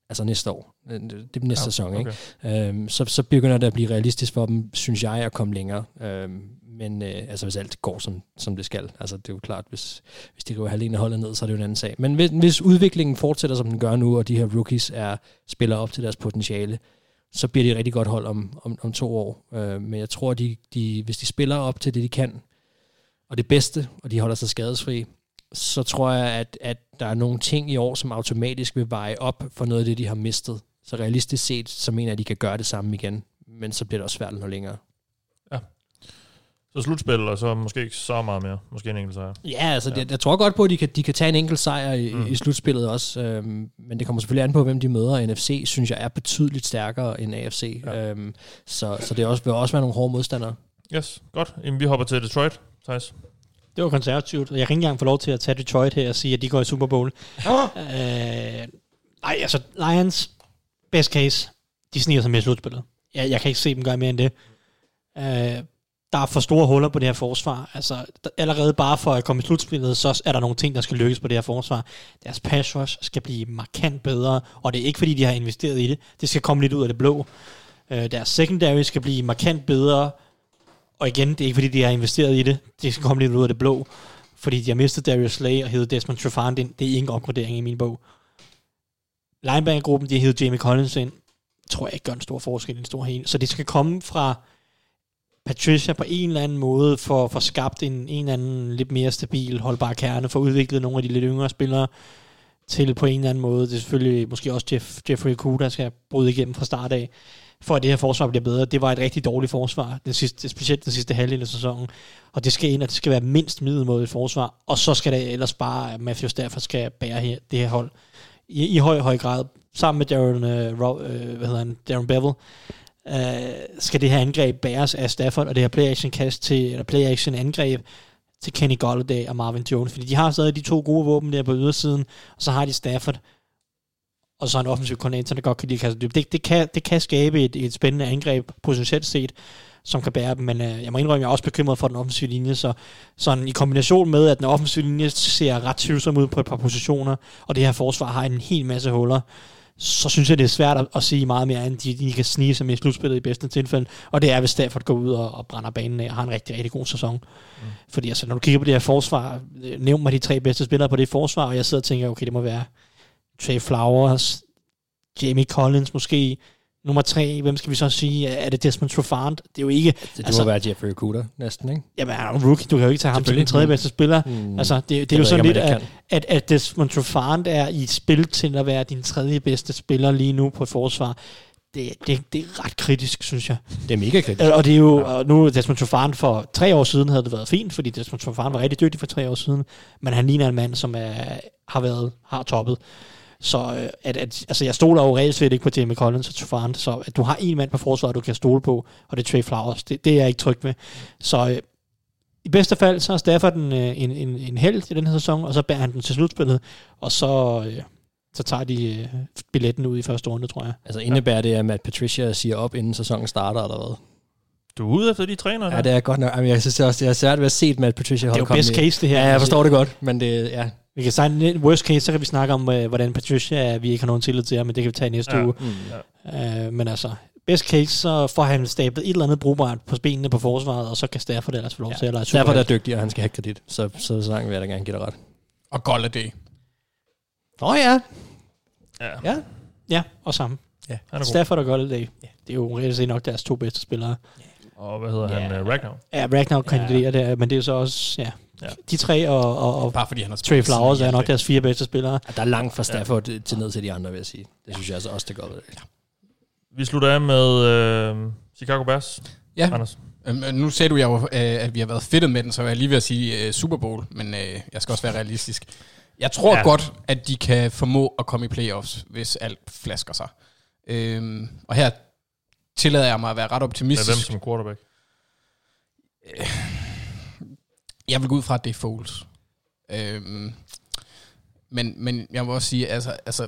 altså næste år. Det det er næste ja, sæson, ikke? Okay. Øhm, så, så begynder det at blive realistisk for dem, synes jeg, at komme længere. Øhm, men øh, altså, hvis alt går, som, som det skal. Altså, det er jo klart, hvis, hvis de river halvdelen af holdet ned, så er det jo en anden sag. Men hvis, hvis udviklingen fortsætter, som den gør nu, og de her rookies er spiller op til deres potentiale, så bliver de et rigtig godt hold om, om, om to år. Øh, men jeg tror, de, de, hvis de spiller op til det, de kan, og det bedste, og de holder sig skadesfri, så tror jeg, at, at der er nogle ting i år, som automatisk vil veje op for noget af det, de har mistet. Så realistisk set, så mener jeg, at de kan gøre det samme igen. Men så bliver det også svært noget længere. Så slutspil, og så måske ikke så meget mere. Måske en enkelt sejr. Ja, altså, Ja. ja. Jeg, tror godt på, at de kan, de kan tage en enkelt sejr i, Mm. i slutspillet også. Øhm, men det kommer selvfølgelig an på, hvem de møder. NFC synes jeg er betydeligt stærkere end AFC. Ja. Ja. Øhm, så, så det også, vil også være nogle hårde modstandere. Yes, godt. Jamen, vi hopper til Detroit, Thijs. Det var konservativt, og jeg kan ikke engang få lov til at tage Detroit her og sige, at de går i Super Bowl. øh, nej, altså Lions, best case, de sniger sig med i slutspillet. Jeg, jeg kan ikke se dem gøre mere end det. Øh, der er for store huller på det her forsvar. Altså, der, allerede bare for at komme i slutspillet, så er der nogle ting, der skal lykkes på det her forsvar. Deres pass rush skal blive markant bedre, og det er ikke fordi, de har investeret i det. Det skal komme lidt ud af det blå. Øh, deres secondary skal blive markant bedre, og igen, det er ikke fordi, de har investeret i det. Det skal komme lidt ud af det blå, fordi de har mistet Darius Slay og hævet Desmond Trufant ind. Det er ingen opgradering i min bog. Linebacker-gruppen, de har hævet Jamie Collins ind. Tror jeg ikke gør en stor forskel i en stor hel. Så det skal komme fra Patricia på en eller anden måde for, for skabt en, en eller anden lidt mere stabil, holdbar kerne, for udviklet nogle af de lidt yngre spillere til på en eller anden måde. Det er selvfølgelig måske også Jeff, Jeffrey Kuh, der skal bryde igennem fra start af, for at det her forsvar bliver bedre. Det var et rigtig dårligt forsvar, den sidste, specielt den sidste halvdel af sæsonen. Og det skal ind, at det skal være mindst middelmådigt forsvar, og så skal det ellers bare, at Matthews derfor skal bære her, det her hold i, i høj, høj grad, sammen med Darren, øh, uh, Rob, uh, øh, hvad hedder han, Darren Bevel, øh, skal det her angreb bæres af Stafford, og det her play-action kast til, eller play-action angreb til Kenny Golladay og Marvin Jones, fordi de har stadig de to gode våben der på ydersiden, og så har de Stafford, og så en offensiv koordinator, der godt kan lide kaste dybt. Det, det, kan, det kan skabe et, et spændende angreb, potentielt set, som kan bære dem, men øh, jeg må indrømme, at jeg er også bekymret for den offensive linje, så sådan i kombination med, at den offensive linje ser ret tvivlsom ud på et par positioner, og det her forsvar har en hel masse huller, så synes jeg, det er svært at, at sige meget mere, end de, de kan snige sig med i slutspillet i bedste tilfælde. Og det er, hvis Stafford går ud og, og brænder banen af og har en rigtig, rigtig god sæson. Mm. Fordi altså, når du kigger på det her forsvar, øh, nævn mig de tre bedste spillere på det forsvar, og jeg sidder og tænker, okay, det må være Trey Flowers, Jamie Collins måske, nummer tre, hvem skal vi så sige? Er det Desmond Trufant? Det er jo ikke... Det, det altså, må være Jeffrey Okuda næsten, ikke? Jamen, han er en rookie. Du kan jo ikke tage ham til den tredje bedste spiller. Mm. Altså, det, det, det er jo sådan lidt, at, at, at Desmond Trufant er i spil til at være din tredje bedste spiller lige nu på et forsvar. Det, det, det er ret kritisk, synes jeg. Det er mega kritisk. Og det er jo, og nu Desmond Trufant for tre år siden havde det været fint, fordi Desmond Trufant var rigtig dygtig for tre år siden, men han ligner en mand, som er, har været, har toppet. Så øh, at, at, altså jeg stoler jo reelt set ikke på Jamie Collins og Trufant, så at du har en mand på forsvaret, du kan stole på, og det er Trey Flowers, det, det er jeg ikke tryg med. Så øh, i bedste fald, så er Stafford en, øh, en, en, en held i den her sæson, og så bærer han den til slutspillet, og så, øh, så tager de øh, billetten ud i første runde, tror jeg. Altså indebærer det, at Matt Patricia siger op, inden sæsonen starter, eller hvad? Du er ude efter de træner, Ja, det er godt nok. Jamen, jeg synes det også, jeg er svært ved at se Matt Patricia holde Det er jo best case, det her. Ja, jeg forstår det godt, men det, ja, vi kan sige, worst case, så kan vi snakke om, øh, hvordan Patricia, vi ikke har nogen tillid til men det kan vi tage næste ja. uge. Mm, ja. uh, men altså, best case, så får han stablet et eller andet brugbart på benene på forsvaret, og så kan Stafford ellers få lov ja. til at lege Stafford er dygtig, og han skal have kredit. Så, så, så langt vil jeg da gerne give dig ret. Og Golladay. Åh oh, ja. Ja. Ja, ja og sammen. Ja. Stafford og Golladay. Ja. Det er jo reelt set nok deres to bedste spillere. Ja. Og hvad hedder ja. han? Uh, Ragnar? Ja, Ragnar kandiderer ja. det, men det er så også, ja, Ja. De tre og, og, og Bare fordi han har Trey Flowers er nok deres fire bedste spillere. Ja, der er langt fra Stafford ja. til ned til de andre, vil jeg sige. Det synes jeg altså også, det går. Ja. Vi slutter af med øh, Chicago Bears. Ja. Anders. Øhm, øh, nu sagde du jo, øh, at vi har været fedtet med den, så jeg er lige ved at sige uh, Super Bowl, men jeg skal også være realistisk. Jeg tror ja. godt, at de kan formå at komme i playoffs, hvis alt flasker sig. Øhm, og her tillader jeg mig at være ret optimistisk. Med hvem som quarterback? Jeg vil gå ud fra, at det er Foles. Øhm, men, men jeg må også sige, altså, altså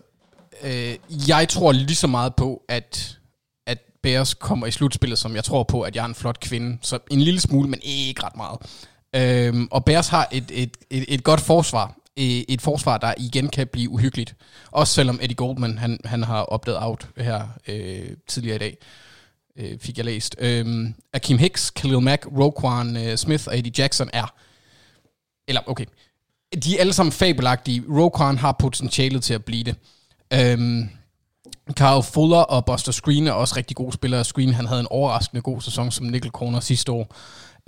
øh, jeg tror lige så meget på, at, at Bears kommer i slutspillet, som jeg tror på, at jeg er en flot kvinde. Så en lille smule, men ikke ret meget. Øhm, og Bears har et, et, et, et godt forsvar. E, et forsvar, der igen kan blive uhyggeligt. Også selvom Eddie Goldman, han, han har opdaget out her øh, tidligere i dag øh, fik jeg læst. Øhm, Akeem Hicks, Khalil Mack, Roquan øh, Smith og Eddie Jackson er eller okay, de er alle sammen fabelagtige. Roquan har potentialet til at blive det. Øhm, Carl Fuller og Buster Screen er også rigtig gode spillere. Screen han havde en overraskende god sæson som nickel corner sidste år.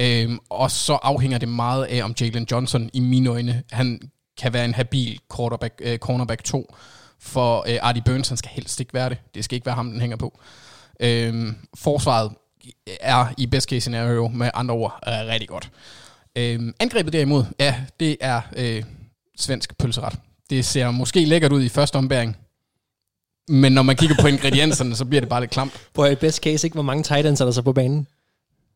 Øhm, og så afhænger det meget af, om Jalen Johnson i mine øjne, han kan være en habil quarterback, øh, cornerback 2. For øh, Artie Burns, han skal helst ikke være det. Det skal ikke være ham, den hænger på. Øhm, forsvaret er i best case scenario med andre ord øh, rigtig godt. Øhm, angrebet derimod, ja, det er øh, svensk pølseret. Det ser måske lækkert ud i første ombæring, men når man kigger på ingredienserne, så bliver det bare lidt klamt. På i best case, ikke? Hvor mange tight ends er der så på banen?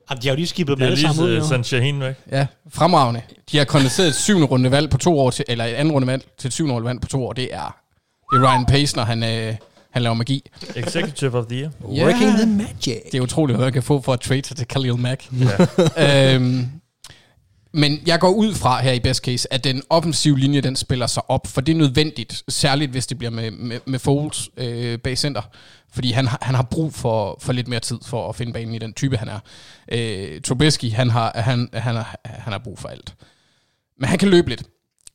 Jamen, de har jo lige skibet dem alle sammen ud. Sådan Shaheen væk. Ja, fremragende. De har kondenseret et syvende runde valg på to år, til, eller et andet runde valg til et syvende runde valg på to år. Det er, det er Ryan Pace, når han, øh, han laver magi. Executive of the year. Yeah. Working the magic. Det er utroligt, hvad jeg kan få for at trade sig til Khalil Mack. Ja. øhm, men jeg går ud fra her i best case, at den offensive linje, den spiller sig op, for det er nødvendigt, særligt hvis det bliver med, med, med Foles øh, bag center, fordi han, han har brug for, for lidt mere tid for at finde banen i den type, han er. Øh, Trubisky, han har, han, han, har, han har brug for alt. Men han kan løbe lidt.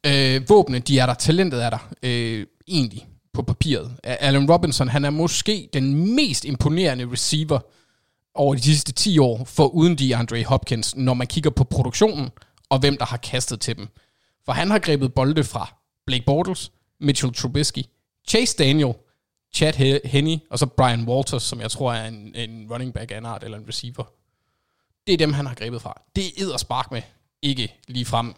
Øh, våbne, de er der, talentet er der, øh, egentlig på papiret. Allen Robinson, han er måske den mest imponerende receiver over de sidste 10 år, for uden de Andre Hopkins, når man kigger på produktionen, og hvem der har kastet til dem. For han har grebet bolde fra Blake Bortles, Mitchell Trubisky, Chase Daniel, Chad Henney, og så Brian Walters, som jeg tror er en, en running back af en art, eller en receiver. Det er dem, han har grebet fra. Det er spark med, ikke lige frem.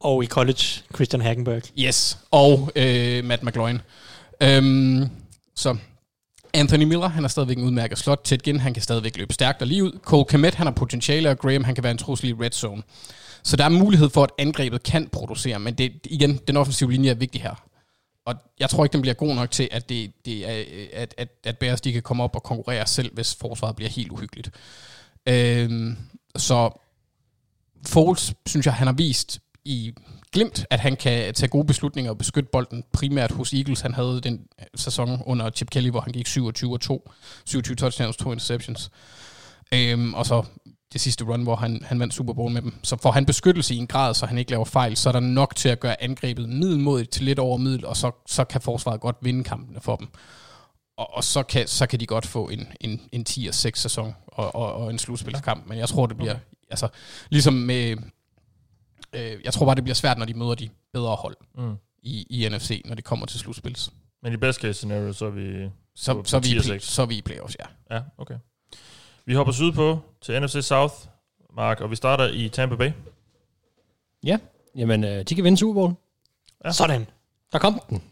Og i college, Christian Hagenberg. Yes, og øh, Matt McLaurin. Øhm, så Anthony Miller, han er stadigvæk en udmærket slot. Ted Ginn, han kan stadigvæk løbe stærkt og lige ud. Cole Komet, han har potentiale, og Graham, han kan være en trussel i red zone. Så der er mulighed for, at angrebet kan producere, men det, igen, den offensive linje er vigtig her. og jeg tror ikke, den bliver god nok til, at, det, det er, at, at, at Bears de kan komme op og konkurrere selv, hvis forsvaret bliver helt uhyggeligt. Øhm, så Foles, synes jeg, han har vist i glimt, at han kan tage gode beslutninger og beskytte bolden, primært hos Eagles. Han havde den sæson under Chip Kelly, hvor han gik 27 og 2, 27 touchdowns, 2 interceptions. Øhm, og så det sidste run, hvor han, han vandt Super Bowl med dem. Så får han beskyttelse i en grad, så han ikke laver fejl, så er der nok til at gøre angrebet middelmodigt til lidt over middel, og så, så kan forsvaret godt vinde kampene for dem. Og, og så, kan, så kan de godt få en, en, en 10-6 sæson og, og, og en slutspilskamp. Men jeg tror, det bliver, altså, ligesom med, øh, jeg tror bare, det bliver svært, når de møder de bedre hold Mm. i, i NFC, når de kommer til slutspils. Men i best case scenario, så er vi... Så, på så, vi, i 10 og play- 6. så vi i playoffs, ja. Ja, okay. Vi hopper sydpå til NFC South, Mark, og vi starter i Tampa Bay. Ja, jamen, øh, de kan vinde Super Bowl. Ja. Sådan. Der kom den.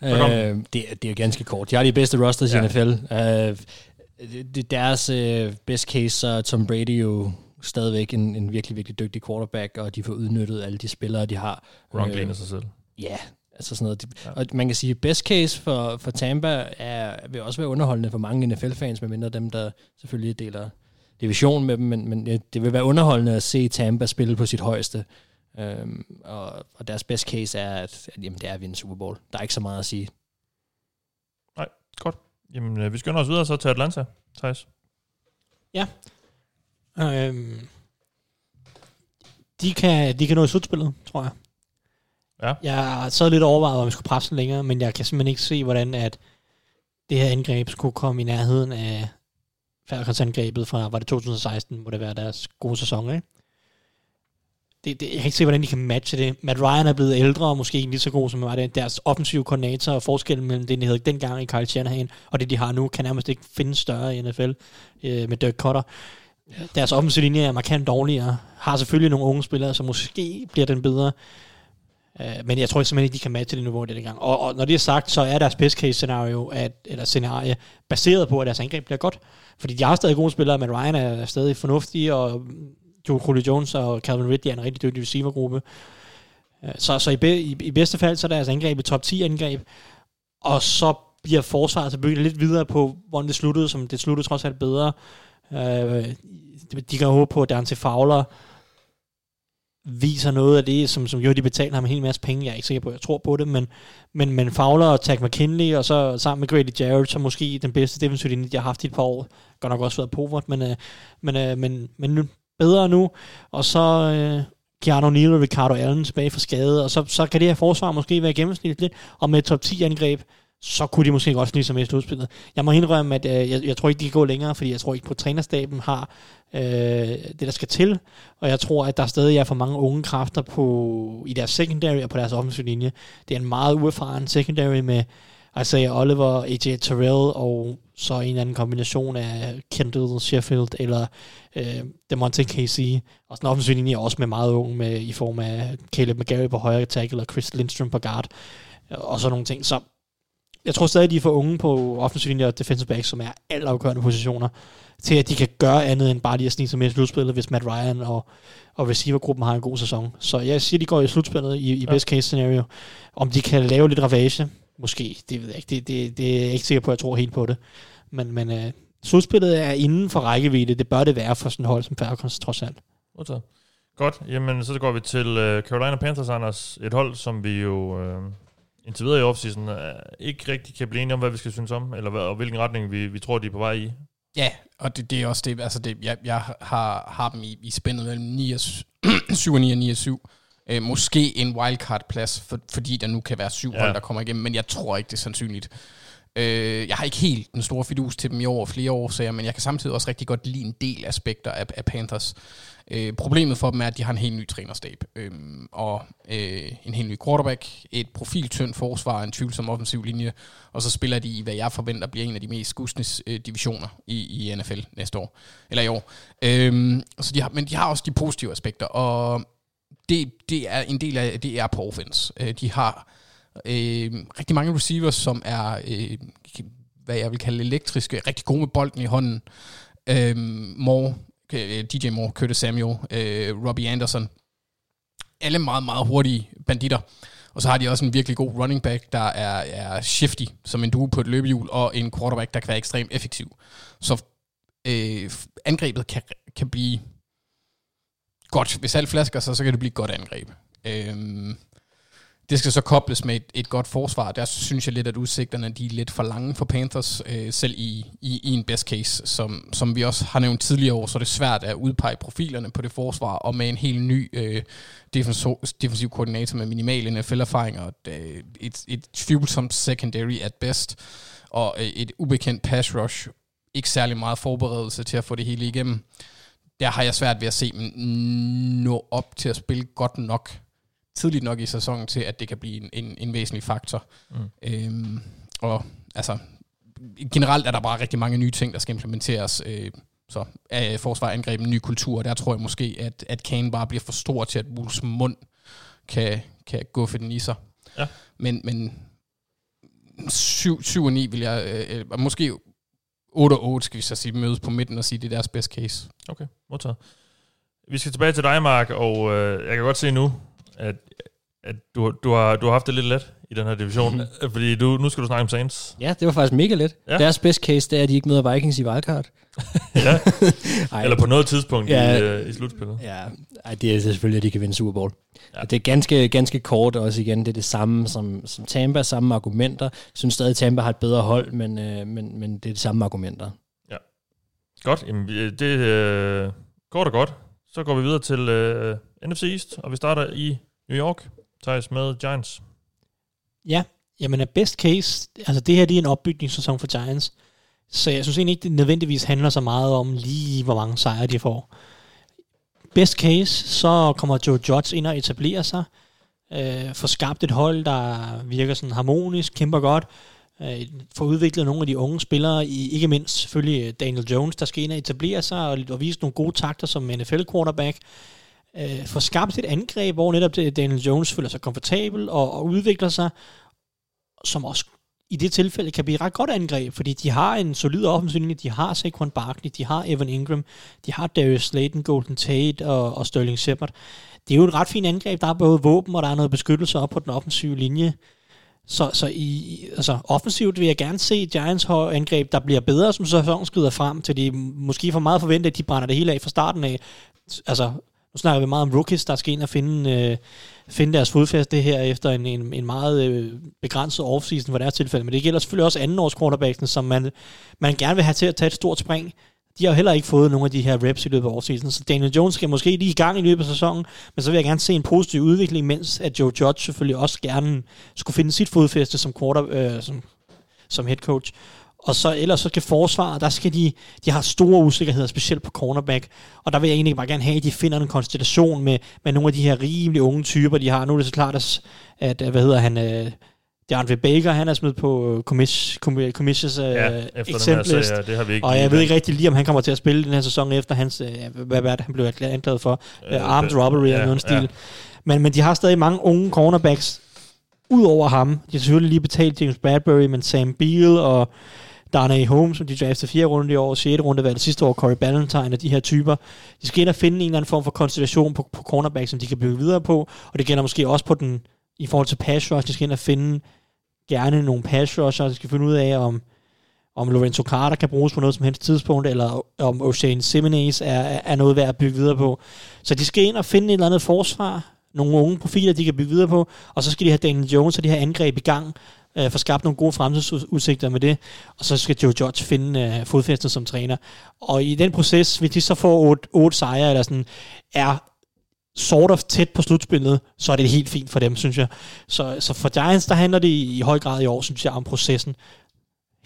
Der kom Øh, det, er- det er ganske kort. De har de bedste rosters Ja. i NFL. Øh, det, det, deres øh, best case, så Tom Brady jo stadigvæk en, en virkelig, virkelig dygtig quarterback, og de får udnyttet alle de spillere, de har. Gronk Øh, sig selv. Ja, altså sådan noget. Ja. Ja. Og man kan sige, best case for, for Tampa er, vil også være underholdende for mange NFL-fans, medmindre dem, der selvfølgelig deler division med dem, men, men det, vil være underholdende at se Tampa spille på sit højeste. Øhm, og, og deres best case er, at, at jamen, det er at vinde Super Bowl. Der er ikke så meget at sige. Godt. Jamen, øh, vi skynder os videre så til Atlanta, Thijs. Øhm, de, kan, de kan nå i slutspillet, tror jeg. Ja. Jeg sad lidt overvejet, om vi skulle presse længere, men jeg kan simpelthen ikke se, hvordan at det her angreb skulle komme i nærheden af Falcons angrebet fra, var det 2016, må det være deres gode sæson, ikke? Det, det, jeg kan ikke se, hvordan de kan matche det. Matt Ryan er blevet ældre, og måske ikke lige så god, som var det. Deres offensive koordinator og forskellen mellem det, de havde dengang i Kyle Shanahan, og det, de har nu, kan nærmest ikke finde større i NFL øh, med Dirk Cutter. Deres offensiv linje er markant dårligere. Har selvfølgelig nogle unge spillere, så måske bliver den bedre. Uh, men jeg tror simpelthen ikke, de kan matche det niveau, det gang. Og, og, når det er sagt, så er deres best case scenario, at, eller scenarie, baseret på, at deres angreb bliver godt. Fordi de har stadig gode spillere, men Ryan er stadig fornuftig, og Joe Crowley Jones og Calvin Ridley er en rigtig dygtig receivergruppe. Uh, så så i, be, i, i, bedste fald, så er deres angreb et top 10 angreb, og så bliver forsvaret så bygget lidt videre på, hvordan det sluttede, som det sluttede trods alt bedre. Øh, de kan håbe på, at Dante Fowler viser noget af det, som, som jo de betaler ham en hel masse penge. Jeg er ikke sikker på, at jeg tror på det, men, men, men Fowler og Tag McKinley, og så sammen med Grady Jarrett, så måske den bedste defensive linje, de har haft i et par år. Godt nok også været Povert, men, øh, men, øh, men, men nu, bedre nu. Og så øh, Keanu Neal og Ricardo Allen tilbage fra skade, og så, så kan det her forsvar måske være gennemsnitligt lidt, og med top 10 angreb, så kunne de måske godt snige sig med i slutspillet. Jeg må indrømme, at øh, jeg, jeg tror ikke, de kan gå længere, fordi jeg tror ikke på, at trænerstaben har øh, det, der skal til. Og jeg tror, at der stadig er for mange unge kræfter på, i deres secondary og på deres offensive linje. Det er en meget uerfaren secondary med altså, Isaiah Oliver, AJ Terrell og så en eller anden kombination af Kendall Sheffield eller øh, Demonte Casey. Og sådan en offensiv linje også med meget unge med, i form af Caleb McGarry på højre tackle og Chris Lindstrom på guard og sådan nogle ting. Så jeg tror stadig, de er for unge på offensiv linje og defensive back, som er altafgørende positioner, til at de kan gøre andet end bare lige at snige sig med i slutspillet, hvis Matt Ryan og, og receivergruppen har en god sæson. Så jeg siger, de går i slutspillet i, i Ja. best case scenario. Om de kan lave lidt ravage, måske, det ved jeg ikke. Det, det, det er jeg ikke sikker på, at jeg tror helt på det. Men, men uh, slutspillet er inden for rækkevidde. Det bør det være for sådan et hold som Falcons, trods alt. Godt, jamen så går vi til uh, Carolina Panthers, Anders. Et hold, som vi jo uh, indtil videre i offseason uh, ikke rigtig kan blive enige om, hvad vi skal synes om, eller hvad, og hvilken retning vi, vi tror, de er på vej i. Ja, og det, det er også det, altså det, jeg, jeg har, har dem i, i spændet mellem 9 og 7, 7 og 9 og 9 og 7. Øh, måske en wildcard-plads, for, fordi der nu kan være syv Ja. hold, der kommer igennem, men jeg tror ikke, det er sandsynligt. Øh, jeg har ikke helt den store fidus til dem i år og flere årsager, men jeg kan samtidig også rigtig godt lide en del aspekter af, af Panthers. Øh, problemet for dem er, at de har en helt ny trænerstab, øh, og øh, en helt ny quarterback, et profiltyndt forsvar, en tvivlsom offensiv linje, og så spiller de i, hvad jeg forventer bliver en af de mest skudsende øh, divisioner i, i NFL næste år, eller i år. Øh, så de har, men de har også de positive aspekter, og det, det er en del af det er på offense. Øh, de har øh, rigtig mange receivers, som er, øh, hvad jeg vil kalde elektriske, rigtig gode med bolden i hånden. Øh, Moore, Øh, DJ Moore, Curtis Samuel, øh, Robbie Anderson. Alle meget, meget hurtige banditter. Og så har de også en virkelig god running back, der er, er shifty, som en due på et løbehjul, og en quarterback, der kan være ekstremt effektiv. Så øh, angrebet kan, kan blive godt. Hvis alt flasker sig, så kan det blive et godt angreb. Øh, det skal så kobles med et, et godt forsvar. Der synes jeg lidt, at udsigterne de er lidt for lange for Panthers, øh, selv i, i, i en best case. Som, som vi også har nævnt tidligere år, så er det svært at udpege profilerne på det forsvar, og med en helt ny øh, defensiv, defensiv koordinator med minimale NFL-erfaringer, og et, et, et tvivlsomt secondary at best, og øh, et ubekendt pass rush, ikke særlig meget forberedelse til at få det hele igennem. Der har jeg svært ved at se dem nå op til at spille godt nok tidligt nok i sæsonen til, at det kan blive en, en, en væsentlig faktor. Mm. Øhm, og altså, generelt er der bare rigtig mange nye ting, der skal implementeres. Øh, så er forsvar angreb en ny kultur, og der tror jeg måske, at, at Kane bare bliver for stor til, at Wolves mund kan, kan gå for den i sig. Ja. Men, men 7, 7 og 9 vil jeg, øh, øh måske 8 og 8 skal vi så sige, mødes på midten og sige, det er deres best case. Okay, modtaget. Vi skal tilbage til dig, Mark, og øh, jeg kan godt se nu, at, at du, du, har, du har haft det lidt let i den her division, mm. fordi du, nu skal du snakke om Saints. Ja, det var faktisk mega let. Ja. Deres best case, det er, at de ikke møder Vikings i wildcard. ja, eller på noget tidspunkt ja, i, uh, i slutspillet. Ja, Ej, det er selvfølgelig, at de kan vinde Super Bowl. Ja. Det er ganske, ganske kort også igen. Det er det samme som, som Tampa, samme argumenter. Jeg synes stadig, at Tampa har et bedre hold, men, uh, men, men det er de samme argumenter. Ja. Godt. Jamen, det er uh, kort og godt. Så går vi videre til uh, NFC East, og vi starter i New York, Thijs med Giants. Ja, jamen er best case, altså det her det er en opbygningssæson for Giants, så jeg synes egentlig ikke, det nødvendigvis handler så meget om lige, hvor mange sejre de får. Best case, så kommer Joe Judge ind og etablerer sig, øh, får skabt et hold, der virker sådan harmonisk, kæmper godt, øh, får udviklet nogle af de unge spillere, i, ikke mindst selvfølgelig Daniel Jones, der skal ind og etablere sig og, og vise nogle gode takter som NFL-quarterback, øh, får skabt et angreb, hvor netop Daniel Jones føler sig komfortabel og, og udvikler sig, som også i det tilfælde kan blive et ret godt angreb, fordi de har en solid offensiv linje, de har Saquon Barkley, de har Evan Ingram, de har Darius Slayton, Golden Tate og, og Sterling Shepard. Det er jo et ret fint angreb, der er både våben, og der er noget beskyttelse op på den offensive linje. Så, så i, altså, offensivt vil jeg gerne se Giants angreb, der bliver bedre, som sæsonen skrider frem, til de måske for meget forvente, at de brænder det hele af fra starten af. Altså, nu snakker vi meget om rookies, der skal ind og finde, øh, finde deres fodfæste her efter en, en, en meget øh, begrænset offseason for deres tilfælde. Men det gælder selvfølgelig også andenårs quarterbacken, som man, man gerne vil have til at tage et stort spring. De har jo heller ikke fået nogle af de her reps i løbet af offseason, så Daniel Jones skal måske lige i gang i løbet af sæsonen, men så vil jeg gerne se en positiv udvikling, mens at Joe Judge selvfølgelig også gerne skulle finde sit fodfæste som, quarter, øh, som, som head coach. Og så ellers så skal forsvaret, der skal de, de har store usikkerheder, specielt på cornerback. Og der vil jeg egentlig bare gerne have, at de finder en konstellation med, med nogle af de her rimelig unge typer, de har. Nu er det så klart, at, at hvad hedder han, uh, DeAndre Baker, han er smidt på Commissions uh, ja, exemplist. Ja, det har vi ikke og jeg ved ikke rigtig lige, om han kommer til at spille den her sæson efter hans, uh, hvad, hvad det, han blev anklaget for, uh, armed robbery ja, eller noget stil. Ja. Men, men de har stadig mange unge cornerbacks, ud over ham. De har selvfølgelig lige betalt James Bradbury, men Sam Beal og Darnay Holmes, som de draftede fire runde i år, 6. runde valgte sidste år, Corey Ballantyne og de her typer. De skal ind og finde en eller anden form for konstellation på, på cornerback, som de kan bygge videre på, og det gælder måske også på den, i forhold til pass rush, de skal ind og finde gerne nogle pass rusher, de skal finde ud af, om, om Lorenzo Carter kan bruges på noget som helst tidspunkt, eller om Ocean Simmons er, er noget værd at bygge videre på. Så de skal ind og finde et eller andet forsvar, nogle unge profiler, de kan bygge videre på, og så skal de have Daniel Jones og de her angreb i gang, øh, få skabt nogle gode fremtidsudsigter med det, og så skal Joe Judge finde øh, fodfæstet som træner. Og i den proces, hvis de så får otte, otte sejre, eller sådan, er sort of tæt på slutspillet, så er det helt fint for dem, synes jeg. Så, så for Giants, der handler det i, i høj grad i år, synes jeg, om processen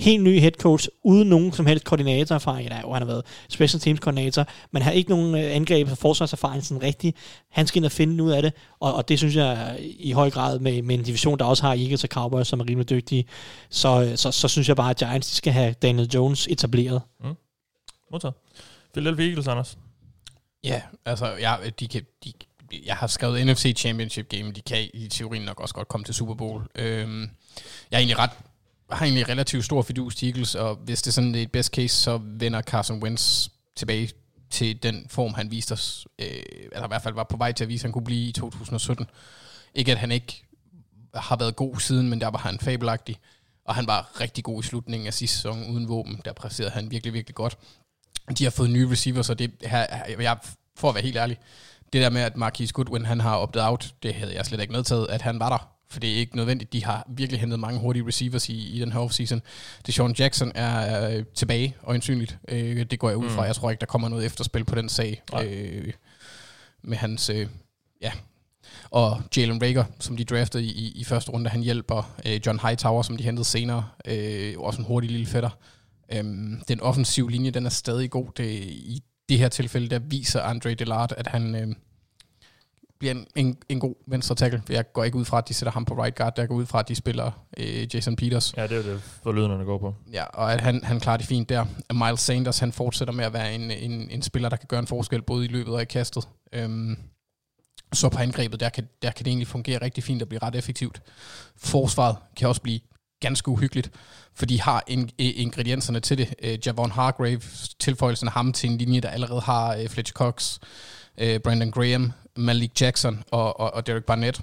helt ny head coach, uden nogen som helst koordinatorerfaring. Ja, jo, han har været special teams koordinator, men har ikke nogen øh, angreb og forsvarserfaring sådan rigtigt. Han skal ind og finde ud af det, og, og det synes jeg i høj grad med, med en division, der også har Eagles og Cowboys, som er rimelig dygtige, så, så, så synes jeg bare, at Giants de skal have Daniel Jones etableret. Mm. Modtaget. Philadelphia Eagles, Anders. Ja, altså, ja, de kan, de, jeg har skrevet NFC Championship Game, de kan i teorien nok også godt komme til Super Bowl. Øhm, jeg er egentlig ret har egentlig relativt stor fidus til Eagles, og hvis det er sådan et best case, så vender Carson Wentz tilbage til den form, han viste os, øh, eller i hvert fald var på vej til at vise, at han kunne blive i 2017. Ikke at han ikke har været god siden, men der var han fabelagtig. Og han var rigtig god i slutningen af sidste sæson uden våben. Der præsterede han virkelig, virkelig godt. De har fået nye receivers, og det her, jeg, for at være helt ærlig, det der med, at Marquis Goodwin han har optet out, det havde jeg slet ikke medtaget, at han var der. For det er ikke nødvendigt. De har virkelig hentet mange hurtige receivers i, i den her offseason. Sean Jackson er øh, tilbage, øjensynligt. Øh, det går jeg ud fra. Mm. Jeg tror ikke, der kommer noget efterspil på den sag. Øh, med hans... Øh, ja, og Jalen Rager, som de draftede i, i første runde, han hjælper øh, John Hightower, som de hentede senere, øh, også en hurtig lille fætter. Øhm, den offensive linje, den er stadig god. Det, I det her tilfælde, der viser Andre Delart, at han øh, bliver en, en, en god venstre tackle. Jeg går ikke ud fra, at de sætter ham på right guard. Jeg går ud fra, at de spiller øh, Jason Peters. Ja, det er det, for lydene, går på. Ja, og at han, han klarer det fint der. Miles Sanders, han fortsætter med at være en, en, en spiller, der kan gøre en forskel, både i løbet og i kastet. Øhm, så på angrebet, der kan, der kan det egentlig fungere rigtig fint og blive ret effektivt. Forsvaret kan også blive ganske uhyggeligt, for de har in, ingredienserne til det. Øh, Javon Hargrave, tilføjelsen af ham til en linje, der allerede har øh, Fletcher Cox, øh, Brandon Graham, Malik Jackson og, og, og Derek Barnett.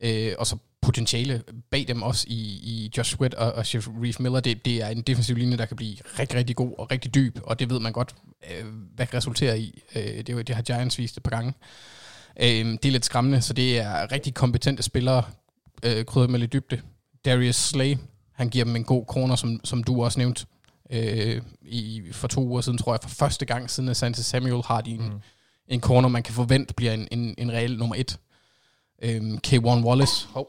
Øh, og så potentiale bag dem også i, i Josh Sweat og, og Reef Miller. Det, det er en defensiv linje, der kan blive rigtig, rigtig god og rigtig dyb, og det ved man godt, øh, hvad kan resultere i. Øh, det, det har Giants vist et par gange. Øh, det er lidt skræmmende, så det er rigtig kompetente spillere, øh, krydret med lidt dybde. Darius Slay, han giver dem en god corner, som, som du også nævnte øh, i, for to uger siden, tror jeg, for første gang siden Santa Samuel har de en, mm. en corner, man kan forvente bliver en, en, en reel nummer et. Øhm, K1 Wallace, oh,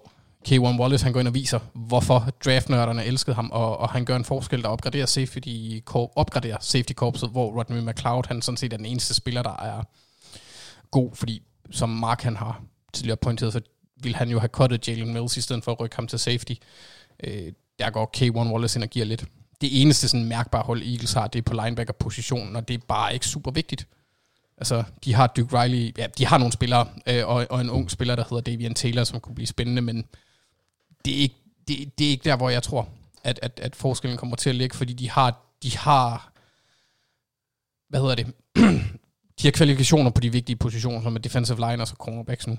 K1 Wallace, han går ind og viser, hvorfor draftnørderne elskede ham, og, og han gør en forskel, der opgraderer safety, opgraderer safety corpset, hvor Rodney McLeod, han sådan han ville han jo have cuttet Jalen Mills i stedet for at rykke ham til safety. Øh, der går K1 Wallace ind og giver lidt. Det eneste sådan mærkbare hold Eagles har, det er på linebacker-positionen, og det er bare ikke super vigtigt. Altså, de har Duke Riley, ja, de har nogle spillere, øh, og, og en ung spiller, der hedder Davian Taylor, som kunne blive spændende, men det er ikke, det, det er ikke der, hvor jeg tror, at, at, at forskellen kommer til at ligge, fordi de har, de har, hvad hedder det, de har kvalifikationer på de vigtige positioner, som er defensive line og cornerbacks nu.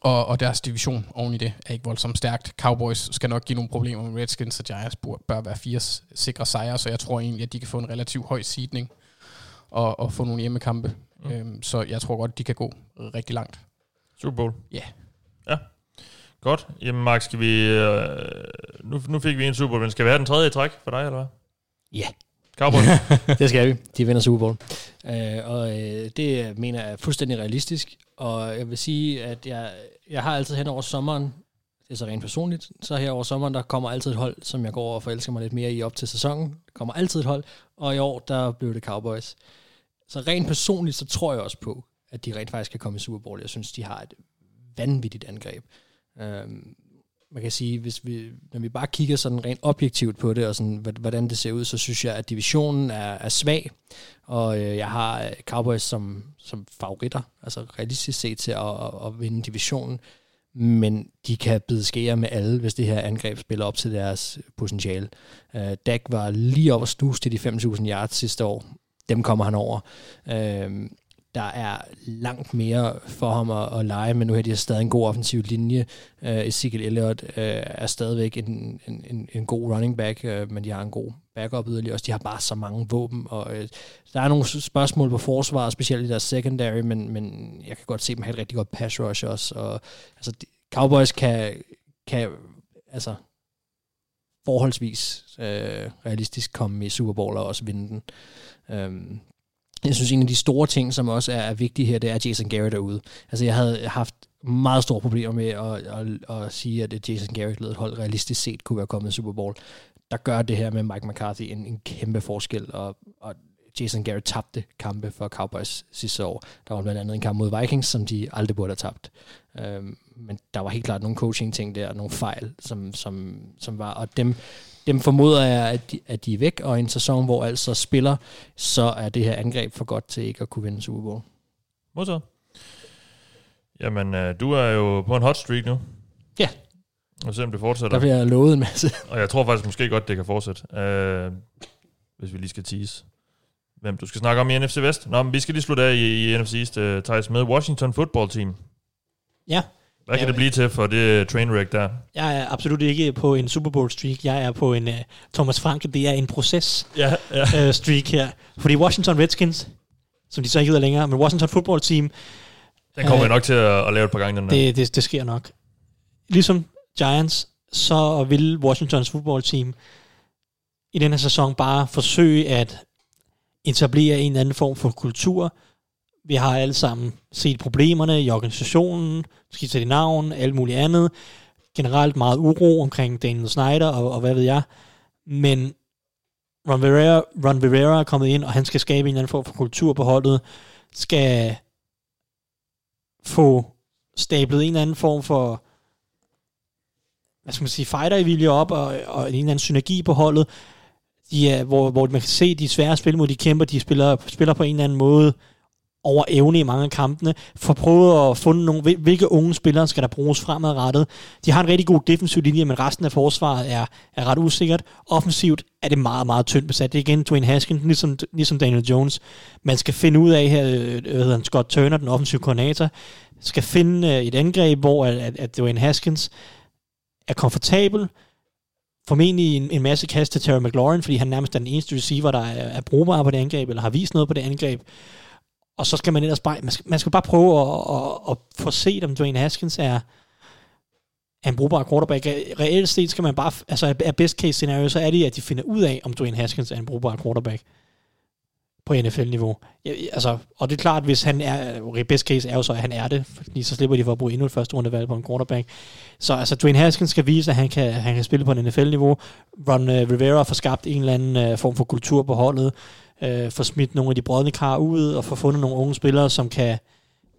Og, og deres division oven i det er ikke voldsomt stærkt. Cowboys skal nok give nogle problemer med Redskins, og Giants bør være fire sikre sejre, så jeg tror egentlig, at de kan få en relativt høj seedning og, og få nogle hjemmekampe. Mm. Øhm, så jeg tror godt, de kan gå rigtig langt. Super Bowl? Ja. Yeah. Ja. Godt. Jamen Mark, skal vi... Øh, nu, nu fik vi en Super Bowl, men skal vi have den tredje træk for dig, eller hvad? Ja. Cowboys. det skal vi. De vinder Super Bowl. Uh, og uh, det mener jeg er fuldstændig realistisk. Og jeg vil sige, at jeg, jeg har altid hen over sommeren, det er så rent personligt, så her over sommeren, der kommer altid et hold, som jeg går over og forelsker mig lidt mere i op til sæsonen. Der kommer altid et hold, og i år, der blev det Cowboys. Så rent personligt, så tror jeg også på, at de rent faktisk kan komme i Super Bowl. Jeg synes, de har et vanvittigt angreb. Øhm, man kan sige, hvis vi, når vi bare kigger sådan rent objektivt på det, og sådan, hvordan det ser ud, så synes jeg, at divisionen er, er svag, og øh, jeg har øh, Cowboys som, som favoritter, altså realistisk set til at, at, at vinde divisionen, men de kan bide skære med alle, hvis det her angreb spiller op til deres potentiale. Øh, Dak var lige over snus til de 5.000 yards sidste år. Dem kommer han over. Øh, der er langt mere for ham at, at lege, men nu har de altså stadig en god offensiv linje. Uh, Ezekiel Elliott uh, er stadigvæk en, en, en, en god running back, uh, men de har en god backup yderligere også. De har bare så mange våben, og uh, der er nogle spørgsmål på forsvaret, specielt i deres secondary, men, men jeg kan godt se dem have et rigtig godt pass rush også. Og, altså, de, Cowboys kan, kan altså, forholdsvis uh, realistisk komme i Super Bowl og også vinde den. Um, jeg synes, en af de store ting, som også er, er vigtige her, det er Jason Garrett derude. Altså, jeg havde haft meget store problemer med at, at, at sige, at Jason Garrett ledet hold realistisk set kunne være kommet i Super Bowl. Der gør det her med Mike McCarthy en, en kæmpe forskel, og, og Jason Garrett tabte kampe for Cowboys sidste år. Der var blandt andet en kamp mod Vikings, som de aldrig burde have tabt. Øhm, men der var helt klart nogle coaching-ting der, nogle fejl, som, som, som var, og dem, dem formoder jeg, at de, at de er væk, og en sæson, hvor altså spiller, så er det her angreb for godt til ikke at kunne vinde Super Bowl. Modtaget. Jamen, øh, du er jo på en hot streak nu. Ja. Og se om det fortsætter. Der bliver lovet en masse. og jeg tror faktisk måske godt, det kan fortsætte. Øh, hvis vi lige skal tease hvem du skal snakke om i NFC Vest. Nå, men vi skal lige slutte af i, i NFC East, uh, Thijs, med Washington Football Team. Ja, Hvad kan Ja, det blive til for det trainwreck der? Jeg er absolut ikke på en Super Bowl streak. Jeg er på en uh, Thomas Frank. Det er en proces Ja, ja. uh, streak her. Fordi Washington Redskins, som de så ikke hedder længere, men Washington Football Team, Den kommer Øh, jeg nok til at, at lave et par gange, den der. det, det, det sker nok. Ligesom Giants, så vil Washingtons football team i den her sæson bare forsøge at etablere en eller anden form for kultur. Vi har alle sammen set problemerne i organisationen, skiftet i navn, alt muligt andet. Generelt meget uro omkring Daniel Snyder og, og hvad ved jeg. Men Ron Rivera, Ron Rivera er kommet ind, og han skal skabe en eller anden form for kultur på holdet. Skal få stablet en eller anden form for hvad skal man sige, fighter i vilje op, og, og en eller anden synergi på holdet, de er, hvor, hvor man kan se, de svære spil mod de kæmper, de spiller, spiller på en eller anden måde over evne i mange af kampene, for at prøve at finde nogle, hvilke unge spillere skal der bruges fremadrettet. De har en rigtig god defensiv linje, men resten af forsvaret er, er ret usikkert. Offensivt er det meget, meget tyndt besat. Det er igen Dwayne Haskins, ligesom, ligesom Daniel Jones. Man skal finde ud af her, øh, hvad hedder han, Scott Turner, den offensive koordinator, skal finde øh, et angreb, hvor at, at, at Dwayne Haskins er komfortabel, formentlig en, en masse kast til Terry McLaurin, fordi han nærmest er den eneste receiver, der er, er brugbar på det angreb, eller har vist noget på det angreb. Og så skal man ellers bare, man skal, man skal bare prøve at, at, at få set, om Dwayne Haskins er, er en brugbar quarterback. Reelt set skal man bare, altså er best case scenario, så er det, at de finder ud af, om Dwayne Haskins er en brugbar quarterback på NFL-niveau. Ja, altså, og det er klart, hvis han er, best case er jo så, at han er det, fordi så slipper de for at bruge endnu et første rundevalg på en quarterback. Så altså, Dwayne Haskins skal vise, at han kan, han kan spille på en NFL-niveau. Ron uh, Rivera får skabt en eller anden uh, form for kultur på holdet, øh, få smidt nogle af de brødne kar ud, og få fundet nogle unge spillere, som kan,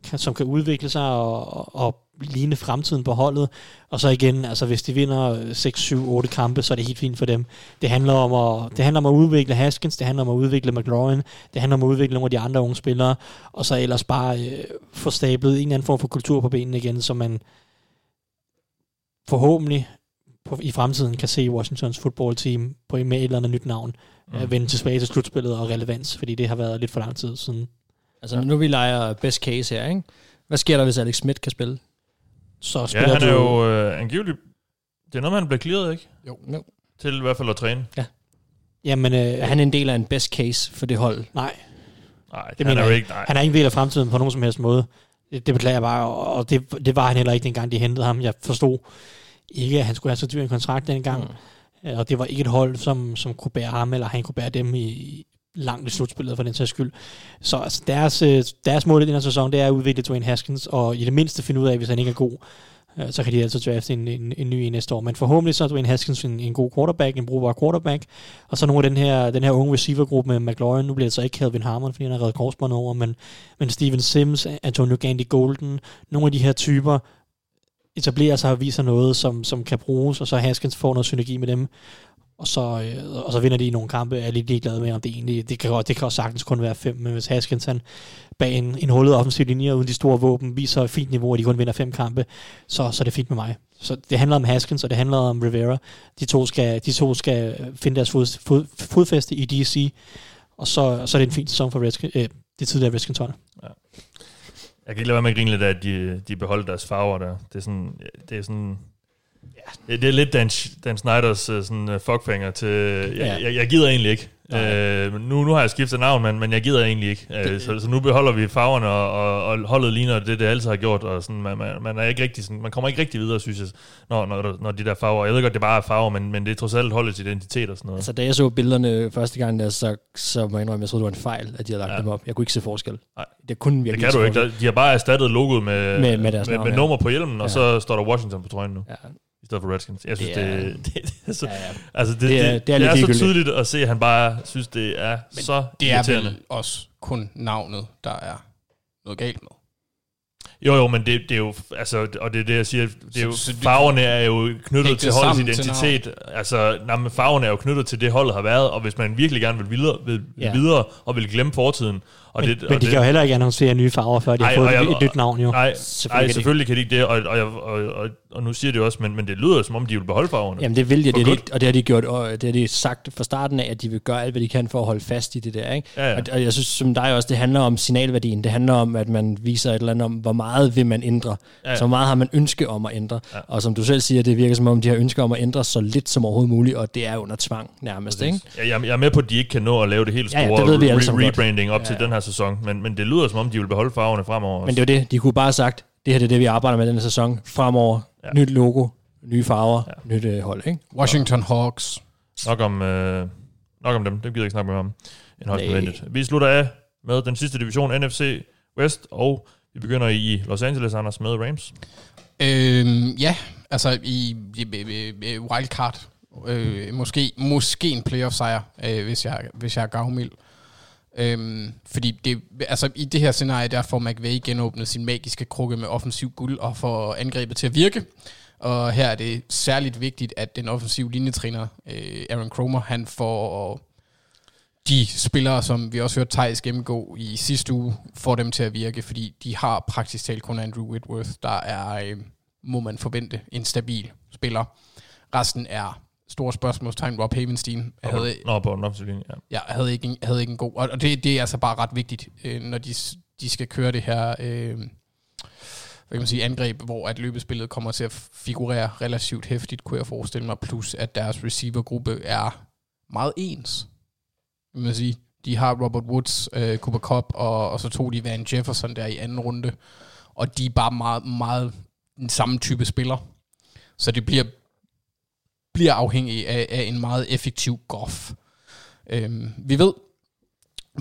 kan, som kan udvikle sig og, og, og ligne fremtiden på holdet. Og så igen, altså hvis de vinder 6, 7, 8 kampe, så er det helt fint for dem. Det handler om at, det handler om at udvikle Haskins, det handler om at udvikle McLaurin, det handler om at udvikle nogle af de andre unge spillere, og så ellers bare øh, få stablet en eller anden form for kultur på benene igen, så man forhåbentlig på, i fremtiden kan se Washingtons football team på med et eller andet nyt navn mm. vende tilbage til slutspillet og relevans, fordi det har været lidt for lang tid siden. Altså, nu vi leger best case her, ikke? Hvad sker der, hvis Alex Smith kan spille? Så Ja, spiller han er du, jo øh, angiveligt... Det er noget, man bliver clearet, ikke? Jo. No. Til i hvert fald at træne. Jamen, øh, Er han en del af en best case for det hold? nej, Nej, det han mener er jo jeg ikke... Nej. Han er ikke en del af fremtiden på nogen som helst måde. Det, det beklager jeg bare, og og det, det var han heller ikke dengang, de hentede ham. Jeg forstod ikke, at han skulle have så dyr en kontrakt dengang. Mm. Øh, og det var ikke et hold, som, som kunne bære ham, eller han kunne bære dem i, langt i slutspillet for den sags skyld. Så altså, deres, øh, deres mål i den her sæson, det er at udvikle Dwayne Haskins, og i det mindste finde ud af, hvis han ikke er god, øh, så kan de altså drafte en, en, en ny en næste år. Men forhåbentlig så er Dwayne Haskins en, en god quarterback, en brugbar quarterback, og så nogle af den her, den her unge receivergruppe med McLaurin, nu bliver det så ikke Calvin Harmon, fordi han har reddet korsbånd over, men, men Steven Sims, Antonio Gandy Golden, nogle af de her typer, etablerer sig og viser noget, som, som kan bruges, og så Haskins får noget synergi med dem, og så, øh, og så vinder de nogle kampe, er lidt ligeglade med, om det egentlig, det kan, godt- det kan også sagtens kun være fem, men hvis Haskins han bag en, en hullet offensiv linje uden de store våben, viser et fint niveau, og de kun vinder fem kampe, så, så er det fint med mig. Så det handler om Haskins, og det handler om Rivera. De to skal, de to skal finde deres fod, fod, fodfæste i DC, og så, så er det en fin sæson for Redskins, øh, det tidligere Redskins hold. Jeg kan ikke lade være med at grine lidt af, at de, de beholder deres farver der. Det er sådan... Det er sådan Ja. Det, det er lidt Dan, Dan Snyders øh, sådan, uh, fuckfinger til... Jeg, ja. jeg, jeg gider egentlig ikke. Uh, nu, nu har jeg skiftet navn, men, men jeg gider egentlig ikke. Det- så, så nu beholder vi farverne, og, og, og holdet ligner det, det altid har gjort. Og sådan, man, man, man, er ikke rigtig, sådan, man kommer ikke rigtig videre, synes jeg, når, når, når de der farver... Jeg ved godt, det bare er farver, men, men det er trods alt holdets identitet og sådan noget. Altså, da jeg så billederne første gang, der, så, så må jeg indrømme, jeg troede, det var en fejl, at de havde lagt Ja. dem op. Jeg kunne ikke se forskel. Nej. Det kunne det virkelig kan ikke du ikke. De har bare erstattet logoet med, Med- med med, navn, med ja. nummer på hjelmen, og Ja. så står der Washington på trøjen nu. Ja. I stedet for Redskins. Jeg synes, Det det er- er, det, det, det er så... Ja, ja. Altså, det, Det det, er- det, det er det er så tydeligt at se, at han bare synes, det er Men så Det er irriterende. vel også kun navnet, der er noget galt med. Jo, jo, men det, det er jo, altså, og det er det, jeg siger, det er jo, Så- så farverne er jo knyttet til holdets sammen til identitet. altså, nej, men farverne er jo knyttet til det, holdet har været, og hvis man virkelig gerne vil videre, vil Ja. videre og vil glemme fortiden, og Men, det, men og de det, kan jo heller ikke annoncere nye farver, før de har Ej, fået og jeg- et, et nyt navn jo. Nej, Selvfølgelig de selvfølgelig kan de ikke det, og, og, jeg- og, og, og nu siger det også, men, men det lyder som om, de vil beholde farverne. Jamen det vil de, For det, er det, og det har de gjort, og det har de sagt fra starten af, at de vil gøre alt, hvad de kan for at holde fast i det der. Ikke? Ja, ja. Og, og jeg synes som dig også, det handler om signalværdien. Det handler om, at man viser et eller andet om, hvor meget meget vil man ændre? Ja. Ja. Så meget har man ønske om at ændre? Ja. Ja. Og som du selv siger, det virker som om, de har ønske om at ændre så lidt som overhovedet muligt, og det er under tvang nærmest, ikke? Ja, jeg, jeg er med på, at de ikke kan nå at lave det helt Ja, ja, store det ved vi alle re- rebranding op Ja, til ja. den her sæson, men, men det lyder som om, de vil beholde farverne fremover. Men det er jo det, de kunne bare have sagt, det her det er det, vi arbejder med denne sæson. Fremover, Ja. ja. nyt logo, nye farver, Ja. ja. nyt øh, hold, ikke? Washington Hawks. Nok om, øh, nok om dem, det gider jeg ikke snakke med ham end højst nødvendigt. Vi slutter af med den sidste division, NFC West, og vi begynder i Los Angeles, Anders, med Rams. Øhm, ja, altså i, i, i, i wildcard. Øh, måske, måske en playoff-sejr, øh, hvis, jeg, hvis jeg er gavmild. Øhm, fordi det, altså, i det her scenarie, der får McVay genåbnet sin magiske krukke med offensiv guld og får angrebet til at virke. Og her er det særligt vigtigt, at den offensive linjetræner, øh, Aaron Cromer, han får de spillere, som vi også hørte Thijs gennemgå i sidste uge, får dem til at virke, fordi de har praktisk talt kun Andrew Whitworth, der er, øh, må man forvente, en stabil spiller. Resten er store spørgsmålstegn. Rob Havenstein havde, Nå, på den ja. ja, havde, ikke en, havde ikke en god... Og og det, det er altså bare ret vigtigt, øh, når de, de skal køre det her... Øh, hvad kan man sige, angreb, hvor at løbespillet kommer til at figurere relativt hæftigt, kunne jeg forestille mig, plus at deres receivergruppe er meget ens. Vil man sige. De har Robert Woods, øh, Cooper Cup, og, og så tog de Van Jefferson der i anden runde, og de er bare meget, meget den samme type spiller. Så det bliver, bliver afhængig af, af en meget effektiv Goff. Øhm, vi ved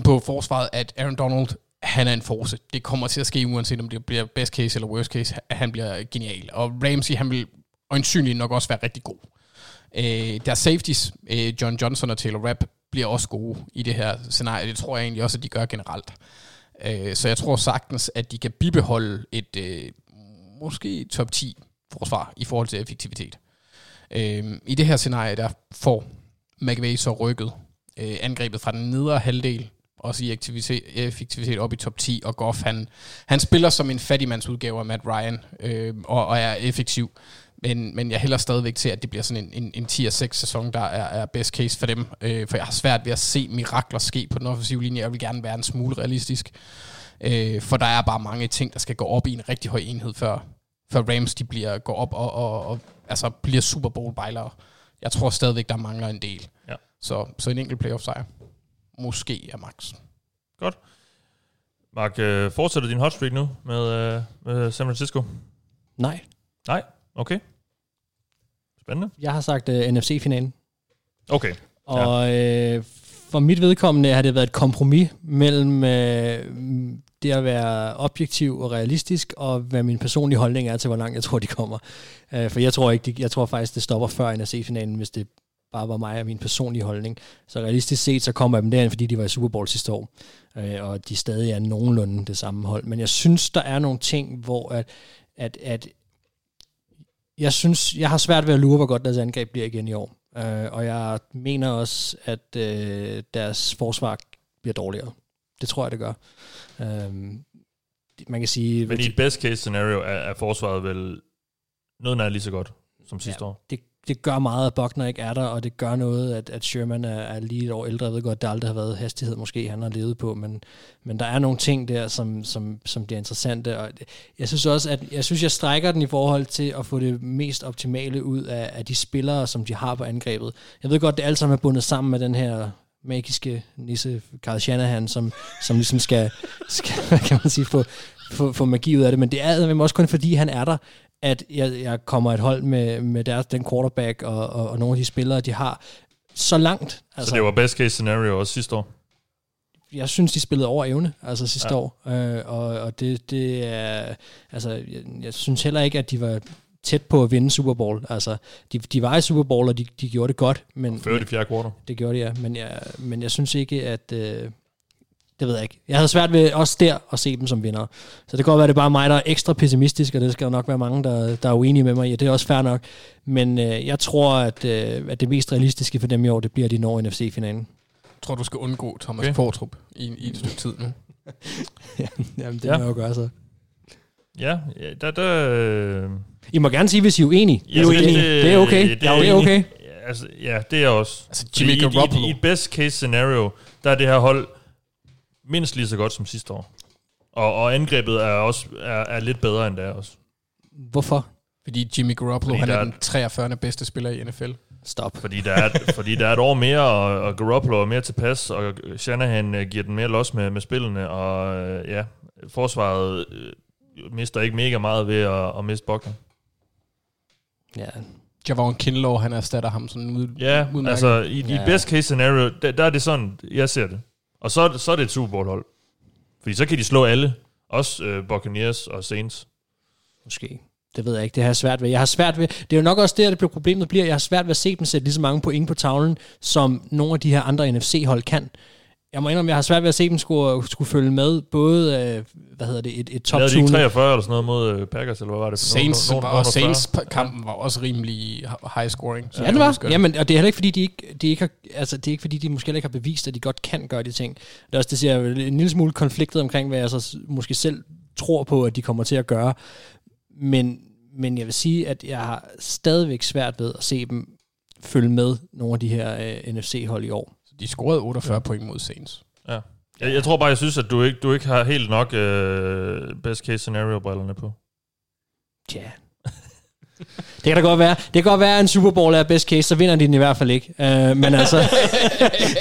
på forsvaret, at Aaron Donald, han er en force. Det kommer til at ske, uanset om det bliver best case eller worst case, at han bliver genial. Og Ramsey, han vil øjensynligt nok også være rigtig god. Øh, deres safeties, øh, John Johnson og Taylor Rapp, bliver også gode i det her scenarie. Det tror jeg egentlig også, at de gør generelt. Øh, så jeg tror sagtens, at de kan bibeholde et øh, måske top 10 forsvar i forhold til effektivitet. Øh, I det her scenarie, der får McVay så rykket øh, angrebet fra den nedre halvdel, også i aktivitet, effektivitet op i top 10, og Goff, han, han spiller som en fattigmandsudgave af Matt Ryan, øh, og, og er effektiv. Men, men jeg hælder stadigvæk til, at det bliver sådan en, en, en 10-6 sæson, der er, er best case for dem. Øh, for jeg har svært ved at se mirakler ske på den offensive linje. Jeg vil gerne være en smule realistisk. Øh, for der er bare mange ting, der skal gå op i en rigtig høj enhed, før, før Rams de bliver, går op og, og, og altså bliver Super Bowl bejlere. Jeg tror stadigvæk, der mangler en del. Ja. Så, så en enkelt playoff sejr. Måske er max. Godt. Mark, øh, fortsætter din hot streak nu med, øh, med San Francisco? Nej. Nej? Okay. Spændende. Jeg har sagt uh, NFC-finalen. Okay. Og øh, for mit vedkommende har det været et kompromis mellem øh, det at være objektiv og realistisk, og hvad min personlige holdning er til, hvor langt jeg tror, de kommer. Øh, for jeg tror ikke, de, jeg tror faktisk, det stopper før NFC-finalen, hvis det bare var mig og min personlige holdning. Så realistisk set, så kommer dem derind, fordi de var i Super Bowl sidste år, øh, og de stadig er nogenlunde det samme hold. Men jeg synes, der er nogle ting, hvor at, at, at jeg synes, jeg har svært ved at lure, hvor godt deres angreb bliver igen i år. Øh, og jeg mener også, at øh, deres forsvar bliver dårligere. Det tror jeg, det gør. Øh, man kan sige... Men i et best case scenario er, er forsvaret vel noget nær lige så godt som sidste Ja, år. det, det gør meget, at Buckner ikke er der, og det gør noget, at, at Sherman er, er lige et år ældre. Jeg ved godt, det aldrig har været hastighed, måske han har levet på, men, men der er nogle ting der, som, som, som bliver interessante. Og jeg synes også, at jeg synes, jeg strækker den i forhold til at få det mest optimale ud af, af de spillere, som de har på angrebet. Jeg ved godt, det alt sammen er bundet sammen med den her magiske nisse, Carl Shanahan, som, som ligesom skal, skal hvad kan man sige, få, få, få magi ud af det. Men det er eddermame også kun fordi, han er der, at jeg, jeg kommer et hold med, med deres, den quarterback og, og, og nogle af de spillere, de har så langt. Altså, så det var best case scenario også sidste år. jeg synes, de spillede over evne, altså sidste ja. år. Øh, og, og det, det er, altså, jeg, jeg synes heller ikke, at de var tæt på at vinde Super Bowl. Altså, de, de var i Super Bowl, og de, de gjorde det godt. Men, Før det fjerde kvartal. det gjorde de, ja. Men jeg, men jeg synes ikke, at... Øh, det ved jeg ikke. Jeg havde svært ved også der at se dem som vinder. Så det kan godt være, at det er bare mig, der er ekstra pessimistisk, og det skal jo nok være mange, der, der er uenige med mig i. Det er også fair nok. Men øh, jeg tror, at, øh, at det mest realistiske for dem i år, det bliver, at de når NFC-finalen. Jeg tror, du skal undgå Thomas Okay. Kvartrup i, i et stykke tid nu. Jamen, det Ja. ja. må jeg jo gøre så. Ja, ja der, der, øh, I må gerne sige, hvis I er uenige. I er altså, uenige. Det, er okay. Det, er okay. Ja, altså, ja, det er også. Altså, Jimmy i, i. I et best case scenario, der er det her hold mindst lige så godt som sidste år. Og, og angrebet er også er, er lidt bedre end det er også. Hvorfor? Fordi Jimmy Garoppolo, Fordi han er er- den 43. bedste spiller i NFL. Stop. Fordi der er, fordi der er et år mere, og, og Garoppolo er mere tilpas, og Shanahan øh, giver den mere los med, med spillene, og øh, ja, forsvaret øh, mister ikke mega meget ved at, at miste Buckner. Ja. Javon Kinlaw, han erstatter ham sådan ud, Ja, udmærket. altså i, i Ja. best case scenario, der, der er det sådan, jeg ser det. Og så, er det- så er det et Super Bowl hold. Fordi så kan de slå alle, også øh, Buccaneers og Saints. Måske. Det ved jeg ikke. Det har jeg svært ved. Jeg har svært ved... Det er jo nok også der, det bliver problemet bliver. Jeg har svært ved at se dem sætte lige så mange point på tavlen, som nogle af de her andre NFC-hold kan. Jeg må indrømme, jeg har svært ved at se dem skulle, skulle følge med, både, øh, hvad hedder det, et, et top Lavede de ikke 2 43 eller sådan noget mod øh, Packers, eller hvad var det? Saints, Nogen- var, nogen- og Saints-kampen var også rimelig high scoring. så Ja, det var. Jamen, og det er heller ikke, fordi de ikke, de ikke har, altså, det er ikke, fordi de måske heller ikke har bevist, at de godt kan gøre de ting. Det er også, det siger jeg, en lille smule konfliktet omkring, hvad jeg så måske selv tror på, at de kommer til at gøre. Men, men jeg vil sige, at jeg har stadigvæk svært ved at se dem følge med nogle af de her øh, NFC-hold i år. De scorede 48 point mod Saints. Ja. Jeg, jeg tror bare, jeg synes, at du ikke, du ikke har helt nok øh, best case scenario-brillerne på. Tja. Det kan da godt være. Det kan godt være, at en Super Bowl er best case, så vinder de den i hvert fald ikke. Uh, men altså...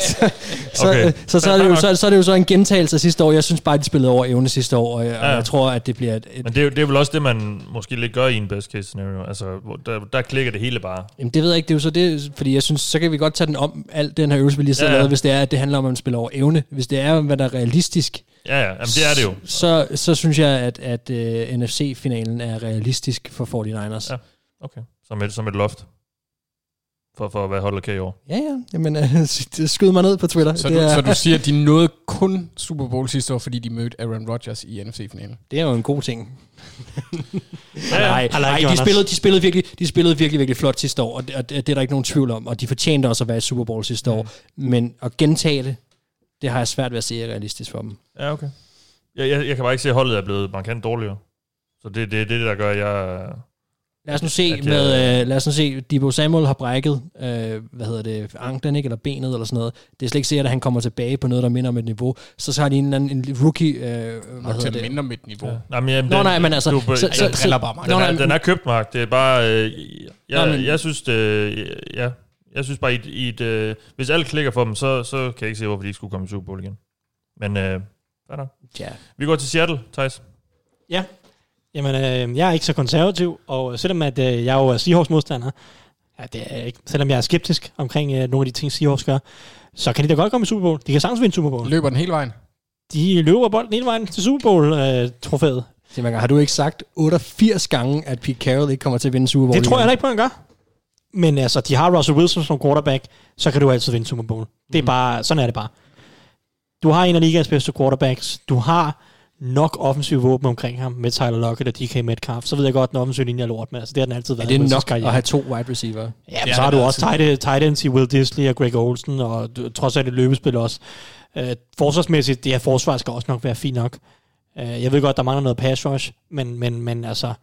så, så, Okay. okay. så, så, er det jo, så, så er det jo så en gentagelse af sidste år. Jeg synes bare, de spillede over evne sidste år, og, jeg, Ja. og jeg tror, at det bliver et... et Men det er, jo- det er vel også det, man måske lidt gør i en best case scenario. Altså, der, der klikker det hele bare. Jamen det ved jeg ikke, det er jo så det, fordi jeg synes, så kan vi godt tage den om, alt den her øvelse, vi lige har Ja, ja, ja. lavet, hvis det er, at det handler om, at man spiller over evne. Hvis det er, hvad der er realistisk, Ja, ja, jamen, det er det jo. så, så synes jeg, at, at uh, NFC-finalen er realistisk for 49ers. Ja. Okay, som et, som et loft. For, for hvad holdet kan i år. Ja, ja. Jamen, uh, skyd mig ned på Twitter. Så, det, du, er, så du siger, at de nåede kun Super Bowl sidste år, fordi de mødte Aaron Rodgers i NFC-finalen? det er jo en god ting. Ja, ja. Nej, nej de, spillede, de, spillede virkelig, de spillede virkelig, virkelig flot sidste år, og det, og det er der ikke nogen tvivl om, og de fortjente også at være i Super Bowl sidste år. Men at gentage det, det har jeg svært ved at se er realistisk for dem. Ja, okay. Jeg, jeg, jeg kan bare ikke se, at holdet er blevet markant dårligere. Så det er det, det, der gør, at jeg... Lad os nu se, At jeg- med, øh, lad os nu se, Debo Samuel har brækket, øh, hvad hedder det, anklen, ikke, eller benet, eller sådan noget. Det er slet ikke sikkert, at han kommer tilbage på noget, der minder om et niveau. Så så har de en, anden- en rookie, øh, hvad Nok hedder det? mindre mit niveau. Ja. Nej, men, jamen, Nå, nej, men altså, Du, så- så, så- Jeg driller bare mig. den, Nå, er, nej, den er købt, Mark. Det er bare... Øh, jeg, Nå, men- jeg synes, det, ja, jeg synes bare, i, et- i et, øh, hvis alle klikker for dem, så, så kan jeg ikke se, hvorfor de ikke skulle komme i Super Bowl igen. Men øh, fair nok. Ja. Vi går til Seattle, Thijs. Ja. Jamen, øh, jeg er ikke så konservativ, og selvom at, øh, jeg jo er Seahawks-modstander, ja, det er ikke, selvom jeg er skeptisk omkring øh, nogle af de ting, Seahawks gør, så kan de da godt komme i Super Bowl. De kan sagtens vinde Super Bowl. Løber den hele vejen? De løber bolden hele vejen til Super Bowl-trofæet. Simon, har du ikke sagt 88 gange, at Pete Carroll ikke kommer til at vinde Super Bowl? det tror jeg heller ikke på, han gør. Men altså, de har Russell Wilson som quarterback, så kan du altid vinde Super Bowl. Det er Mhm. bare, sådan er det bare. Du har en af ligaens bedste quarterbacks. Du har nok offensiv våben omkring ham med Tyler Lockett og DK Metcalf. Så ved jeg godt, at den offensive linje er lort, men altså, det har den altid Er været. det i Wilsons nok karriere. at have to wide receiver? Ja, Det men er så har det du også tight, tight ends i Will Disley og Greg Olsen, og du, trods alt et løbespil også. Uh, forsvarsmæssigt, det her forsvar skal også nok være fint nok. Uh, jeg ved godt, der mangler noget pass rush, men, men, men altså,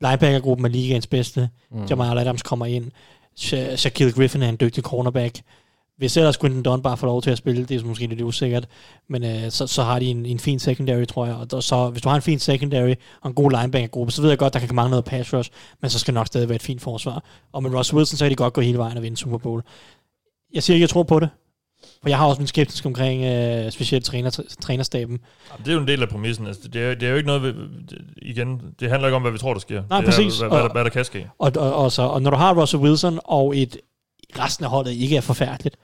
linebackergruppen er ligaens bedste. Mm. Jamal Adams kommer ind. Sha- Shaquille Griffin er en dygtig cornerback. Hvis ellers Quinton Dunn bare får lov til at spille, det er måske lidt usikkert, men øh, så, så har de en, en fin secondary, tror jeg. Og der, så, hvis du har en fin secondary og en god linebackergruppe, så ved jeg godt, der kan mangle noget pass rush, men så skal nok stadig være et fint forsvar. Og med Russ Wilson, så kan de godt gå hele vejen og vinde Super Bowl. Jeg siger ikke, jeg tror på det, for jeg har også min skeptisk omkring øh, specielt træner, trænerstaben. Det er jo en del af præmissen. Altså, det, er, det er jo ikke noget, vi, igen, det handler ikke om, hvad vi tror, der sker. Nej, det præcis. Er, hvad, hvad, Og- der, hvad der kan ske. Og, og, og, så, og når du har Russell Wilson, og et resten af holdet ikke er forfærdeligt,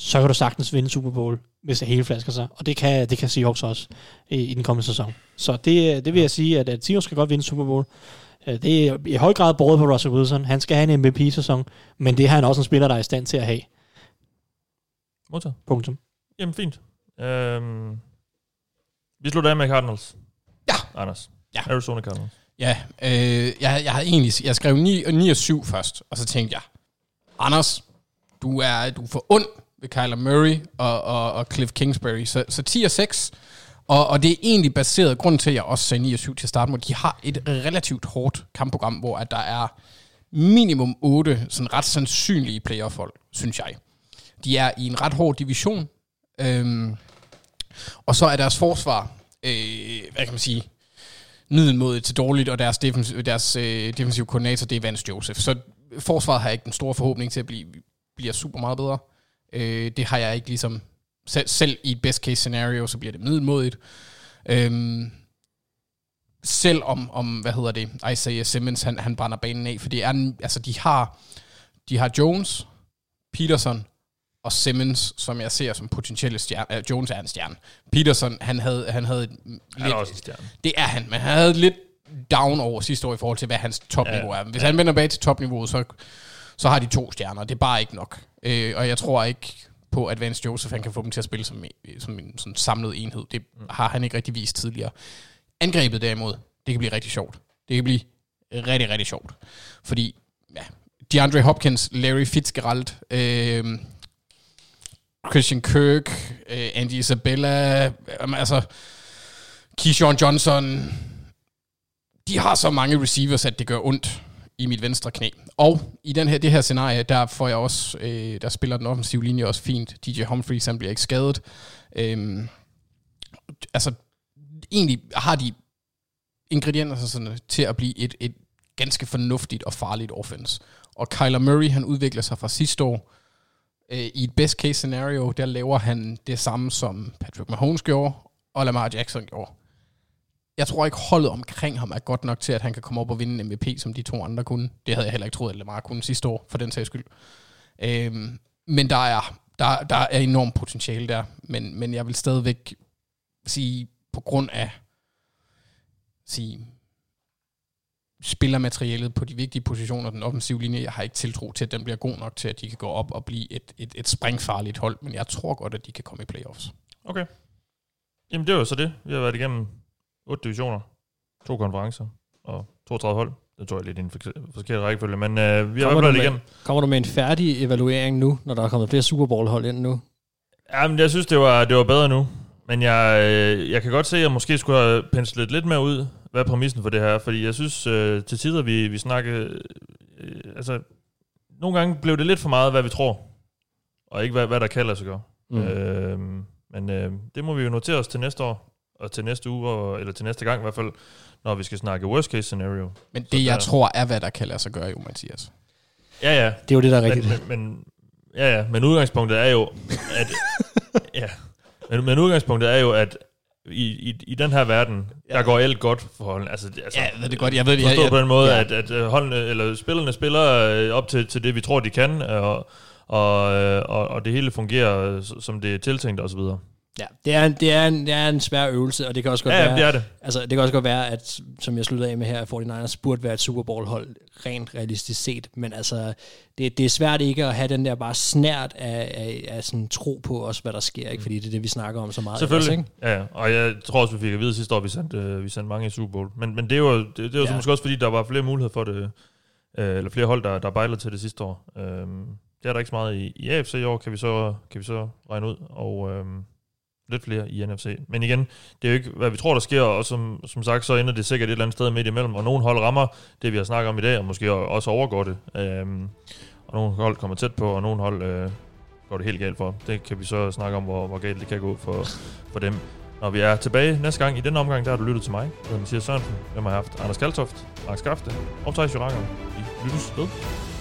så kan du sagtens vinde Super Bowl, hvis det hele flasker sig. Og det kan, det kan Seahawks også i, i den kommende sæson. Så det, det vil jeg sige, at, at Seahawks skal godt vinde Super Bowl. Øh, Det er i høj grad båret på Russell Wilson. Han skal have en MVP-sæson, men det er han også en spiller, der er i stand til at have. Modtaget. Punktum. Jamen, fint. Øhm, vi slutter af med Cardinals. Ja. Anders. Ja. Arizona Cardinals. Ja, øh, jeg, jeg havde egentlig, jeg skrev 9, 9 og 7 først, og så tænkte jeg, Anders, du er, du er for ond ved Kyler Murray og, og, og Cliff Kingsbury, så, så 10 og 6, og, og det er egentlig baseret, grund til, at jeg også sagde 9 og 7 til at starte med, de har et relativt hårdt kampprogram, hvor at der er minimum 8 sådan ret sandsynlige playoff-hold, synes jeg. De er i en ret hård division, øhm, og så er deres forsvar øh, hvad kan man sige, middelmådet til dårligt, og deres, defens, deres øh, defensive koordinator, det er Vance Joseph. Så forsvaret har ikke den store forhåbning til at blive, bliver super meget bedre. Øh, det har jeg ikke ligesom, selv, selv i et best case scenario, så bliver det middelmådigt. Øh, selv om, om, hvad hedder det, Isaiah Simmons, han, han brænder banen af, for det er, en- altså de har, de har Jones, Peterson og Simmons, som jeg ser som potentielle stjerne. Uh, Jones er en stjerne. Peterson, han havde, han havde Han lidt, er også en stjerne. det er han, men han havde lidt down over sidste år i forhold til, hvad hans topniveau Ja, er. Hvis han vender bag til topniveauet, så, så har de to stjerner. Det er bare ikke nok. Øh, og jeg tror ikke på, at Vance Joseph han kan få dem til at spille som, som en sådan samlet enhed. Det har han ikke rigtig vist tidligere. Angrebet derimod, det kan blive rigtig sjovt. Det kan blive rigtig, rigtig sjovt. Fordi, ja, DeAndre Hopkins, Larry Fitzgerald, øh, Christian Kirk, øh, Andy Isabella, øh, altså Keyshawn Johnson, de har så mange receivers, at det gør ondt i mit venstre knæ. Og i den her, det her scenarie, der får jeg også, øh, der spiller den offensive linje også fint. DJ Humphries, han bliver ikke skadet. Øhm, altså, egentlig har de ingredienser sådan, til at blive et, et ganske fornuftigt og farligt offense. Og Kyler Murray, han udvikler sig fra sidste år. Øh, I et best case scenario, der laver han det samme, som Patrick Mahomes gjorde, og Lamar Jackson gjorde. Jeg tror ikke, holdet omkring ham er godt nok til, at han kan komme op og vinde en MVP, som de to andre kunne. Det havde jeg heller ikke troet, at Lamar kunne sidste år, for den sags skyld. Øhm, men der er, der, der er enormt potentiale der. Men, men jeg vil stadigvæk sige, på grund af sige, spillermaterialet på de vigtige positioner, den offensive linje, jeg har ikke tiltro til, at den bliver god nok til, at de kan gå op og blive et, et, et springfarligt hold, men jeg tror godt, at de kan komme i playoffs. Okay. Jamen, det var jo så det. Vi har været igennem otte divisioner, to konferencer og 32 hold. Det tror jeg er lidt i en forke- forkert rækkefølge, men øh, vi har i Kommer hvert fald du, igennem. kommer du med en færdig evaluering nu, når der er kommet flere Super Bowl-hold ind nu? Jamen, jeg synes, det var, det var bedre nu. Men jeg, øh, jeg kan godt se, at jeg måske skulle have penslet lidt mere ud, hvad er præmissen for det her. Fordi jeg synes, øh, til tider, vi, vi snakkede... Øh, altså, nogle gange blev det lidt for meget, hvad vi tror. Og ikke, hvad, hvad der kan lade sig gøre. Mm. Øh, men øh, det må vi jo notere os til næste år. Og til næste uge, og, eller til næste gang i hvert fald, når vi skal snakke worst case scenario. Men Så det, jeg der- tror, er, hvad der kan lade sig gøre, jo, Mathias. Ja, ja. Det er jo det, der er rigtigt. Men, men, men, ja, ja, men udgangspunktet er jo, at... ja, men, men udgangspunktet er jo, at i, i, i den her verden, ja. der går alt godt for holdene. Altså, altså, Ja, jeg ved det godt. Jeg ved det. Forstået Jeg, på jeg, den måde, ja. at, at øh, holdene, eller spillerne spiller øh, op til, til det, vi tror, de kan, og, og, øh, og, og det hele fungerer, øh, som det er tiltænkt osv. Ja, det er, en, det, er en, det er en svær øvelse, og det kan også godt Ja, være... det er det. Altså, det kan også godt være, at, som jeg sluttede af med her, at 49ers burde være et Super Bowl-hold, rent realistisk set. Men altså, det, det er svært ikke at have den der bare snært af, af, af sådan tro på også, hvad der sker, ikke? Fordi det er det, vi snakker om så meget. Selvfølgelig. Ellers, ikke? ja, og jeg tror også, vi fik at vide sidste år, vi sendte, øh, vi sendte mange i Super Bowl. Men, men det jo, det, det jo Ja. ja. måske også, fordi der var flere muligheder for det, øh, eller flere hold, der, der bejlede til det sidste år. Øhm, det er der ikke så meget i, i AFC i år, kan vi så, kan vi så regne ud, og øhm, lidt flere i NFC. Men igen, det er jo ikke, hvad vi tror, der sker, og som, som sagt, så ender det sikkert et eller andet sted midt imellem, og nogle hold rammer det, vi har snakket om i dag, og måske også overgår det. Øhm, og nogle hold kommer tæt på, og nogle hold øh, går det helt galt for. Det kan vi så snakke om, hvor, hvor galt det kan gå for, for dem. Når vi er tilbage næste gang i den omgang, der har du lyttet til mig. Jeg hedder Mathias Sørensen. Hvem har haft? Anders Kaltoft, Mark Skafte og Thijs Joranger. Vi lyttes ved.